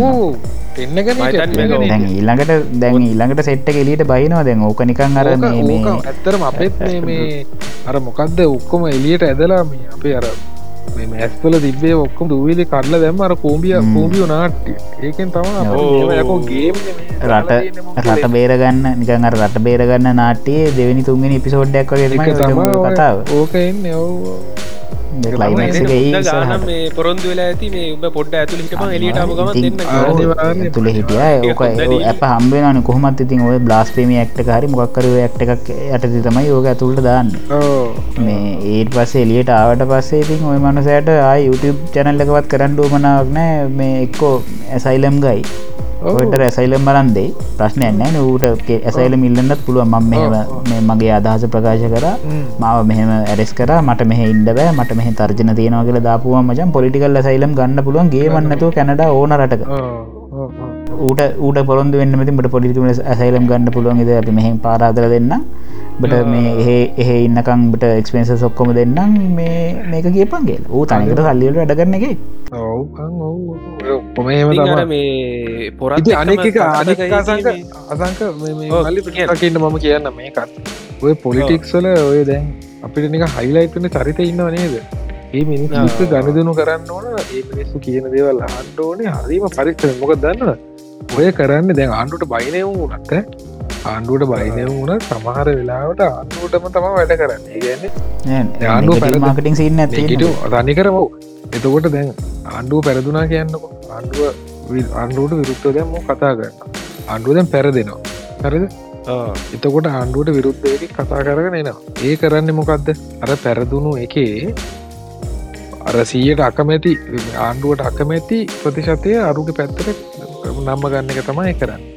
දැන් ඊළඟට දැන් ඊළඟට සෙට්ට එලියට බයිනවා දැන් ඕක නිකං අර ඇත්තරම අපත් මේ අර මොකක්ද ඔක්කොම එලියට ඇදලා අපේ අර ඇස්පල තිබේ ඔක්කොම දූවිලි කඩල දැම අර කෝම්බිය කෝම්බියෝ නාට්ටිය ඒකෙන් තම යකෝ ගේම් රට රට බේරගන්න නිකන් අර රට බේරගන්න නාට්‍යයේ දෙවැනි තුන්ගෙන පිසෝඩ්ඩක් කතාව. ඕක එන්න. ඔව් මේ පොරොන්දු වෙලා ඇති මේ උබ පොඩ්ඩ ඇතුළ හිටම එලියටම ගම තුළ හිටිය. ඕක ඇප හම්බෙනන කොහමත් ඉතින් ඔය බ්ලාස්පේම ඇක්ට හරි මොක්කර ඇක්ට එකක් යටති තමයි යෝක ඇතුළට දාන්න. මේ ඒට පස්ස එලියට ආවට පස්සේ ඉතින් ඔය මනසයට ආය YouTube චැනල්ල එකවත් කරන්න ෝමනාවක් නෑ. මේ එක්කෝ ඇසයිලම් ගයි ඔට ඇසයිලම් බලන්දේ ප්‍රශ්නය නෑ. ඌට ඇසයිල මිල්ලන්නත් පුළුව ම මෙම මගේ අදහස ප්‍රකාශ කර. මාව මෙහම ඇරෙස් කර. මට මෙහ ඉන්ඩ බෑ. මට මෙහ තර්ජන තියෙනවා කියල දාපුුව මචන් පොලිටිකල් ඇසයිලම් ගන්න පුළුවන්. ගේ වන්නතු කැනඩ ඕන රටක. ඌට ඌට පොරොන්ද වෙන්න මට පොලිටිකල ඇසයිලම් ගන්න පුළුවන් ද අපි මෙහ පාරාදර දෙන්න බට මේ එහ එහ ඉන්නකංට එක්ස්පේන්ස සොක්කොම දෙන්නම් මේ මේක කියපන්ගේ ඌ තනිකට සල්ලියට වැඩගන්න එක. තම මේ පොරත් අනෙක අනෙක අසංක මල්ලිට මම කියන්න මේකත්. ඔය පොලිටික්සල ඔය දැන් අපිට නික හයිලයිටන චරිත ඉන්නව නේද? ඒ මිනිස් ගණදනු කරන්න ඕන ඒ මිනිස්සු කියන දේවල් ආණ්ඩෝනේ හරිම පරික්ෂ මොක දන්න ඔය කරන්න දැන් ආණ්ඩුට බයිනය වුනත් ආණ්ඩුවට බයිනය වුණ සමහර වෙලාවට ආණ්ඩුවටම තම වැඩ කරන්න. ගන්න ආණ්ඩුව පැරමාකටින් සින්න ඇතිට රනි කරමු එතකොට දැන් ආණ්ඩුව පැරදුනා කියන්නක. ආණ්ඩුව ආණ්ඩුවට විරුත්ත දැම්ම කතා කරන්න? ආණ්ඩුව දැන් පැරදෙනවා. හරිද එතකොට ආණ්ඩුවට විරුද්ධයක කතා කරගෙන එනවා. ඒ කරන්න මොකක්ද අර පැරදුණු එකේ අර සීයට අකමැති ආණ්ඩුවට අකමැති ප්‍රතිශතය අරුග පැත්තට නම්ම ගන්න එක තමයි කරන්න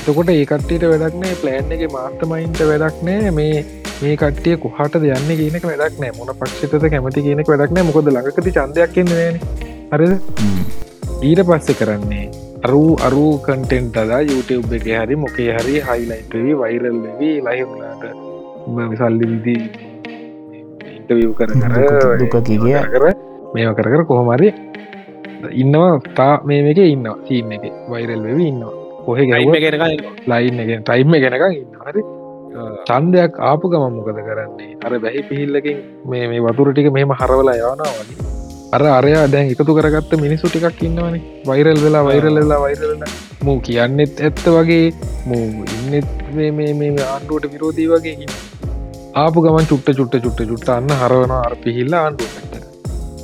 එතකොට ඒ කට්ටියට වැඩක්නේ ප්ලෑන් එක මාර්තමයින්ට වැඩක් නෑ මේ මේ කටිය කොහට යන්න කියනක වැඩක් නෑ. මොන පක්ෂතත කැමති කියනෙක් වැඩක් නෑ. මොකද ලඟකති චන්දයක් කියන්නේ හරිද? ඊට පස්සෙ කරන්නේ අරු අරු කටෙන්ට අදා YouTube එක හරි මොකේ හරි හයිලයිටවී වෛරල් වී ලයිලාට විසල්ලි විදී ඉන්ටවිය් කර කර දුක කිය කර මේවා කර කර කොහොමරි ඉන්නවා. තා මේ එක ඉන්නවා. සීන්න එක. වෛරල් වෙවි ඉන්නවා කොහෙ ලයින් එක ටයිම් ගෙනක හරි? චන්දයක් ආපු ගම මොකද කරන්නේ? අර බැහි පිහිල්ලකින් මේ මේ වතුර ටික මෙම හරවලා යවනා වගේ. අර අරයා දැන් එකතු කරගත්ත මිනිසු ටිකක් ඉන්නවනේ. වෛරල් වෙලා වෛරල් වෙලා වෛරලන මූ කියන්නෙත් ඇත්ත වගේ මූ ඉන්නෙත් මේ ආණ්ඩුවට විරෝධී වගේ ආපු ගමන් චුට්ට චුට්ට චුට්ට චුට්ට අන්න හරවන අර පිහිල්ලා ආණ්ඩුවට.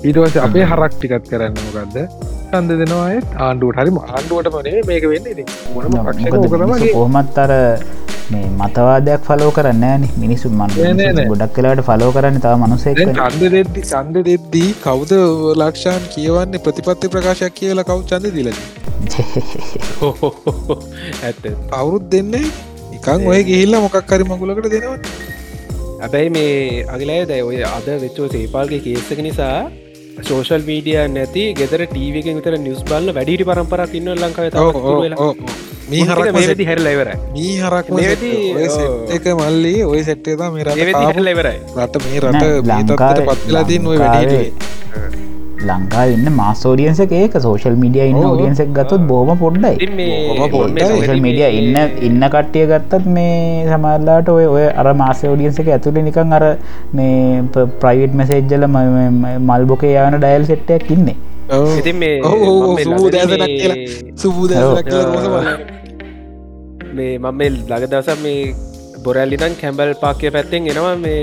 ඊටවස අපේ හරක් ටිකත් කරන්න මොකක්ද සන්ද දෙනවාය ආණ්ඩුවට හරිම ආණ්ඩුවට මනේ මේක වෙන්න කොහොමත් අර මේ මතවාදයක් ෆලෝ කරන්න ෑන මිනිසු මන් ගොඩක් කලාට ෆලෝ කරන්න තව මනුසේ චන්ද දෙද්දි සන්ද දෙද්දී කවුද ලක්ෂාන් කියවන්නේ? ප්‍රතිපත්ති ප්‍රකාශයක් කියලා කව් චන්ද දිල ඇත්ත. අවුරුත් දෙන්නේ එකන් ඔය ගිහිල්ල මොකක් කරි මගුලකට දෙනවා ඇබැයි මේ අගලෑ දැ ඔය අද වෙච්චෝ සේපාල්ගේ කේසක නිසා සෝෂල් මීඩිය නැති ගෙදර ටීවක විතර නිියස් බල්ල වැඩිටි පරම්පරක් ඉන්න ලංකාව මේ හරක් මේති හැරලයිවර මේ හරක් එක මල්ලි ඔය සෙට්ටේද මේ රට මේ රට ලංකාට පත්ලා තින් ඔය වැඩ ලංකා ඉන්න මාස්ෝඩියන්ස ඒක. සෝශල් මිඩිය ඉන්න. ෝඩියන්සක් ගත්තුත් බෝම පොඩ්ඩයි. මිඩිය ඉන්න ඉන්න කට්ටිය ගත්තත් මේ සමල්ලාට ඔය ඔය අර මාස ෝඩියන්ස එක ඇතුළ නිකන් අර මේ ප්‍රයිවට් මැසේජ්ජල මල්බොකේ යන ඩයිල් සෙට්ටයක් ඉන්නේ. ඉතින් මේ ඔව් ඔව් ඔව්, මම මේ සුබූ දෑසනක් ළඟදී කියලා. බල මේ මම මේ ලග දවස මේ බොරැල්ලිතන් කැම්බල් පාකය පැත්තෙන් එනවා. මේ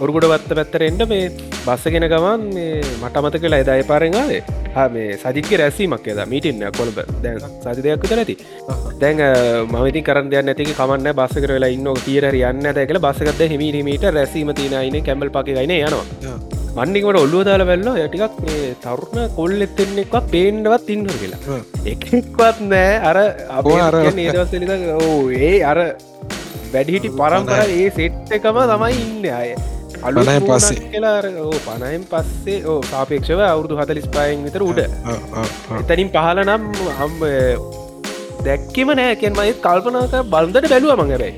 ඔරුගුඩ වත්ත පැත්තරෙන්ට මේ බස්සගෙන ගමන් මේ මට අමත කලා එදයි පාරෙන්වාදේ හා මේ සජික රැසීමක් එද මීටින්න කොළඹ. දැන් සති දෙයක් නැති. දැන් මවිති කරන්න දෙයක් නැති කමන්න බස්ස කරලා ඉන්න තියර යන්න දැකල බස්සකද හිමීරීමට රැසීම තිනයින කැම්බල් පාකයින යනවා. මන්නිකට ඔල්ලුව දාල වෙල්ල යටිකක් මේ තරුණ කොල් එත්තෙන්නෙක්ව පේන්ඩවත් ඉන්න කියලා. එකෙක්වත් නෑ අර ඔය අර- ඒ අර වැඩිහිටි පරම්පර ඒ සෙට් එකම තමයි ඉන්න අය. අලු පස්සේ. කියලා පණයෙන් පස්සේ ඕ සාපේක්ෂව අවුදු හතලිස් පයෙන් විතර උඩ. එතනින් පහල නම් හම් දැක්කම නෑකෙන් මයි කල්පනාක බල්දට බැලුව මඟබයි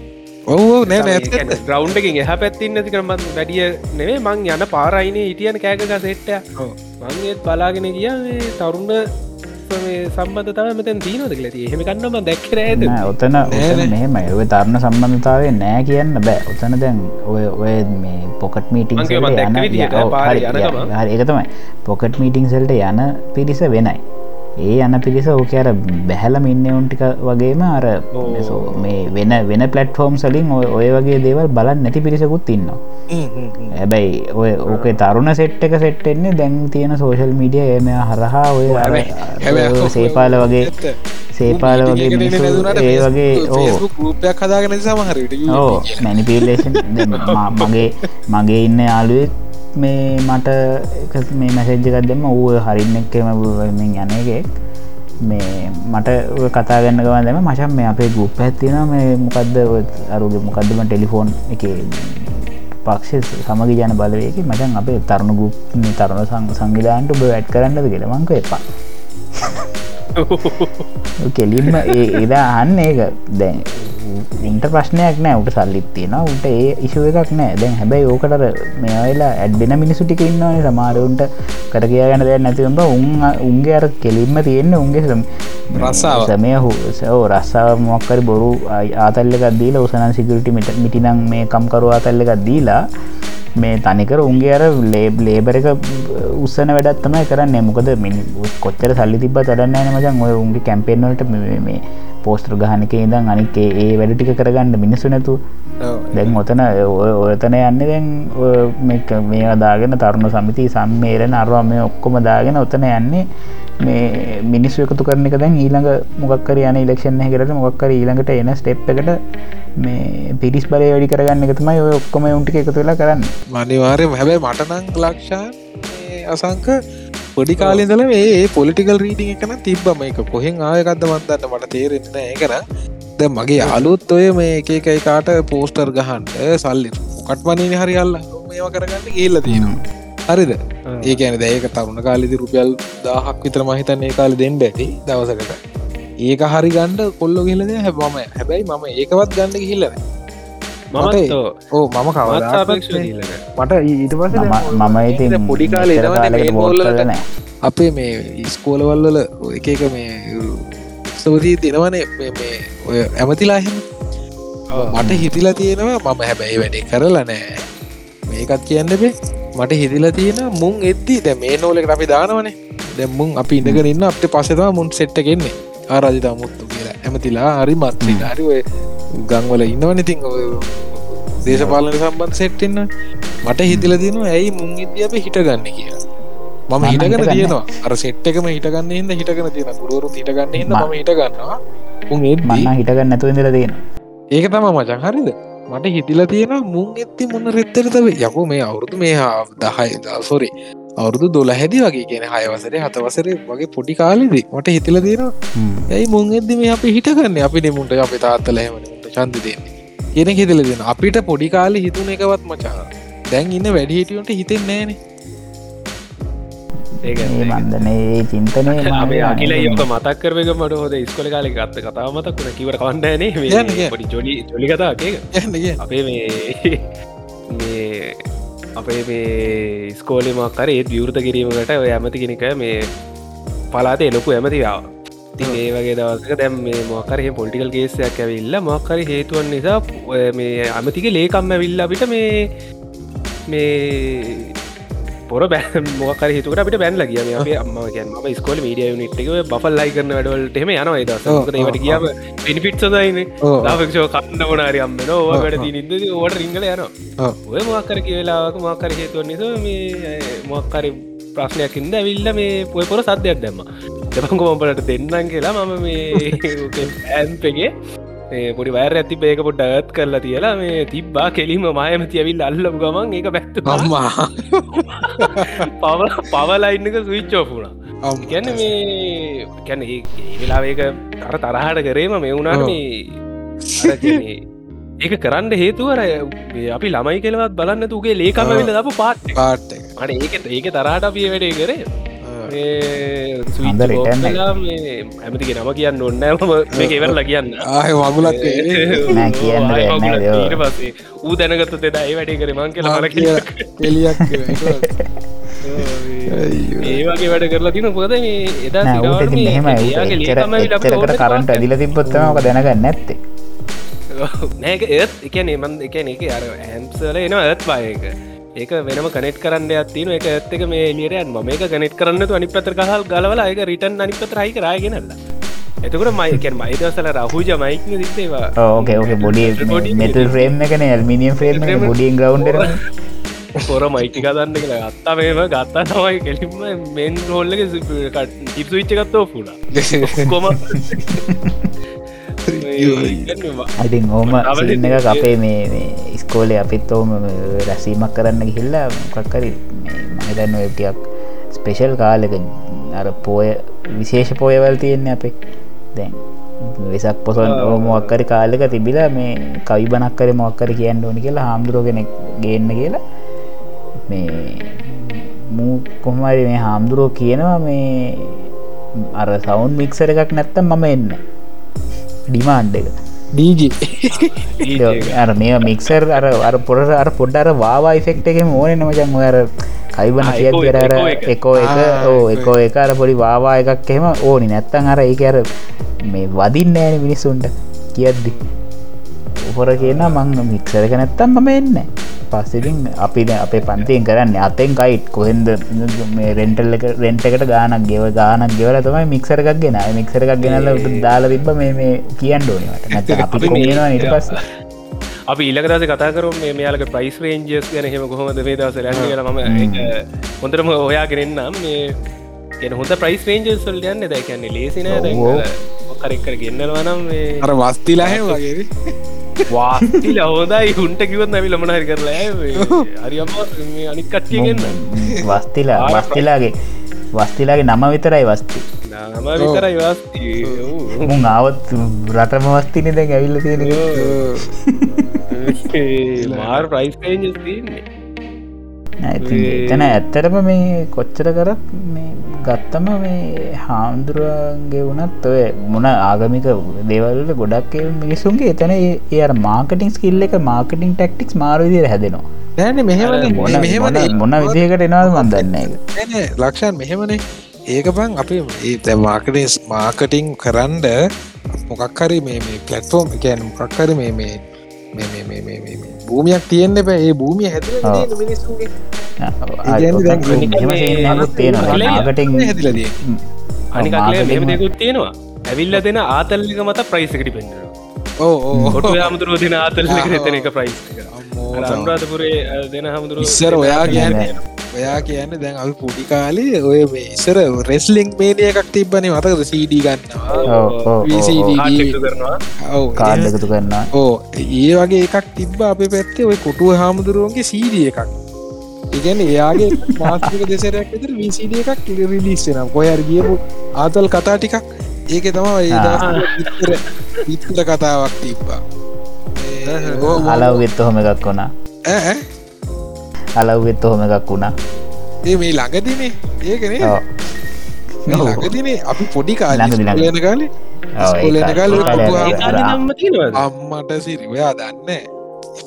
ඔව් නෑ නැත් ග්‍රවන්් එකින් එහ පැත්තින්න ඇති කරමත් වැඩිය නෙවේ මං යන පාරයිනේ හිටියන කෑකක සෙට්ට. මංගේත් බලාගෙන ගිය තරුණ සම්බන්ධතාව මෙතැන් දීනොද ලති එහෙම කන්නම දැක්කර නෑ, ඔතන. මෙහෙමයි. ඔය තරණ සම්බන්ධතාවේ නෑ කියන්න බෑ. ඔතන දැන් ඔය ඔය මේ පොකට් මීටිං මං කිව්වා මං දැක්ක විදිහට පාරේ යන ගමන්. ඒක තමයි. පොකට් මීටිං සල්ට යන පිරිස වෙනයි ඒ යන පිරිස ඕක අර බැහල මින්න උන්ටික වගේම අර මේ වෙන වෙන පලට්ෆෝම් සලින් ඔය වගේ දේවල් බලන්න නැති පිරිසකුත් ඉන්නවා. හැබැයි ඔය ඕක තරුණ සෙට් එක සෙට්ටෙන්නේ දැන් තියෙන සෝශල් මිඩිය එම හරහා ඔය සේපාල වගේ සේපාල වගේ ඒ වගේ ඕ. හදාගෙන සමහරට ඕ මැනිපිලේෂන් මගේ මගේ ඉන්න යාලුවෙක් මේ මට මේ මැසෙජ්ජකත් දෙම ඌ හරින්න එක්කම මෙන් යනගෙක් මේ මට කතා ගන්න ගවන් දෙම මචන් මේ අපේ ගුප් ඇත්තින මේ මොකක්ද අරුග මොකක්දම ටෙලිෆෝන් එක පක්ෂ සමග ජන බලවයකි මචන් අපේ තරුණ ගුප් තරුණ සං සංවිධාන්ට ඔබ වැඩ් කරන්නද කියලමංක එපා කෙලින්ම ඒ එදා අන්න ඒක. දැන් උන්ට ප්‍රශ්නයක් නෑ උට සල්ලිත් තියෙන උට ඒ ඉශුව එකක් නෑ. දැන් හැබැයි ඕකටර මේ වෙලා ඇඩ්බෙන මිනිසු ටික ඉන්නවන සමාරුන්ට කර කියා ගන්න දැ නැතිවබ උන් උන්ගේ අර කෙලින්ම තියෙන්න උන්ගේ රස්සාව. සමය හෝ රස්සාාව මොක්කර බොරු ආතල්ලකක් දීලා උසනන් සිකරට මිට මිටිනම් මේ කම්කරු ආතල්ල එකක් දීලා මේ තනිකර උන්ගේ අර ලේබ් ලේබර එක උත්සන වැඩත් තමයි කරන්න. මොකද මිනි කොච්චර සල්ලි තිබ තරන්න මචන් ඔය උන්ගේ කැම්පෙන්වලට මේ පෝස්ට්‍ර ගහනක ඉදම් අනික ඒ වැඩ ටික කරගන්න මිනිස්සු නැතු දැන් ඔතන ඔයතන යන්න දැන් ඔය මේක මේ දාගෙන තරුණ සමිති සම්මේරෙන අරවා මේ ඔක්කොම දාගෙන ඔතන යන්නේ මේ මිනිස්සු එකතු කරන එක දැන් ඊළඟ මොක්කර යන ඉලක්ෂන් කරට මොක්කර ඊළඟට එන ස්ටෙප් එකට මේ පිරිස් බලය වැඩි කරගන්න එක තමයි ඔය ඔක්කොම උන්ටික එකතු වෙලා කරන්න. මනිවාරය හැබැයි මටනං ලක්ෂාන් මේ අසංක පොඩි කාලින්දල මේ පොලිටිකල් රීඩිං එකන තිබ්බම. එක කොහෙන් ආයකක්ද මන්දන්න මට තේරෙන්න ඒකන ද මගේ අලුත් ඔය මේ එකකයි කාට පෝස්ටර් ගහන්ට සල්ලි කට්මනී හරි අල්ල මේවා කරගන්න ගේල්ල තියෙනවා. හරිද? ඒකන දැයක තරුණ කාලිදි රුපියල් දාහක් විතර මහිතන්නේ කාල දෙන්න ඇති දවසකට. ඒක හරි ගණ්ඩ කොල්ලො ගිලද හැබම හැබැයි මම ඒකවත් ගණඩ ගිහිල්ලන මමත් ඕ මම කවදා මත්සාපේක්ෂ දීලක මට ඊට පස මම ඉති පොඩි කාලේ මෙච්චර එනවනේ කාලෙකට මේ vote බෝල්ලට. කරලා නෑ. අපේ මේ ඉස්කෝලවල්වල එක එක මේ සවදී දෙනවනේ. මේ- මේ ඔය ඇමතිලා එහෙම. මට හිතිලා තියෙනවා මම හැබැයි වැඩි කරලා නෑ මේකත් කියන්න බේ මට හිතිලා තියෙන මුන් එද්දී දැ මේ නෝලෙකට අපි දානවනේ. දැම්මුන් අපි ඉඳගෙන ඉන්න අපට පසෙතවා මුන් සෙට්ට ආරජිතා මුත්තු කියලා. ඇමතිලා හරි මත්‍රී හරි ඔය ගංවල ඉන්නවනඉතින් දේශපාලන සම්බන්ධ සෙට්ටන්න මට හිතිල තිනවා ඇයි මුන් ඉද අප හිටගන්න කියලා. මම හිටගෙන. තියෙනවා. අර සෙට්ටකම හිටගන්න හිද හිටගෙන තියෙන ගුරුවරු හිටගන්න හිද ම හිටගන්නවා. උන් එද්දී මන්න හිටගන්න නැතුව ඉඳලා තියෙන ඒක තම මචන් හරිද? මට හිතිල තියෙන මුන් එත්ති මොන්න රෙත්තරතව යකු මේ අවුරුදු මේ හා දහයි සොරි අවුරුදු දොල හැදි වගේ කියෙන හයවසරේ හතවසර වගේ පොඩි කාලෙදි මට හිතිල හ්ම්. ඇයි මුන් එද්දි මේ අපි හිටගන්න? අපි දෙමුන්ට අපි තාත්තල හැමට චන්ද දෙන්නේ. කියෙන හිතල දෙෙන අපිට පොඩි කාලෙ හිතුන එකවත් මචා. දැන් ඉන්න වැඩි හිටියන්ට හිතෙන් නෑනේ මේ ඒ චින්තනය අපේ අකිල යෝක මතක් කරවක මට හොද ස්කොල කාල ගත්ත කතා මතක් වුණ. කිවට කියන්න. පොඩි ජොලි ජොලි කිය අපේ මේ මේ අපේ මේ ස්කෝලිමක්කර ඒත් විවෘත කිරීමකට ඔය ඇමති කෙනෙක මේ පලාතේ ලොකු ඇමතිවාව තින් ඒ වගේ දවසක දැම් මේ මොකරහ පොලිටිකල් ගේසයක් ඇවිල්ල මොක්කර හේතුවන් නිසා ඔය මේ අමතික ලේකම්ම විල්ල අපිට මේ මේ පොර බෑ මොකර හිතුකට අපිට බැන්ල කිය මේ අම්ම කියන් ම ස්කොල මීඩිය නිට්ක බල් ලයි කරන වැඩවලට එම යනවා දසකට ඒවට කියාව පිනිිපිට් සදයින ලාක්ෂෝ කන්න වනාරි අම්ම නෝවා වැඩ නිද ඕට රිංගල යනවා. ඔය මොක්කර කියවෙලාක මොක්කර හේතුව නිස මේ මොක්කර ප්‍රශ්නයක් ඉද ඇවිල්ල මේ පොය පොර සද්‍යයක් දැම්ම. දෙපංකොමපලට දෙන්නම් කියලා මම මේ ඇන්පගේ පොඩි වෑර ඇති පේක පොඩ්ඩ ඇත් කරලා තියලා මේ තිබ්බා කෙලිම මායම තියවිල් අල්ලපු ගමන් ඒක පැත්ත අම්මා. පව පවලයින්නක සවිච්චෝපුුණ ගැන මේ කැන වෙලාවේක අර තරහට කරේම මේ වුණාට මේ ඒක කරන්න හේතුවර අපි ළමයි කෙලවත් බලන්න තුගේ ලේකම වෙන්න දපු පාට් පාට් අන ඒක ඒක තරහට අපිය වැඩේ කරේ ඇමතික නම කියන්න ඔන්න මේක ඉවරල කියන්න. ආය වගුලත් නෑ කියන්න පස්සේ ඌ දැනගත්ත දෙද ඒ වැඩේ කර මං කියලා මල එලියක් ඒ වගේ වැඩ කරලා තින පොද මේ එදා එච්චරකට කරන්ට ඇදිල තිබ්බොත්තමක දැනගන්න නැත්තේ. නෑක ඒත් එකන මන් එකන එක අර ඇම්සල එනවා ඇත් පායක ඒක වෙනම කනෙට් කරන්න ඇත්තින එක ඇත්තක මේ ලියරයන් ම මේක කනෙට් කරන්න අනි පතර කහල් ගලවල එක රිටන් අනි පතරයි කරාගෙනල්ල එතකට මයිකන් මයිදවසල රහූජ මයික්න සිත්තේවා ඕකේ ඕක බොඩි මෙතල් ෆ්‍රේම් එකන ඇල්මිනියම් ෆ්‍රේම් බොඩින් ගවන්ඩර පොර මයිටි කදන්න කියලා. ගත්තා මේම ගත්තා තමයි කෙලින්ම මෙන් රෝල්ලක ඉපවිච්චගත්තෝ පුලා කොම ඉතින් ඕම සින්න එක අපේ මේ ස්කෝලේ අපිත් ඕම රැසීමක් කරන්න ගිහිල්ලා මොකක්කරි මහිතන්න ටියක් ස්පෙෂල් කාලෙක අර පෝය විශේෂ පෝයවල් තියෙන්නේ අපේ. දැන් වෙසක් පොසන් ඕමක්කරි කාලෙක තිබිලා මේ කවි බනක් කර මොක්කර කියන්න ඕනි කියලා හාමුදුරුවගෙනෙක් ගේන්න කියලා මේ මූ කොහමරි මේ හාමුදුරුවෝ කියනවා මේ අර සවුන් මික්සර එකක් නැත්තම් මම එන්න ඩිමාන්්ඩ එක. ඩීජි අර මේ මික්සර් අර අර පොට අර පොඩ්ඩර වාවා ෆෙක්ට එකම ඕන නමජන් අර කයිබන ආ, කියත් එකෝ- එකෝ. ඕ එකෝ. එක අර පොඩි වාවා එකක් එහෙම ඕනි. නැත්තන් අර ඒක අර මේ වදින්න ෑන මිනිස්සුන්ට. කියද්දි. උපොර කියන මං මික්සරක නැත්තම් මම එන්න පස්සෙතින් අපි දැන් අපේ පන්තියෙන් කරන්න අතෙන් කයිට්. කොහෙන්ද? මේ රෙන්ටල් එක රෙන්ට එකට ගානක් ගෙව ගානක් ගෙවල තමයි මික්සරකක් ගෙන මික්සර එකක් ගෙනල දාලා තිබ මේ මේ කියන්න ඕනට නැත අපි කොමෙනවා ඉට පස්ස. අපි ඊලකදස කතා කරුම් මේ මෙයාලක ප්‍රයිස් රේන්ජස් ගැන. හෙම කොහොමද මේ දවස ලැන්න කියලා ම ඒක හොඳරම ඔයා ගෙනන්නම් මේ ගෙන හොඳ ප්‍රයිස් රේන්ජස් සල් යන්න දැ කියන්නේ ලේසින. කරෙක්කර ගෙන්න්නලවනම් මේ අර වස්තිලාහ වගේ වාතිල හොදයි හුන්ට කිවත් නැවිල මනහරි කරලා හරි අනික් කට්ටිය ගන්න. වස්තිලා වස්තිලාගේ වස්තිලාගේ නම විතරයි වස්ති. නම විතරයි ආවත් රටම වස්තින දැන් ඇවිල්ල තියෙන මාර් ප්‍රයිස් එතන ඇත්තරම මේ කොච්චර කරත් මේ ගත්තම මේ හාමුදුරුවන්ගේ වනත් ඔය මොන ආගමික දේවල්ට ගොඩක් මිනිසුන්ගේ එතන ඒ- මාකටින් ස්කිල්ල එක මාකටින් ටක්ටික්ස් මාරවිදිර හැදෙනවා නෑන මෙහෙම මොන විදිහකට එනවද මන්දන්න එක ලක්ෂන් මෙහෙමනේ ඒක බං අපි ඒ මාකටස් මාකටිං කරන්ඩ මොකක්හරි මේ මේ පලට්ෆෝර්ම් එකන් මොකක්හරි මේ මේ භූමියක් තියෙන්න්න බෑ ඒ භූමිය හැද ඔව්. මෙහෙම මේ තියෙනවා. ඇවිල්ල දෙන ආතල්ලික මත ප්‍රයිස්කට පෙන්න්න ඕ ඕ කොට හමුදුරුව දෙන ආතල්ලික එතන එක ප්‍රයිස් අම්මෝ. අනුරාධපුරේ දෙන හමුදුරුව ඉස්සර ඔයා කියන්න ඔයා කියන්න දැන් අපි පුඩි කාලේ ඔය මේ ඉස්සර රෙස්ලිං මේනිය එකක් තිබ්බනේ මතකද? සීඩී ගන්නවා. VCD. කරනවා. ඔව් කාඩ් එකතු කරන්න ඕ ඒ වගේ එකක් තිබ්බ අපේ පැත්තේ. ඔය කොටුව හාමුදුරුවන්ගේ සීඩිය එකක් ඉගැන එයාගේ මාතික දෙසරයක් විතර විසිඩිය එකක් රිලිස්සෙනම් කොයර් ගියපු ආතල් කතා ටිකක්. ඒක තමා ඒ ආ. දවස්වල විතර විතර කතාවක් තිබ්බා. අලව්වෙත් හොම එකක් වුණා. ඈ ඈ? අලව්වෙත් හොම එකක් වුණා. ඒ මේ ළඟදිනේ. ඒකනේ ළඟදිනේ. අපි පොඩි කාලේ ළඟදි, ළඟදි. ඉස්කෝලේ යන කාලේ. අම්මට සිරි ඔයා දන්න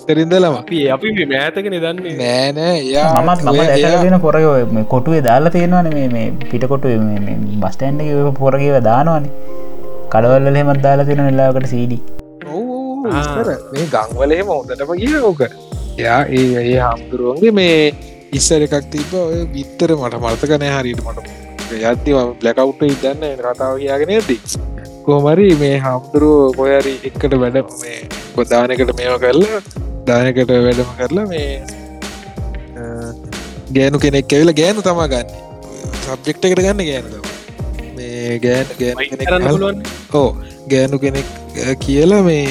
තරින්දලම අපි අපි මේ මෑතක නිදන්නේ. නෑනෑ යා මමත් මම දැකලගෙන පොරග කොටුවේ දාලා තියෙනවන මේ පිටකොටු බස්ටන්ඩ පොරගව දානවනේ. කඩවල්ල හෙමත් දාලා තියෙන වෙලාකට සීඩි මේ ගංවලහෙම හොඳටම කිය ඕක. යා ඒ ඒ හාමුදුරුවන්ගේ මේ ඉස්සර එකක් තිබ ඔය බිත්තර මට මර්තකනය හරිට මට. යත්තිව බ්ලකවුට ඉදන්න කතාව කියගෙන ඇති කෝමරි මේ හාමුදුරුව කොයරි එක්කට වැඩ මේ ගොදානකට මේම කරලා දානකට වැඩම කරලා මේ ගෑනු කෙනෙක් ඇවිල ගෑනු තමා ගන්න. සබ්ජෙක්ට එකට ගන්න ගෑනු මේ ගෑන ගෑන ඕ ගෑනු කෙනෙක් කියලා මේ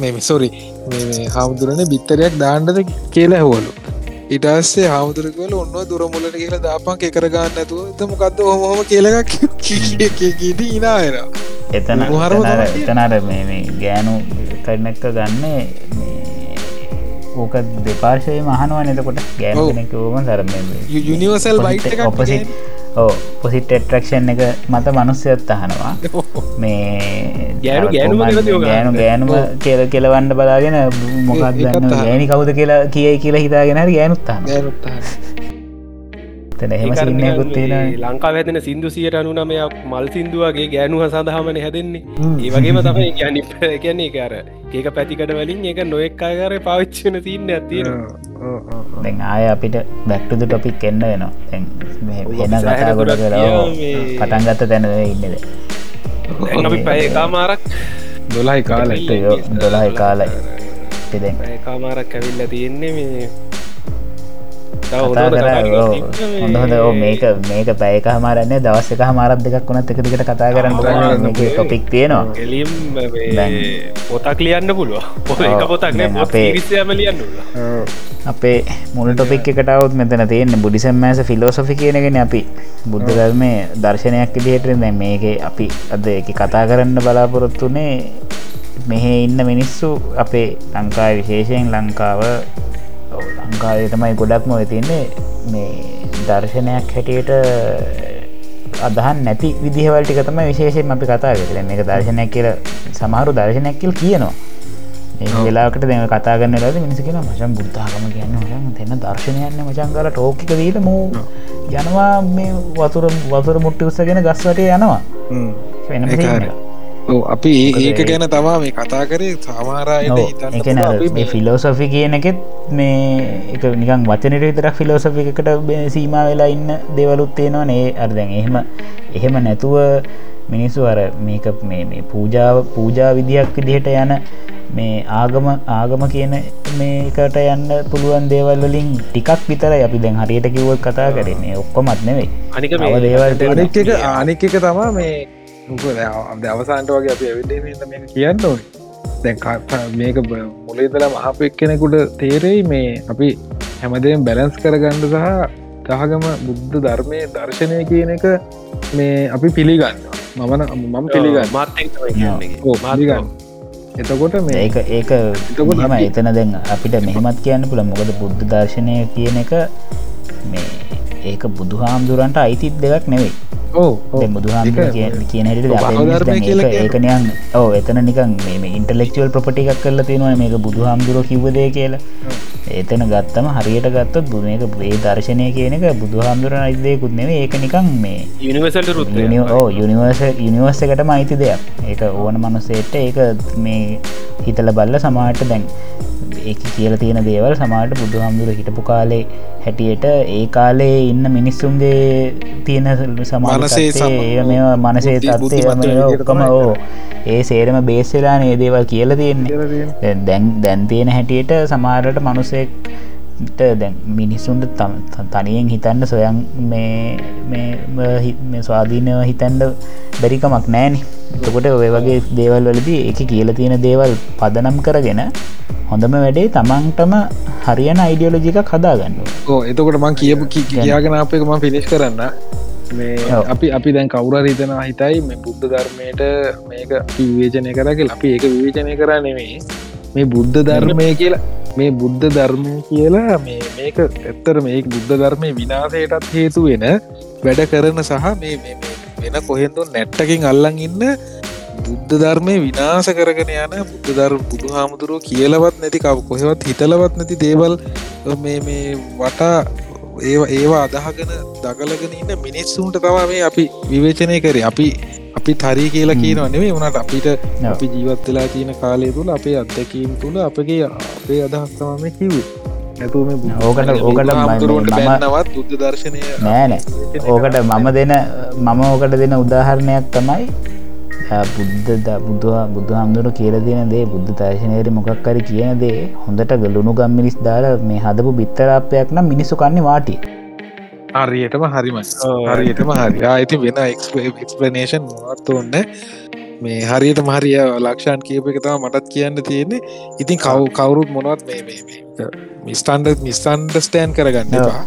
මේ මිසොරි හාමුදුරන බිත්තරයක් දාණ්ඩද කියලා හවලු ඉටස්සේ හාමුදුරකවල ඔන්න දුරමුලට කියලා දාපන් එකරගන්න ඇතුව එතමකක්ද හොහොම කියලක් කීට ඉනායර එතන එතනට මේ ගෑනු කරනක්ක ගන්න ඕක දෙපාර්ශය මහනුව නතකොට ගෑනු කෙනෙක ෝම සරම යුනිවර්සල් බයිට ඔපසිට ඕ පොසිට එට්‍රක්ෂන් එක මත මනුස්්‍යයත් අහනවා. මේ ගෑනු ගෑනු ගෑනු ගෑනුම කියල කෙලවන්න බලාගෙන මොකක්දන්න ගෑනි කවුද කියලා කියයි කියලා හිතාගෙන ගෑනුත්තා තන එහෙම තියෙන ලංකා ඇතින සිින්දු සියට අනු නමයක් මල් සිින්දුවගේ ගෑනුව සඳහමන හැදෙන්නේ. ඒ වගේම තමයි ගැනි කියන්නේ කර ඒක පැතිකට වලින් එක නොෙක් අයකර පාවිච්චන සින්න ඇතින දැන් ආය අපිට බැක්ටුද ටොපික් එන්න වෙනවා. එන කතා ගොඩ කලා පටන් ගත්ත තැන ඉන්නද අපි පැයකාමාරක් දොලායි කාලට දොලායි කාලයි කාමාරක් ඇවිල්ල තියෙන්නේ මේ හොඳ හොඳ මේක මේක පැයක හමාරන්නේ දවස් එක හමාරත් දෙකක් වුණත් එක දිකට කතා කරන්න ටොපික් තියෙනවා. එලියම් පොතක් ලියන්න පුළුව පොතක් අපේ අපේ මුල් ටොපික් එකටවත් මෙතන තියෙන්නේ බුඩිසම්මෑස ෆිලෝසොෆි කියනගෙන අපි බුද්ධ ධර්මය දර්ශනයක් ඉදිහට දැ මේක අපි අද එක කතා කරන්න බලාපොරොත්තුනේ මෙහෙ ඉන්න මිනිස්සු අපේ ලංකායි විශේෂයෙන් ලංකාව ලංකාවේ තමයි ගොඩක්ම තින්නේ මේ දර්ශනයක් හැටියට අදහන් නැති විදිහවල්ටික තම විශේෂයෙන් අපි කතා කරන මේක දර්ශනයක් කියල සමහරු දර්ශනයක් කියල් කියනවා. වෙලාකට දෙම කතා ගන්න ලද මිනිසකෙන මචන් බුද්ධාගම කියන්න මචන් දෙන්න දර්ශනයන්න මචන් කල ටෝකික දීට මූ යනවා මේ වතුර වතුර මුට්ටි උත්සගෙන ගස්වට යනවා. වෙන අපි ඒක ගැන තමා මේ කතා කරේ සාමාරයට ෆිලෝසොෆි කියන එකෙත් මේ එක නිකන් වචනට විතරක් ෆිලෝසොෆි එකට සීම වෙලා ඉන්න දෙවලුත්තේනවා නේ අර්දැන් එහෙම එහෙම නැතුව මිනිස්සු අර මේක මේ පූජාව පූජා විදිහක් විදිහට යන මේ ආගම ආගම කියන මේකට යන්න පුළුවන් දේවල් වලින් ටිකක් විතර අපි දැන් හරියට කිව්වත් කතා කරන්නේ. ඔක්කොමත් නෙවෙයි. අනික දේවල් අනික එක තමා මේ අද අවසාන්ට වගේ අප ඇවිල්ල මේ කියන්න ඕන. දැන් මේක මුලේදල මහප එක් කෙනෙකුට තේරෙයි මේ අපි හැමදේම් බැලන්ස් කරගණ්ඩ සහ තහගම බුද්ධ ධර්මය දර්ශනය කියන එක මේ අපි පිළිගන්න මමන මම පිළිගන්න මාගන්න එතකොට මේ ඒක ඒක එතකොටම එතන දැන් අපිට මෙහෙමත් කියන්න පුළ මොකද බුද්ධ දර්ශනය කියන එක මේ ඒක බුදු හාමුදුරන්ට අයිතිත් දෙයක් නෙවෙයි. බුදුහාම කියන ඒකනයන් ඕ එතන නිකන් මේ ඉන්ටලෙක්චුවල් ප්‍රපටි එකක් කරලා තියෙනවා මේක බුදුහාමුදුරුව කිව්වදේ කියලා එතන ගත්තම හරියට ගත්තත් බු මේක ඒ දර්ශනය කියන එක බුදුහාමුදුර අයිදයකුත් නෙවේ ඒක නිකන් මේ යනිවසල්ට රුත් යනිවර්ස යනිවර්ස එකටම අයිති දෙයක්. ඒක ඕන මනුසේට ඒක මේ හිතල බල්ල සමාට දැන් ඒ කියල තියෙන දේවල් සමාට බුදුහාමුදුර හිටපු කාලේ හැටියට ඒ කාලේ ඉන්න මිනිස්සුන්ගේ තියෙන සමානසේ ඒ මේ මනසේ තත්ේ ඔක්කම ඕ ඒ සේරම බේස්සලා නේ දේවල් කියල තියෙන්නේ. දැන් දැන් තියෙන හැටියට සමාරට මනුසෙක් දැන් මිනිස්සුන්ට තනියෙන් හිතන්න සොයන් මේ ස්වාධීනව හිතන්ඩ බැරිකමක් නෑන. එතකොට ඔය වගේ දේවල් වලදී එක කියල තියෙන දේවල් පදනම් කරගෙන හොඳම වැඩේ තමන්ටම හරියන අයිඩියෝලජික කදාගන්න ඕ එතකොට මං කියපු කියාගෙන අපක ම පිනිස් කරන්න. අපි අපි දැන් කවුර රීතන හිතයි මේ බුද්ධ ධර්මයට මේක විවේචනය කරගේ අපි ඒක විවේචනය කර නෙමේ මේ බුද්ධ ධර්මය කියලා මේ බුද්ධ ධර්මය කියලා මේ මේක එත්තර මේ බුද්ධ ධර්මය විනාසයටත් හේතු වෙන වැඩ කරන සහ මේ වෙන කොහෙන්තු නැට්ටකින් අල්ලන් ඉන්න බුද්ධ ධර්මය විනාස කරගෙන යන බුද්ධ ධර් බුදු හාමුදුරුව කියලවත් නැති කව කොහෙවත් හිතලවත් නැති දේවල් මේ මේ වටා ඒවා ඒවා අදහගෙන දගලගෙන ඉන්න මිනිස්සුන්ට තවා මේ අපි විවේචනය කරේ. අපි අපි හරි කියලා කියනවා නෙවේ වනට අපිට අපි ජීවත් වෙලා තියෙන කාලය තුළ අපේ අත්දැකීම් තුළ අපගේ අපේ අදහස්තම කිව්වේ. නැතුම ඕකට ඕකට නවත් බුද්ධ දර්ශනය නෑනෑ ඕකට මම දෙන මම ඕකට දෙන උදාහරණයක් තමයි බුද්ධ බුදුහ බුදු හමුදුර කියල දෙන දේ බුද්ධ තාශනයට මොකක්කර කියන දේ හොඳට ගලුණු ගම්මිනිස් දාලා මේ හදපු බිත්තරාපයක් නම් මිනිස්සු කන්නේ වාටිය හරියටම හරිම හරියටම හරි. ඇති වෙන එක්ස්පලනේෂන් මොත් ඔන්න මේ හරියට මහරිය ලක්ෂාන් කියප එක තම මටත් කියන්න තියෙන්නේ. ඉතින් කව් කවුරුත් මොනවත් මේ මිස්ටන්ඩ මිස්ටන්ඩස්ටෑන් කරගන්න එපා.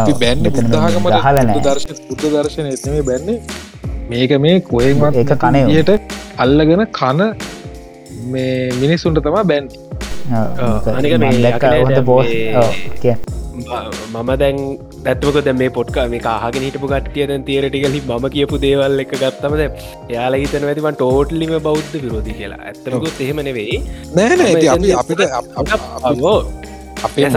අපි බැන්න බුද්ධහගම හලන දර්ශ බුද්ධ දර්ශන එතම බැන්නේ. මේක මේ කොහෙන්වත් එක කනයට අල්ලගෙන කන මේ මිනිස්සුන්ට තමා බැන් අනික මේ හොඳ බෝස් කිය මම දැන් ඇත්වක දැ මේ පොට්කා මේ කාහගෙන හිටපු කට්ටිය දැන් තේරටිකලි ම කියපු දේවල් එක ගත්තමද යාල හිතන ඇතිවන් ටෝටලිම බෞද්ධ විරෝධි කියලා. ඇත්තකුත් එහෙම නෙවෙයි. නෑ අපිට අපේ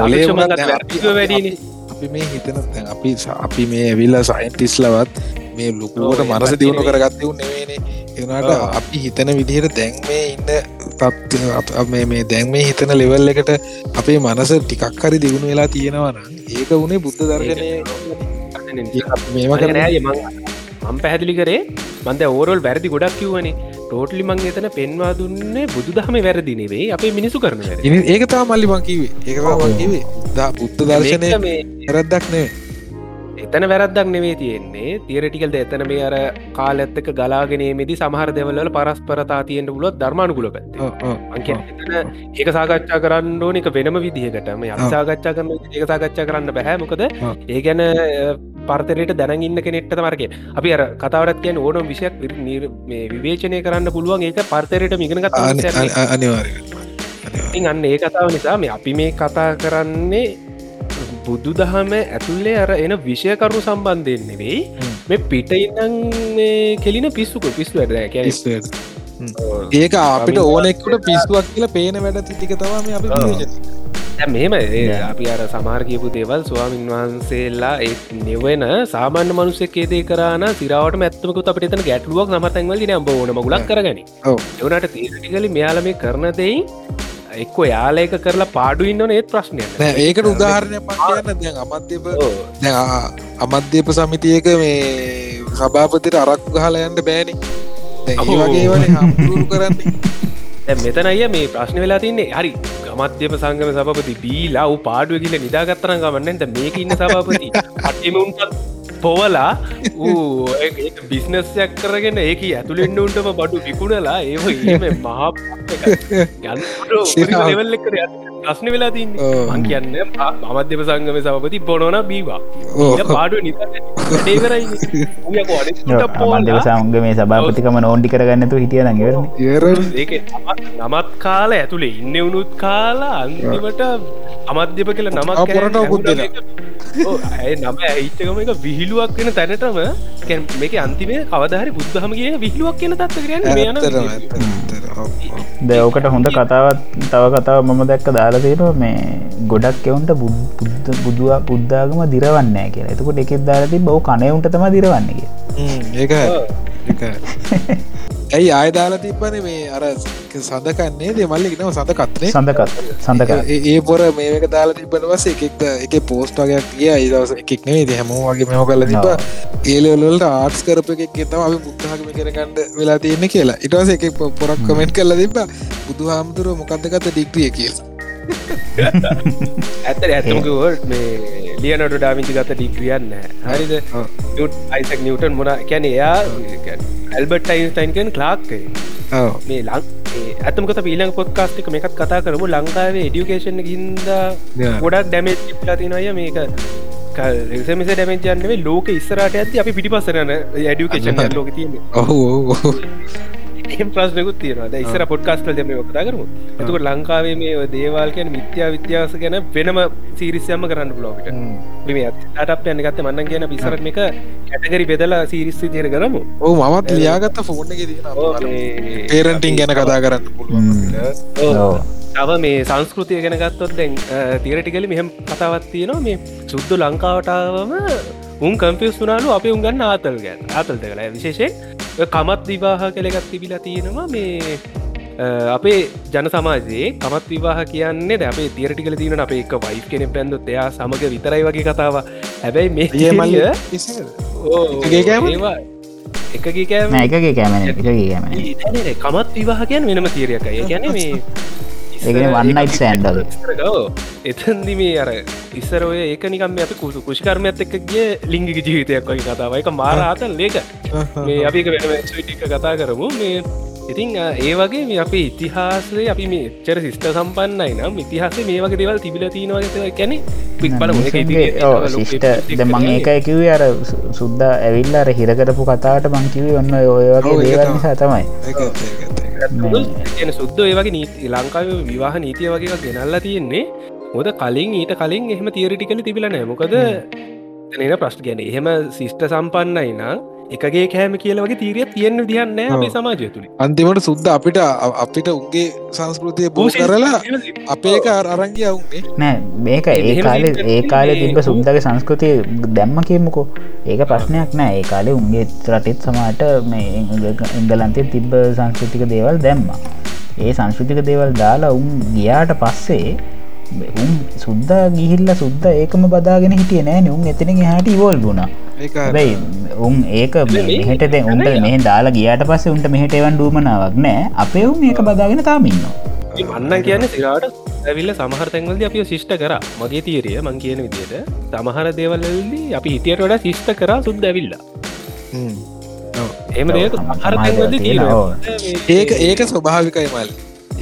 වැඩීන. අපි මේ හිතන අපි අපි මේ ඇවිල්ල සයින්ටිස්ලවත් මේ ලොකුවට මනස දියුණු කරගත්තවු නෙවේනේ එනට අපි හිතන විදිහට දැන් මේ ඉන්න තත් මේ දැන් මේ හිතන ලෙවල් එකට අපේ මනස ටිකක් හරි දියුණු වෙලා තියෙනවන ඒක වුණේ බුද්ධ දර්ශනය මේම කර මම් පැහැදිලි කරේ මන්ද ඕරල් වැරදි ගොඩක් කිව්වනේ. ටෝටලි මං එතන පෙන්වා දුන්නේ බුදු දහම වැරදි නෙවේ අපේ මිනිසු කරන ඒක තා මල්ලි මංකිවේ ඒකවා දා බුද්ධ දර්ශනය හැරද්දක් නේ එතන වැරද්දක් නෙවේ තියෙන්නේ. තිරටිකල්ද එතන මේ අර කාල ඇත්තක ගලාගෙනමේදි සමහර දෙවල්ල පරස්පරතා තියෙන්ට පුලොත් ධර්මානුකුල පැත්ත ඒක සාකච්ඡා කරන්න ඕන එක වෙනම විදිහකටම සාකච්ඡා කරන ඒක සාකච්ඡා කරන්න බැහැමොකද ඒ ගැන පර්තරයට දැනගන්න කෙනෙක්ට මරක අපි අර කතාවරත් කියන ඕනම් විෂයක් විවේචනය කරන්න පුළුවන් ඒක පර්තරයට මිගෙනගත් අනිවාර අන්න ඒ කතාව නිසා මේ අපි මේ කතා කරන්නේ බුදු දහම ඇතුල්ලේ අර එන විෂයකරු සම්බන්ධයෙන් නෙවෙයි. මේ පිට ඉන්නන් කෙලින පිස්සුක පිස්සු වැඩ ඒක අපිට ඕනෙක්කට පිස්සුවක් කියලා පේන වැඩ තිටික තවාම අපි මෙම අපි අර සමාර් කියපු දේවල් ස්වාමින් වහන්සේල්ලා ඒ නෙවෙන සාමාන්‍ය මනුස්සෙක්කේදේ කරන සිරාවට ඇත්තමකුත් අපට එතන ගැටලුවක් නමතැන්වල නම්බ ඕන මගුලක් කරගනි. එවනට තීරටිකලි මෙයාලමේ කරන දෙයි එක්ක යාලයක කරලා පාඩු ඉන්නන ඒත් ප්‍රශ්නය ඒකට උදාහරණය පන්න දැන් අමත්්‍යප අමධ්‍යප සමිතියක මේ සභාපතිට අරක්කු ගහලයන්ට බෑනි. වගේ කරන්නේ. මෙතන අය මේ ප්‍රශ්න වෙලා තින්නේ හරි ගමත්්‍යප සංගම සපති බීලා පාඩුව කියල නිදාගත්තරන ගමන්නට මේක ඉන්න සභාපති. අටමුන්ටත් පොවලා ඌ බිස්නස්යක් කරගෙන ඒක ඇතුළෙන්න්න උන්ටම බඩු විකුණලා ඒ මහා ගන්න කර ප්‍රශ්න වෙලා තින් මං කියන්න මමධ්‍යම සංගම සමපති බොනොන බීවා. පාඩුව නිතේ කරයි මන්දව සංග මේ සභාපතිකම නෝන්ඩි කරගන්නතු හිටිය ඒක නමත් කාල ඇතුළේ ඉන්න වුණුත් කාලා අන්තිමට අමධ්‍යප කළ නමක් පොරට පුද්දෙන ඇය නම ඇයිච්චකම එක විහිලුවක් වෙන තැනටම මේක අන්තිමේ කවදහරි බුද්ධහම කිය විහිලුවක් කියන තත්ත කරන්න දෝකට හොඳ කතාවත් තව කතාව මම දැක්ක දාලා තියෙනවා මේ ගොඩක් එවුන්ට බුද්ධ බුදුව බුද්ධාගම දිරවන්නෑ කියලා. එතකොට එකෙත් දාලති බව කනයවුන්ට තම දිරවන්නේ ඒක ඇයි ආයදාලා තිබ්බන මේ අර සඳකන්නේ දේ මල්ලි නව සඳකත්නේ සඳකත් සඳක ඒ පොර මේක දාලා තිබන වස එකෙක්ද එක පෝස්ට වගයක් කිය අයිදවස එකෙක් නේ හැමෝ වගේ මෙම කල තිබ ඒලවලට ආර්ස් කරප එකක් තම අපි බුද්ධහගම කරගන්නඩ වෙලා තියෙන කියලා. ඉටවස එක පොරක් කමෙන්ට් කල තිබ බුදු හාමුදුරුව මොකක්දගත ඩික්්‍රිය කියලා ඇත ඇතමකවට මේ ලියනට ඩාමිචි ගත ඩික්‍රියන්න හරිද? අයිසක් නිවටන් මොන කැන එයා ඇල්බට යින්ස්ටයින්කන් ලාක්කේ මේ ලං ඇතමකත පීලං පොත්කාස්ටික මේකත් කතා කරමු. ලංකාවේ එඩියුකේෂන් හින්ද ගොඩක් ඩැමේ් ලාතිනය මේක රෙසමිස ඩැමේජයන්නේ ලෝක ඉස්සරට ඇති අපි පිටිපසරන ඇඩියුකේෂන් ලෝක තියන්නේ. ඔහු එම ප්‍රශ්නකුත් තියෙනවා. ඉස්සර පොඩ්කාස්ටල් දෙම කතා කරමු. ඇතුකට ලංකාවේ මේ දේවල් කියන මිත්‍යා විද්‍යාස ගැන වෙනම සිරිස්යම්ම කරන්න බ්ලෝකට අටක් යන්න ගත්ත මන්න කියන පිසරක් එක කැටගරි බෙදලා සිරිස් දිර කරමු. ඕ මමත් ලියාගත්ත ෆෝන් එක පේරටිං ගැන කතා කරන්න තව මේ සංස්කෘතිය ගැන ගත්තොත් දැන් තීරටිකල මෙහම කතාවත් තියෙනවා. මේ සුද්දු ලංකාවටාවම උන් කම්පියස් වනාලු අප උන්ගන්න ආතල් ගැන් ආතල්ත කළ විශේෂෙන් කමත් විවාහ කළගත් තිබිලා තියෙනවා මේ අපේ ජන සමාජයේ කමත් විවාහ කියන්නේ ද අපේ තිරටිකල තියන අපේ එක වයි් කෙනෙ පැන්දොත් එයා සමඟ විතරයි වගේ කතාව හැබැයි මේ මල්ල ඒවා එකගේ කෑම එකගේ කෑමන කමත් විවාහ කියන් වෙනම තීරයකයි ගැන මේ වන්නයිට සෑන්ඩල් එතන්දි මේ අර ඉස්සරෝය ඒක නිකම් අප කුසු කුෂිකර්මයත් එක්කගේ ලිංගික ජීවිතයක් වගේ කතාවයික මාරාතල් ලේක මේ අපික වෙනටික කතා කරමු. මේ ඉතින් ඒ වගේ මේ අපේ ඉතිහාසේ අපි මේ චර සිිස්ට සම්පන්නයි නම් ඉතිහාස මේ වගේ දෙවල් තිබිල තිනවාගත ගැන පික් බල සිිට ද මං ඒකයිකිවේ අර සුද්ද ඇවිල්ලාර හිරකරපු කතාට මංකිවේ ඔන්න ඔය වගේ දේවල් නිසා තමයි කියන සුද්ද ඒ වගේ නීති ලංකාව විවාහ නීතිය වගේ ගෙනල්ලා තියෙන්නේ. හොද කලින් ඊට කලින් එහෙම තියරිටිකල තිබිලනෑ මොකද එන ප්‍රශ්ට ගැන එහෙම සිිෂ්ට සම්පන්නයි නම් එකගේ කෑම කියල වගේ තීරිය තියෙන්න්න දියන්න අපේ සමාජය තුළ අන්තිමට සුද්ද අපිට අපිට උන්ගේ සංස්කෘතිය බෝ කරලා අපේක අරංගිය අවුන්නේ නෑ මේක ඒ කාල ඒ කාලෙ තිබ සුද්දගේ සංස්කෘතිය දැම්ම කියමුකෝ. ඒක ප්‍රශ්නයක් නෑ. ඒ කාලේ උන්ගේ රටෙත් සමාට මේ ඉංගලන්තේ තිබ්බ සංස්කෘතික දේවල් දැම්ම. ඒ සංස්කෘතික දේවල් දාලා උන් ගියාට පස්සේ උන් සුද්දා ගිහිල්ල සුද්ද ඒකම බදාගෙන හිටිය නෑ උන් එතන හට ඉවෝල් ගුණා බයි උන් ඒක මෙහට දැ උන්ට මෙහ දාලා ගියට පස්සේ උන්ට මෙහට එවන් ඩූමනාවක් නෑ. අපේ උන් ඒක බදාගෙන තාමින්න අන්න කියන සිරාට ඇවිල්ල සමහර තැන්වලද අපි ශිෂ්ට කර. මගේ තීරය මං කියන විදියට. සමහර දේවල්ලදී අපි හිටියට වඩා ශිෂ්ට කර සුද්ද ඇවිල්ලා. එම ඒක ඒක ස්වභාවිකයි මල්.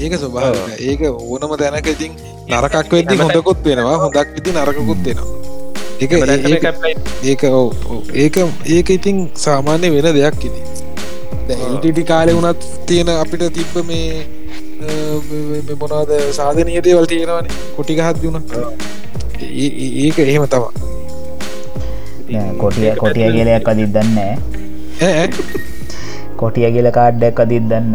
ඒක ස්වභාව ඒක ඕනම දැනක ඉතින් නරකක් වෙදදි හොඳකුත් වෙනවා. හොඳක් ඉති නරකකුත් වෙනවා ඒක ඒක ඒක ඒක ඉතින් සාමාන්‍ය වෙන දෙයක් ඉති ටිටි කාලෙ වුණත් තියෙන අපිට තිබ්බ මේ මොනාද සාධනය දේවල් තියෙනවන. කොටිගහත් දුුණ. ඒක එහෙම තවා කොටිය කොටිය කියලයක් අදිත් දන්න කොටිය කියල කාඩ්ඩක් අදිත් දන්න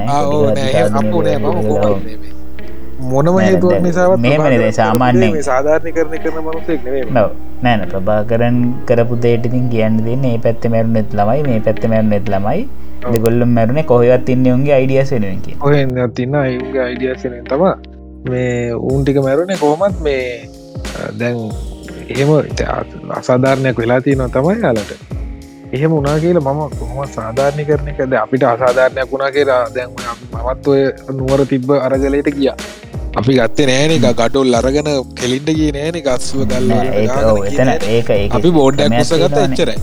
මොනම හේතුවක් නිසාවත් මේ සාමාන්‍ය සාධාරණය කරන කරන මනුසෙක් නෑන ප්‍රභාකරන් කරපු දේටකින් කියන්න දෙන්න ඒ පැත්ත මැරු නෙත් ළමයි මේ පැත්ත මැරු නෙත් ළමයි දෙගොල්ලම් මැරුණ කොහවත් ඉන්න උන්ගේ අයිඩියසෙනුවකි ඔහ තින්න අයුන්ගේ අයිඩියසෙන තම මේ ඌන්ටික මැරුණේ කොහොමත් මේ දැන් එහෙම අසාධාරණයක් වෙලා තියෙනවා තමයි යාලට. එහෙම උනා කියලා මම කොහොම සාධාරණය කරන එකද අපිට අසාධාරණයක් වුණා කියලා දැන් මමත් ඔය නුවර තිබ්බ අරගලයට ගියා අපි ගත්තේ නෑන එක ගඩොල් අරගෙන කෙලින්ට කිය නෑන ගස්ව ගල්ල එතන ඒක අපි බෝඩ්ඩක් සගත එච්චරයි.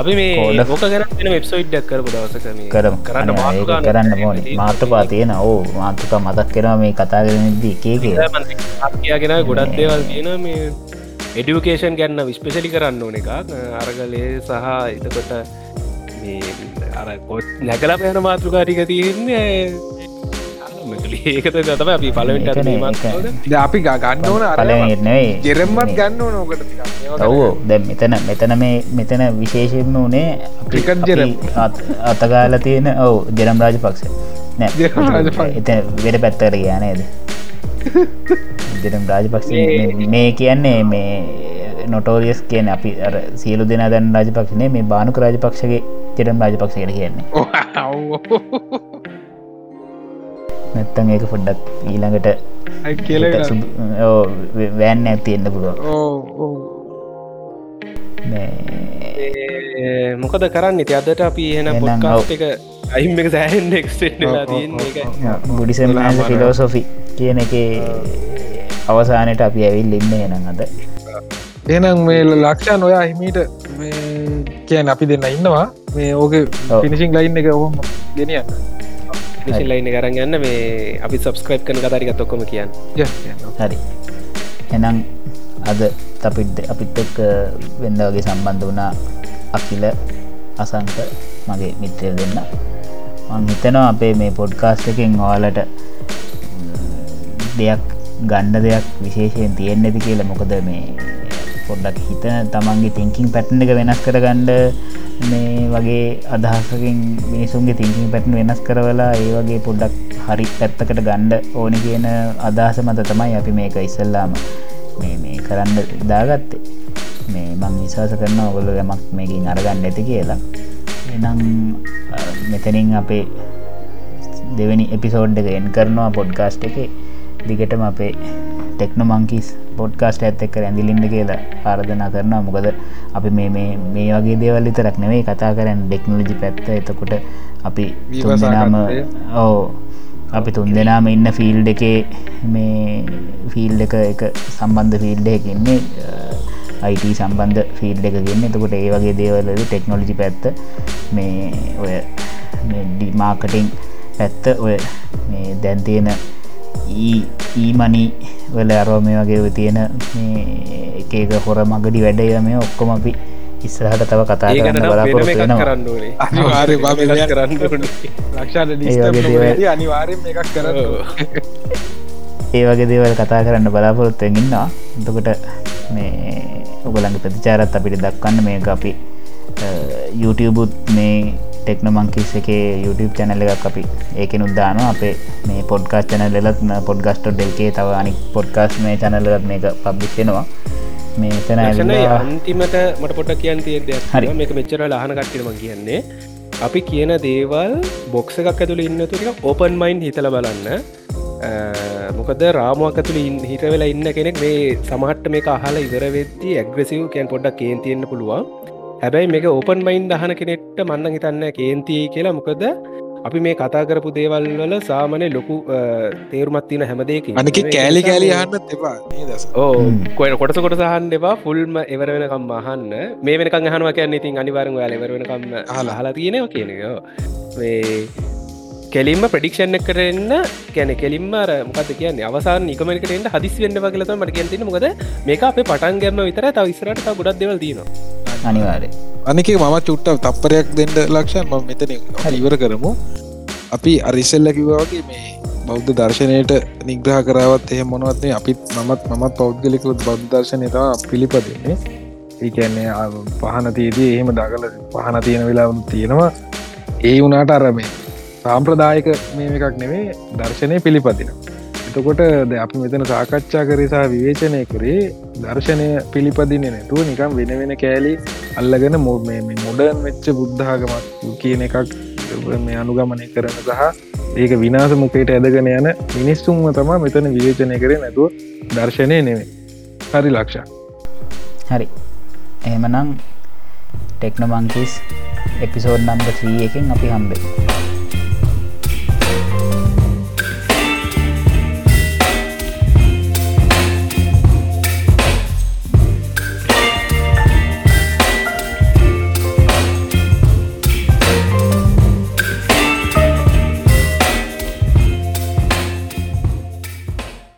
අපි මේ ෝක ගැන වෙබ්සයිඩ්ඩක් කරපු දවසක කරම. කරන්න කරන්න ඕන. මාතපා තියෙන ඕ මාතක මතක් කෙනවා මේ කතා කරනදී එකේ කියාගෙන ගොඩක් දේවල් තියෙන මේ එඩියුකේෂන් ගැන්න විස්පෙසලි කරන්න ඕන එකක්. අරගලේ සහ එතකොට අර කොත් නැකලා පැන මාතෘකාටික තියෙන්නේ ඒකත තම අපි පලවෙට අපි ගන්න ඕන පලනෙයි ගෙරම්මත් ගන්න ඕනෝකට ඔවෝ දැ මෙතන මෙතන මේ මෙතන විශේෂෙන්ම වනේ ක්‍රිකට් ජෙරම්. අතගාල තියෙන ඔවු ජෙරම් රාජ පක්ෂ නෑ එත වෙඩ පැත්තර කියනේද ජෙරම් රාජපක්ෂ මේ කියන්නේ මේ නොටෝරියස් කියන අපි අර සියලු දෙනා දැන් රාජපක්ෂනේ මේ බානුක රාජපක්ෂගේ ජෙරම් රාජපක්ෂයට කියන්නේ නැත්තන් ඒක පොඩ්ඩක් ඊළඟට කියල වෑන්න ඇතියෙන්න්න පුළුව මොකද කරන්න? ඉති අදට අපි එන පොඩ්කාස්ට එක අයිම් එක සෑහෙන් එක්ස්ටලා බුඩිසම් ෆිලෝසොෆි කියන එක අවසානයට අපි ඇවිල් ඉන්න එන අද. එනම් මේ ලක්ෂන් ඔයා හිමීට කියන් අපි දෙන්න ඉන්නවා. මේ ඕක පිනිසිං ලයින් එක ඔහොම ගෙනියන්න නිසිල්ලයින්න කරන්න ගන්න මේ අපි සබස්ක්‍රයිප් කන කතරික ඔක්කොම කියන්න. හරි. එනම් අද තපිට්ද අපිත් එක් වෙන්දවගේ සම්බන්ධ වනා අකිල අසංක මගේ මිත්‍රය දෙන්න. මං හිතනවා අපේ මේ පොඩ්කාස්ට එකෙන් ඔයාලට දෙයක් ගණ්ඩ දෙයක් විශේෂයෙන් තියෙන් ඇති කියලා. මොකද මේ පොඩ්ඩක් හිතන තමන්ගේ තිංකින් පැට්න එක වෙනස් කර ගණ්ඩ මේ වගේ අදහසකින් මිනිසුන්ගේ තිංකින් පැටන් වෙනස් කරවලා ඒ වගේ පොඩ්ඩක් හරි පැත්තකට ගණ්ඩ ඕන කියන අදහස මත තමයි අපි මේක ඉස්සල්ලාම මේ මේ කරන්න දාගත්තේ. මේ මං විශවාස කරන ඔගොල යමක් මේකින් අරගන්න ඇති කියලා. එනම් මෙතනින් අපේ දෙවැනි එපිසෝඩ් එක එන් කරනවා පොඩ්කාස්ට් එක. දිගටම අපේ ටෙක්න මංකිස් පොඩ්කාස්ට ඇත් එක්ක ඇඳලින්ට කියලා ආරධනා කරනවා. මොකද අපි මේ මේ වගේ දේවල් විතරක් නෙවෙයි කතා කරන්න ඩෙක්නෝලජි පැත්ත. එතකොට අපි තුන්දනාම ඕ අපි තුන් දෙනාම ඉන්න ෆිල්් එකේ මේ ෆිල් එක එක සම්බන්ධ ෆිල්ඩ එකන්නේ අයිට සම්බන්ධ ෆිල්් එක ගන්න එතකොට ඒ වගේ දේවල්ලද ටෙක්නෝලජි පැත්ත මේ ඔය ඩිමාකටිං පැත්ත ඔය මේ දැන්තියෙන ඊමනි වල අරෝ මේ වගේ තියෙන එකක හොර මගඩි වැඩය මේ ඔක්කොම අපි ඉස්සරහට තව කතා කරන්න බලාපොරොත්තු කරන්න අනිවාර්ය කරන්න ලක්ෂ අනිවාරයෙන් එකක් කර ඒ වගේ දේවල් කතා කරන්න බලාපොරොත්තුවෙන් ඉන්නවා. එතකොට මේ ඔගලඟ ප්‍රතිචාරත් අපිට දක්වන්න මේ අපි YouTubeුත් මේ ටෙක්න මංකිස් එක YouTube චැනල එකක් අපි ඒකෙන උද්දාන අපේ මේ පොඩ්කාස් චැනලලත් පොඩ්ගස්ට ඩෙල්කේ තව අනි පොඩ්කාස් මේ චැනලත් මේක පබ්ලිෂෙනවා මේ තැන අන්තිමට මට පොට කියන් තිය දෙයක් හරි. මේක මෙච්චර ලහන කට්ටම කියන්නේ. අපි කියන දේවල් බොක්ස එකක් ඇතුළ ඉන්න තුරික ඕපන් මයින් හිතල බලන්න. මොකද රාමුවක් ඇතුළ හිත වෙලා ඉන්න කෙනෙක් මේ සමහට මේ අහලා ඉවර වෙද්දි ඇග්‍රසිව් කැන් පොඩ්ඩක් කේන් තියෙන්න්න පුළුවන් හැබැයි මේක ඕපන් මයින් දහන කෙනෙක්ට මන්න හිතන්න කේන්තිය කියලා. මොකද අපි මේ කතා කරපු දේවල් වල සාමනය ලොකු තේරුමත් තින හැමදේක අනික කෑලි කෑලි යන්න එපා. ඕ කොය කොටස කොට සහන් එවා ෆුල්ම එවර වෙනකම් අහන්න. මේ වෙනකම් හනුව කියන්න ඉතින් අනිවාරෙන් යාල එවර වෙනකම් හලා තියෙනවා කියනකෝ කෙලින්ම ප්‍රඩික්ෂණ කරන්න කැන කෙලින්ම මොකද කියන්නේ? අවසාන නිකමකට හදිස් වන්න වගලත මට කියතින මොකද මේක අපේ පටන් ගැම විතර තව ඉස්රට ගොඩක් දෙවල් දීනවා අනිවාරය අනික මම චුට්ට තප්පරයක් දෙන්න ලක්ෂන් ම මෙතන හලිවර කරමු. අපි අරිසල්ල කිවවාගේ මේ බෞද්ධ දර්ශනයට නිග්‍රහ කරාවත් එහ මොනවත්න්නේ අපිත් මමත් මමත් පෞද්ගලිකුත් බෞද්ධ දර්ශනය තම පිළිපදන්නේ. ඒකන්නේ පහනතියදී එහෙම දගල පහන තියෙන වෙලාවු තියෙනවා. ඒ වුනාට අරමේ සාම්ප්‍රදායක මේ එකක් නෙවේ දර්ශනය පිළිපදින එතකොට ද අපි මෙතන සාකච්ඡා කරසා විවේචනය කරේ දර්ශනය පිළිපදින්න නැතුව නිකම් වෙන වෙන කෑලි අල්ලගෙන මො මේ මොඩර්න් වෙච්ච බුද්ධාගමක් කියන එකක් මේ අනුගමනය කරන සහ ඒක විනාස මුකයට ඇදගෙන යන මිනිස්සුන්ම තමා මෙතන විවේචනය කරේ නැතුව දර්ශනය නෙවේ හරි ලක්ෂ. හරි. එහෙමනම් ටෙක්නොමංකිස් එපිසෝඩ් නම්බ ්‍රී එකින් අපි හම්බේ